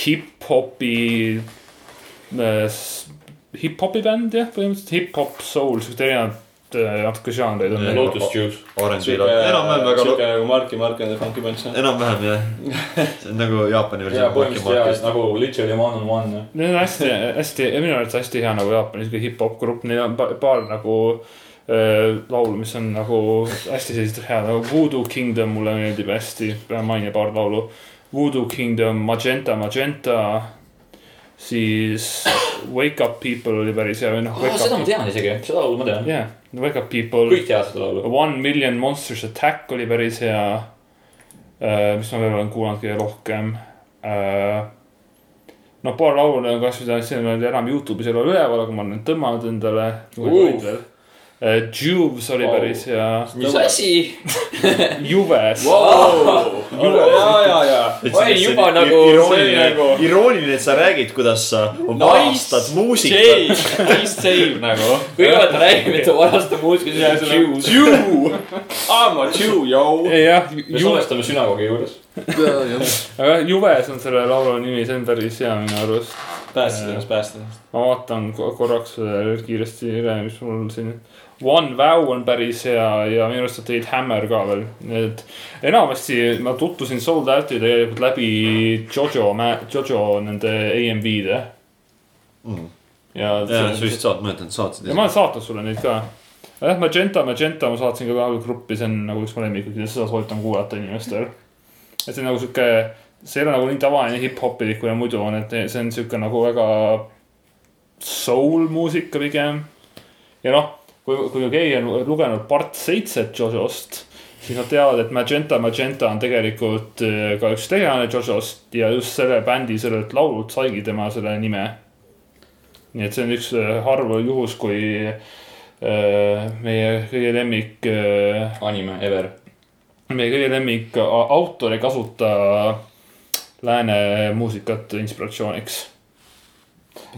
hip-hopi äh,, hip-hopi bänd jah, põhimõtteliselt hip-hop, soul, siuksed erinevad natuke žanreid on. Lotus Juice. Orange'i laul, enam-vähem väga siuke lo-, nagu Marki Mark and the Funky Bunch. enam-vähem jah. see on nagu Jaapani ja versioon. põhimõtteliselt jaa, nagu literally one on one. Need on hästi, hästi, minu arvates hästi hea nagu Jaapani siuke hip-hop grupp, neil on pa- paar nagu äh, laulu, mis on nagu hästi sellised head, nagu Voodoo Kingdom mulle meeldib hästi, pean mainima paar laulu. Voodoo Kingdom, Magenta, Magenta, siis Wake Up People oli päris hea või noh. seda ma tean isegi, seda laulu ma tean. jah, Wake Up People. kõik teavad seda laulu. One Million Monsters Attack oli päris hea. mis ma veel olen kuulanud kõige rohkem. no paar laulu on kasvõi, see on enam Youtube'is ei ole üleval, aga ma olen tõmmanud endale Uh.. Juves oli Wow. päris hea. mis asi? Juves. ja, ja, ja. Oi, juba nagu- irooniline see nagu-, irooniline, et sa räägid, kuidas sa varastad muusikat. Nice, nice save nagu. kõigepealt ta räägib, et ta varastab muusika, siis on Juice. Jew, I m a Jew, yo. me salvestame sünagoogi juures. aga Juves on selle laulu nimi, see on päris hea minu arust. päästsid ennast, päästsid ennast. ma vaatan ko- korraks veel kiiresti üle, mis mul siin. One Vow on päris hea ja minu arust olid Hammer ka veel, need enamasti ma tutvusin Sold Out'i tegelikult läbi Jojo, Jojo nende AMV-de. Mm. ja, ja, sa vist saad, ma ütlen, saatsid ja ma olen saatnud sulle neid ka. jah, Magenta, Magenta ma saatsin ka kahel gruppi, see on nagu üks mu lemmikuid ja seda soovitan kuulata inimestel. et see on nagu sihuke, see ei ole nagu nii tavaline hip-hopilik, kui ta muidu on, et see on sihuke nagu väga soul muusika pigem. ja noh, kui, kui keegi on lugenud part seitset Jojost, siis nad teavad, et Magenta, Magenta on tegelikult äh, ka üks tegelane Jojost ja just selle bändi sellelt laulult saigi tema selle nime. nii et see on üks äh, harv juhus, kui äh, meie kõige lemmik anime ever. meie kõige lemmik autor ei kasuta lääne muusikat inspiratsiooniks.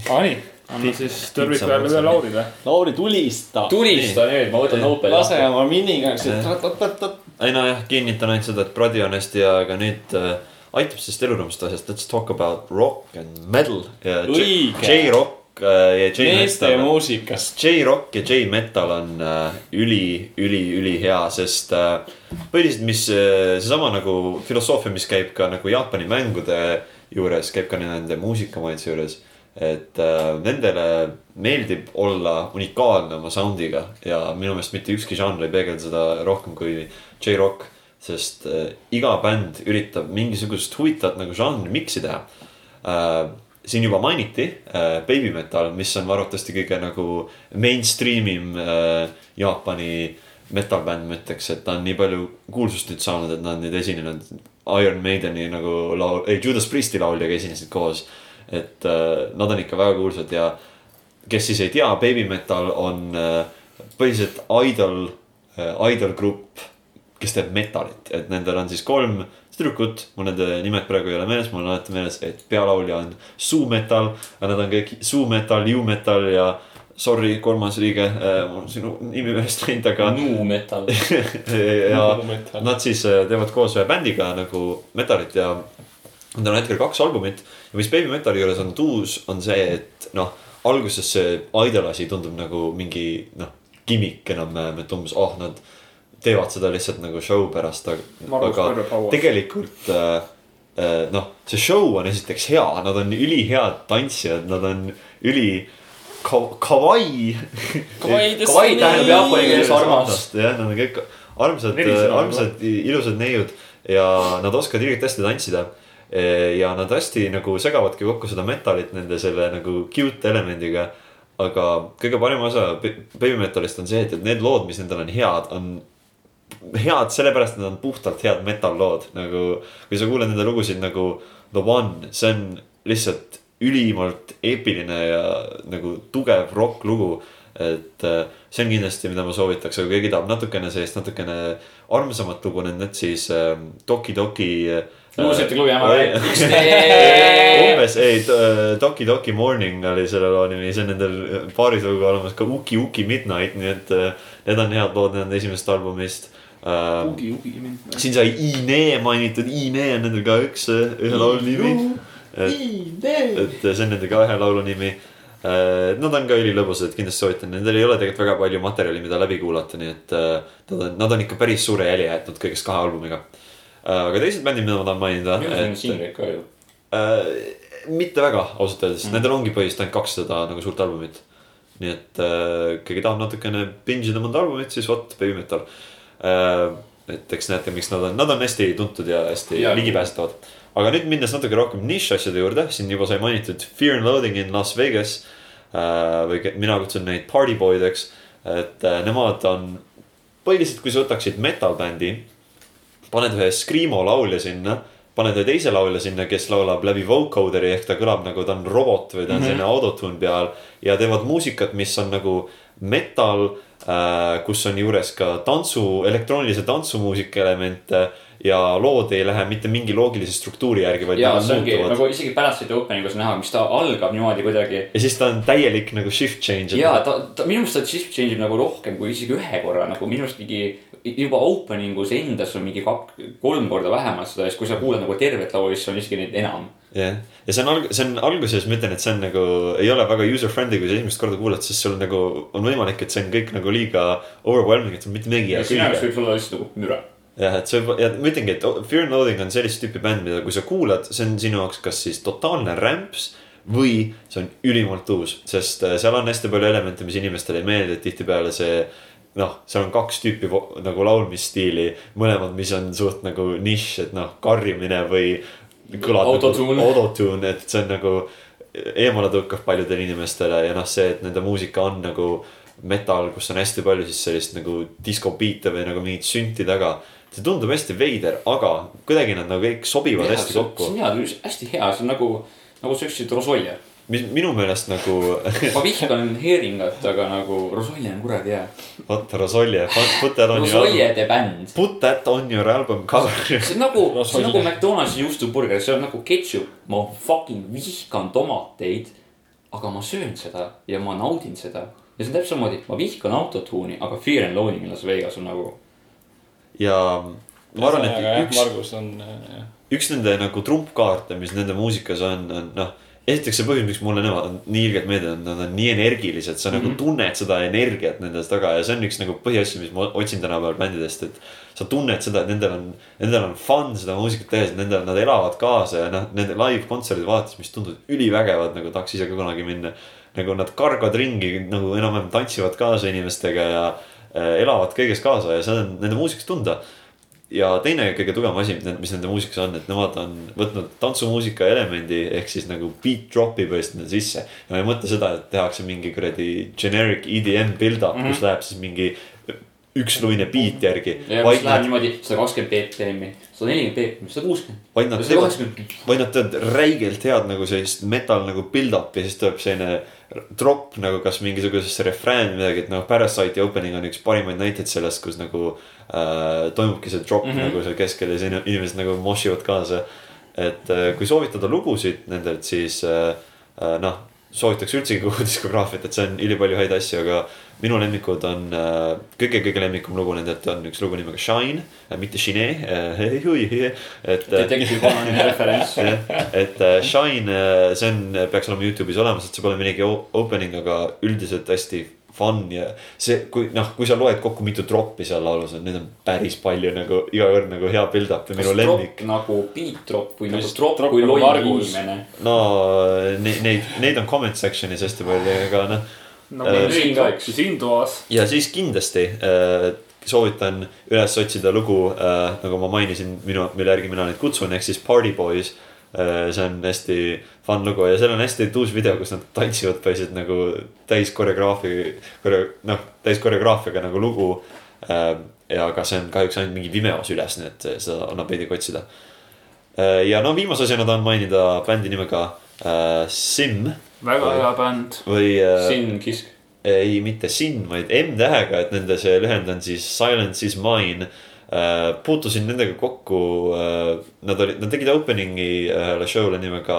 aga nii, anna siis tõrviku jälle üle Laurile. Lauri tulista. tulista nüüd, ma võtan Opeli. lase oma miniga siit. ei nojah, kinnitan ainult seda, et Brady on hästi hea, aga nüüd äh, aitab sellest eluruumist asjast, let's talk about rock and metal ja J-. J-rock äh, ja meeste J-metal. muusikast. J-rock ja J-metal on äh, üli, üli, ülihea, sest äh, põhiliselt, mis äh, seesama nagu filosoofia, mis käib ka nagu Jaapani mängude juures, käib ka nende muusikamaitse juures. Et äh, nendele meeldib olla unikaalne oma sound'iga ja minu meelest mitte ükski žanr ei peegelda seda rohkem kui J-rock. sest äh, iga bänd üritab mingisugust huvitavat nagu žanri mix'i teha äh, siin juba mainiti äh, Baby Metal, mis on arvatavasti kõige nagu mainstream im äh, Jaapani metal-bänd, ma ütleks, et ta on nii palju kuulsust nüüd saanud, et nad nüüd esinenud Iron Maideni nagu laul, ei Judas Priesti lauljaga esinesid koos. Et äh, nad on ikka väga kuulsad ja kes siis ei tea, Baby Metal on äh, põhiliselt idol äh,, idol grupp, kes teeb metalit, et nendel on siis kolm tüdrukut, mul nende nimed praegu ei ole meeles, mul on alati meeles, et pealaulja on Sue Metal, aga nad on kõik Sue Metal, You Metal ja sorry, kolmas liige, mul on sinu nimi meelest läinud, aga Nu metal. ja nad siis teevad koos ühe bändiga nagu metalit ja On hetkel kaks albumit ja mis Baby Metali juures on uus, on see, et noh, alguses see idol asi tundub nagu mingi noh, gimmick enam-vähem, et umbes, oh, nad teevad seda lihtsalt nagu show pärast, aga tegelikult äh, äh, noh, see show on esiteks hea, nad on ülihead tantsijad, nad on üli ka- kawaii. Kawaii tähendab jaapani keeles armast. jah, nad on kõik armsad sõna, armsad, ilusad neiud ja nad oskavad ilgelt hästi tantsida. Ja nad hästi nagu segavadki kokku seda metalit nende selle nagu cute elemendiga. aga kõige parem osa Ba- Baby Metalist on see, et, et need lood, mis nendel on head, on head sellepärast, et nad on puhtalt head metal lood, nagu kui sa kuuled nende lugusid nagu The One, see on lihtsalt ülimalt eepiline ja nagu tugev rokklugu. et äh, see on kindlasti, mida ma soovitaks, aga kui keegi tahab natukene sellist natukene armsamat lugu, need siis Toki Toki äh, luusite klubi jama Oi. rääkida. umbes, ei, Toki Toki Morning oli selle loo nimi, see on nendel paarislugu olemas ka Uki Uki Midnight, nii et äh, need on head lood nende esimesest albumist uh,. ugi, ugi mind. siin sai Ine mainitud, Ine on nendel ka üks, ühe laulu nimi. et, et see on nende ka ühe laulu nimi Nad on ka ülilõbusad, kindlasti soovitan, nendel ei ole tegelikult väga palju materjali, mida läbi kuulata, nii et äh, nad on, nad on ikka päris suure jälje jätnud kõigest kahe albumiga. Aga teised bändid, mida ma tahan mainida. minu arust on singleid ka ju. Äh, mitte väga, ausalt öeldes Mm. nendel ongi põhiliselt ainult kaks seda nagu suurt albumit. nii et äh, keegi tahab natukene binge ida mõnda albumit, siis vot Baby Metal äh,. et eks näete, miks nad on, nad on hästi tuntud ja hästi ja. ligipääsetavad. aga nüüd minnes natuke rohkem nišš asjade juurde, siin juba sai mainitud Fear and Loathing in Las Vegas äh,. või mina kutsun neid party boydeks, et äh, nemad on põhiliselt, kui sa võtaksid metal bändi paned ühe Screamo laulja sinna, paned ühe teise laulja sinna, kes laulab läbi vocoderi ehk ta kõlab nagu ta on robot või ta on mm -hmm. selline autotune peal. ja teevad muusikat, mis on nagu metal äh,, kus on juures ka tantsu, elektroonilise tantsumuusika elemente. ja lood ei lähe mitte mingi loogilise struktuuri järgi, vaid ja see ongi nagu isegi pärast seda opening'us näha, mis ta algab niimoodi kuidagi. ja siis ta on täielik nagu shift change. ja ta, ta minu arust ta shift change ib nagu rohkem kui isegi ühe korra nagu minu arust mingi juba opening us endas on mingi kak-, kolm korda vähemalt seda siis, kui sa kuulad nagu tervet laulu, siis on isegi neid enam. jah, ja see on alg-, see on alguses, ma ütlen, et see on nagu, ei ole väga user friendly, kui sa esimest korda kuulad, sest sul nagu on võimalik, et see on kõik nagu liiga overwhelming, et mitte midagi ei ja jää sinu jaoks võib see olla lihtsalt nagu müra. jah, et see võib, ja ma ütlengi, et Fear and Loathing on sellist tüüpi bänd, mida kui sa kuulad, see on sinu jaoks kas siis totaalne rämps või see on ülimalt uus, sest äh, seal on hästi palju elemente, mis inimestele ei meeldi, et tihtipeale see noh, seal on kaks tüüpi nagu laulmisstiili, mõlemad, mis on suht nagu nišš, et noh, karjumine või kõlad Autotune. nagu autotune, et see on nagu eemale tõukav paljudele inimestele ja noh, see, et nende muusika on nagu metal, kus on hästi palju siis sellist nagu diskobiite või nagu mingit sünti taga. see tundub hästi veider, aga kuidagi nad nagu kõik sobivad hästi see kokku, on hea, hästi hea, see on nagu, nagu sa ütlesid, Rosolje. Mis minu meelest nagu ma vihkan heeringat, aga nagu Rosolje on kuradi hea. vot Rosolje, put that on your Rosolje the band. put that on your album cover. see on nagu, see on nagu McDonaldsi juustuburger, see on nagu ketšup. ma fucking vihkan tomateid. aga ma söön seda ja ma naudin seda. ja see on täpselt samamoodi, ma vihkan autotune'i, aga Fear and Loathing in Las Vegas on nagu. ja ma arvan, et üks, Margus on, jah. üks nende nagu trumpkaarte, mis nende muusikas on, on noh. Esiteks see põhjus, miks mulle nemad on nii ilgelt meeldinud, nad on nii energilised, sa mm -hmm. nagu tunned seda energiat nendes taga ja see on üks nagu põhiasju, mis ma otsin tänapäeval bändidest, et. sa tunned seda, et nendel on, nendel on fun seda muusikat tehes, nendel, nad elavad kaasa ja noh, nende live kontserdid vaadates, mis tunduvad ülivägevad, nagu tahaks ise ka kunagi minna. nagu nad kargavad ringi nagu enam-vähem tantsivad kaasa inimestega ja äh, elavad kõiges kaasa ja see on nende muusikas tunda ja teine kõige tugevam asi, mis nende muusikas on, et nemad on võtnud tantsumuusika elemendi ehk siis nagu beat drop'i põhimõtteliselt nende sisse. ja ma ei mõtle seda, et tehakse mingi kuradi generic EDM build-up mm, -hmm. kus läheb siis mingi üksluine beat järgi. vaid nad, niimoodi sada kakskümmend BPM-i, sada nelikümmend BPM-i, sada kuuskümmend. vaid nad teevad, vaid nad teevad räigelt head nagu sellist metal nagu build-up'i ja siis tuleb selline drop nagu kas mingisugusesse refrään või midagi, et noh, Parasite'i opening on üks parimaid näiteid sellest, kus nagu äh, toimubki see drop mm. -hmm. nagu seal keskel ja siis in- inimesed nagu mošivad kaasa. et äh, kui soovitada lugusid nendelt, siis äh, äh, noh, soovitaks üldsegi kogu diskograafiat, et see on ülipalju häid asju, aga minu lemmikud on äh, kõige-kõige lemmikum lugu nendelt on üks lugu nimega Shine, mitte Shine äh,, et äh, Detective Conani referents. et äh, Shine, see on, peaks olema Youtube'is olemas, et see pole midagi o- opening, aga üldiselt hästi fun ja see, kui noh, kui sa loed kokku, mitu drop'i seal laulus on, neid on päris palju nagu iga kord nagu hea build-up ja minu lemmik. nagu beat drop või nagu drop drop kui nagu loll inimene. no neid, neid, neid on comment section'is hästi palju, aga noh. Nagu Äh, siin toas. ja siis kindlasti äh, soovitan üles otsida lugu äh,, nagu ma mainisin, minu, mille järgi mina neid kutsun, ehk siis Party Boys äh,. see on hästi fun lugu ja seal on hästi tuus video, kus nad tantsivad põhiliselt nagu täis koreograafi, noh, täis koreograafiaga nagu lugu äh,. ja aga see on kahjuks ainult mingi Vimeos üles, nii et seda annab veidike otsida äh,. ja no viimase asjana tahan mainida bändi nimega äh, Sim väga Oi. hea bänd. või äh, Sin Kisk. ei, mitte Sin, vaid M-tähega, et nende see lühend on siis Silence is mine. puutusin nendega kokku, nad olid, nad tegid opening'i ühele show'le nimega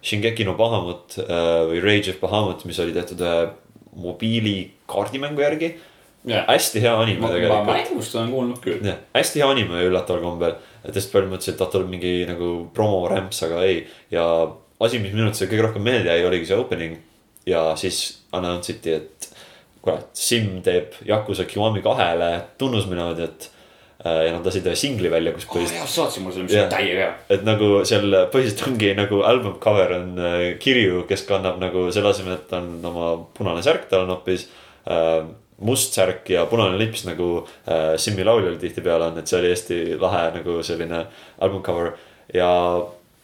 Shingeki no Bahamut äh, või Rage of Bahamut, mis oli tehtud ühe mobiilikaardimängu järgi. hästi hea anime ma, ma tegelikult. mängust olen kuulnud küll. jah, hästi hea anime üllataval kombel, et hästi palju mõtlesin, et ah tuleb mingi nagu promorämps, aga ei. ja asi, mis minult see kõige rohkem meelde jäi, oligi see opening. ja siis announce iti, et kurat, Sim teeb Yakuza Kiwami kahele tunnusmelodiat. ja nad lasid ühe singli välja, kus oh põhiliselt jah, saatsid mulle selle, mis on täiega hea. et nagu seal põhiliselt ongi nagu album cover on äh, Kirju, kes kannab nagu selle asemel, et on oma punane särk, tal on hoopis äh, must särk ja punane lips nagu äh, Simmi lauljal tihtipeale on, et see oli hästi lahe nagu selline album cover. ja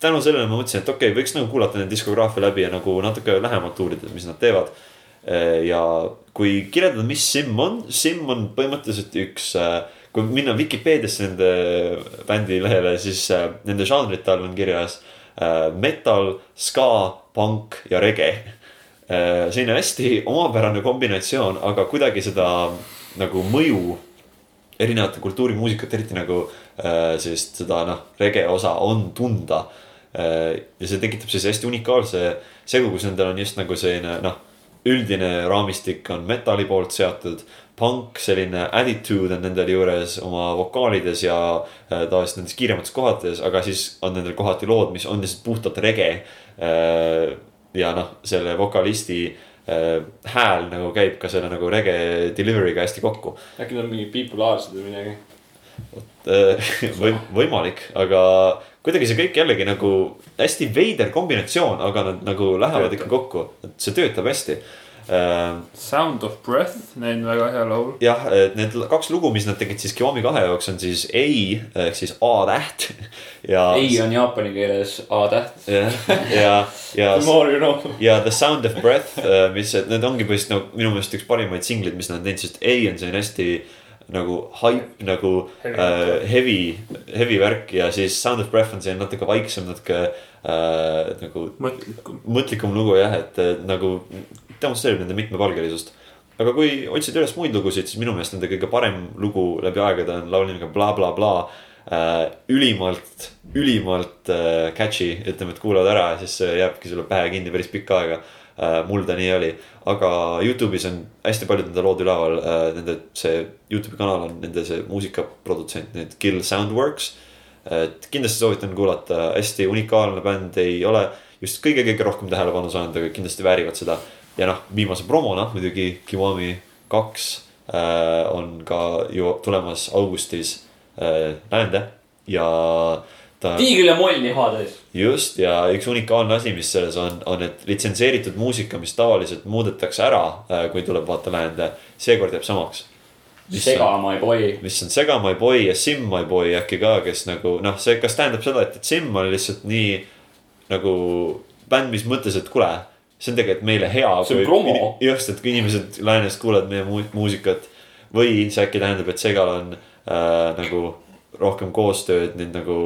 tänu sellele ma mõtlesin, et okei okay,, võiks nagu kuulata nende diskograafia läbi ja nagu natuke lähemalt uurida, mis nad teevad. ja kui kirjeldada, mis Sim on, Sim on põhimõtteliselt üks äh, kui minna Vikipeediasse nende bändi lehele, siis äh, nende žanrite all on kirjas äh, metal, ska, punk ja rege. selline hästi omapärane kombinatsioon, aga kuidagi seda nagu mõju erinevate kultuurimuusikat, eriti nagu äh, sellist seda noh, rege osa on tunda äh,. Ja see tekitab siis hästi unikaalse segu, kus nendel on just nagu selline noh, üldine raamistik on metali poolt seatud. punk, selline attitude on nendel juures oma vokaalides ja äh, tavaliselt nendes kiiremates kohtades, aga siis on nendel kohati lood, mis on lihtsalt puhtalt rege äh,. ja noh, selle vokalisti äh, hääl nagu käib ka selle nagu rege delivery'ga hästi kokku äkki nad on mingid bipolaarsed või midagi. Äh, või, võimalik, aga kuidagi see kõik jällegi nagu hästi veider kombinatsioon, aga nad nagu lähevad ikka kokku, et see töötab hästi. Sound of Breath, neil on väga hea laul. jah, need kaks lugu, mis nad tegid siis Kiwami kahe jaoks on siis A ehk siis A täht ja. ei on jaapani keeles A täht. ja, ja, ja The more you know. ja The Sound of Breath, mis, need ongi põhimõtteliselt nagu minu meelest üks parimaid singleid, mis nad on teinud, sest A on selline hästi nagu hype nagu Heavy äh, heavy, heavy värk ja siis Sound of Breath on selline natuke vaiksem, natuke äh, nagu mõtlikum. mõtlikum lugu jah, et äh, nagu demonstreerib nende mitmepalgelisust. aga kui otsida üles muid lugusid, siis minu meelest nende kõige parem lugu läbi aegade on laul nimega Bla Bla Bla äh,. ülimalt, ülimalt äh, catchy, ütleme, et kuulad ära ja siis jääbki sulle pähe kinni päris pikka aega äh,. Mul ta nii oli, aga Youtube'is on hästi paljud nende lood üleval. Äh,, nende see Youtube'i kanal on nende see muusikaprodutsent, need Kill Soundworks. Et kindlasti soovitan kuulata, hästi unikaalne bänd, ei ole. Just kõige-kõige rohkem tähelepanu saanud, aga kindlasti väärivad seda. ja noh, viimase promona muidugi Kiwami kaks äh, on ka ju tulemas augustis äh, läände. Ja ta tiigril ja molli HD-s. just ja üks unikaalne asi, mis selles on, on, et litsenseeritud muusika, mis tavaliselt muudetakse ära, kui tuleb vaata läände, seekord jääb samaks. sega my boy. mis on Sega My Boy ja Sim My Boy äkki ka, kes nagu noh, see kas tähendab seda, et, et Sim on lihtsalt nii nagu bänd, mis mõtles, et kuule, see on tegelikult meile hea. See on promo. just, et kui inimesed läänest kuulevad meie mu muusikat või see äkki tähendab, et Segal on äh, nagu rohkem koostööd nüüd nagu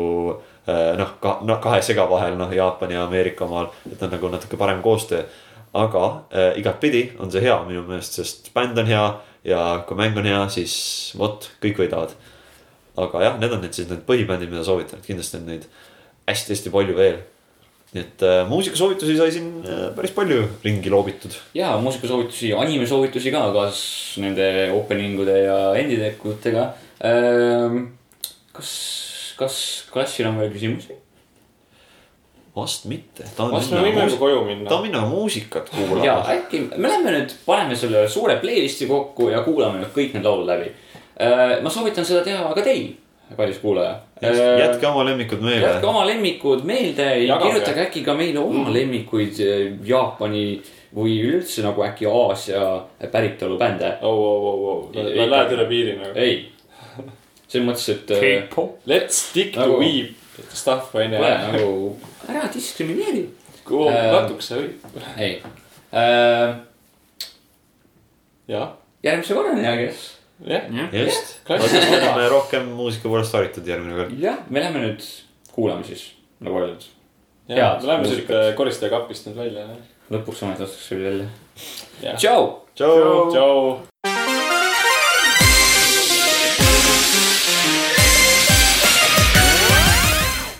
äh, noh, ka, noh kahe sega vahel, noh Jaapani ja Ameerika omal, et on nagu natuke parem koostöö. aga äh, igatpidi on see hea minu meelest, sest bänd on hea ja kui mäng on hea, siis vot kõik võidavad. aga jah, need on need siis need põhibändid, mida soovitan, et kindlasti on neid hästi-hästi palju veel. nii et äh, muusikasoovitusi sai siin äh, päris palju ringi loobitud. ja muusikasoovitusi, animesoovitusi ka, kaasas nende opening ude ja endidekutega ähm,. kas, kas klassil on veel küsimusi? vast mitte. kas me võime juba koju minna ta? on minna muusikat ja kuulama. äkki me lähme nüüd, paneme selle suure playlist'i kokku ja kuulame nüüd kõik need laulud läbi. ma soovitan seda teha ka teil, kallis kuulaja. jätke oma lemmikud meelde jätke. oma lemmikud meelde ja Jagage. kirjutage äkki ka meile oma lemmikuid eh, Jaapani või üldse nagu äkki Aasia päritolu bände. oo, oo, Ei- nad lähevad üle piiri nagu. ei, selles mõttes, et K-pop. Let's stick to Nagu- weeb stuff on ju nagu ära diskrimineeri. kuhu Äh, natukese võib. ei äh,, jah, järgmise korrani, I guess. jah. just, oleme rohkem muusika poolest haritud järgmine kord. jah, me lähme nüüd kuulame siis, nagu öeldud. Head me läheme siit koristaja kapist nüüd välja. lõpuks ometi lastakse välja. Tšau. tšau.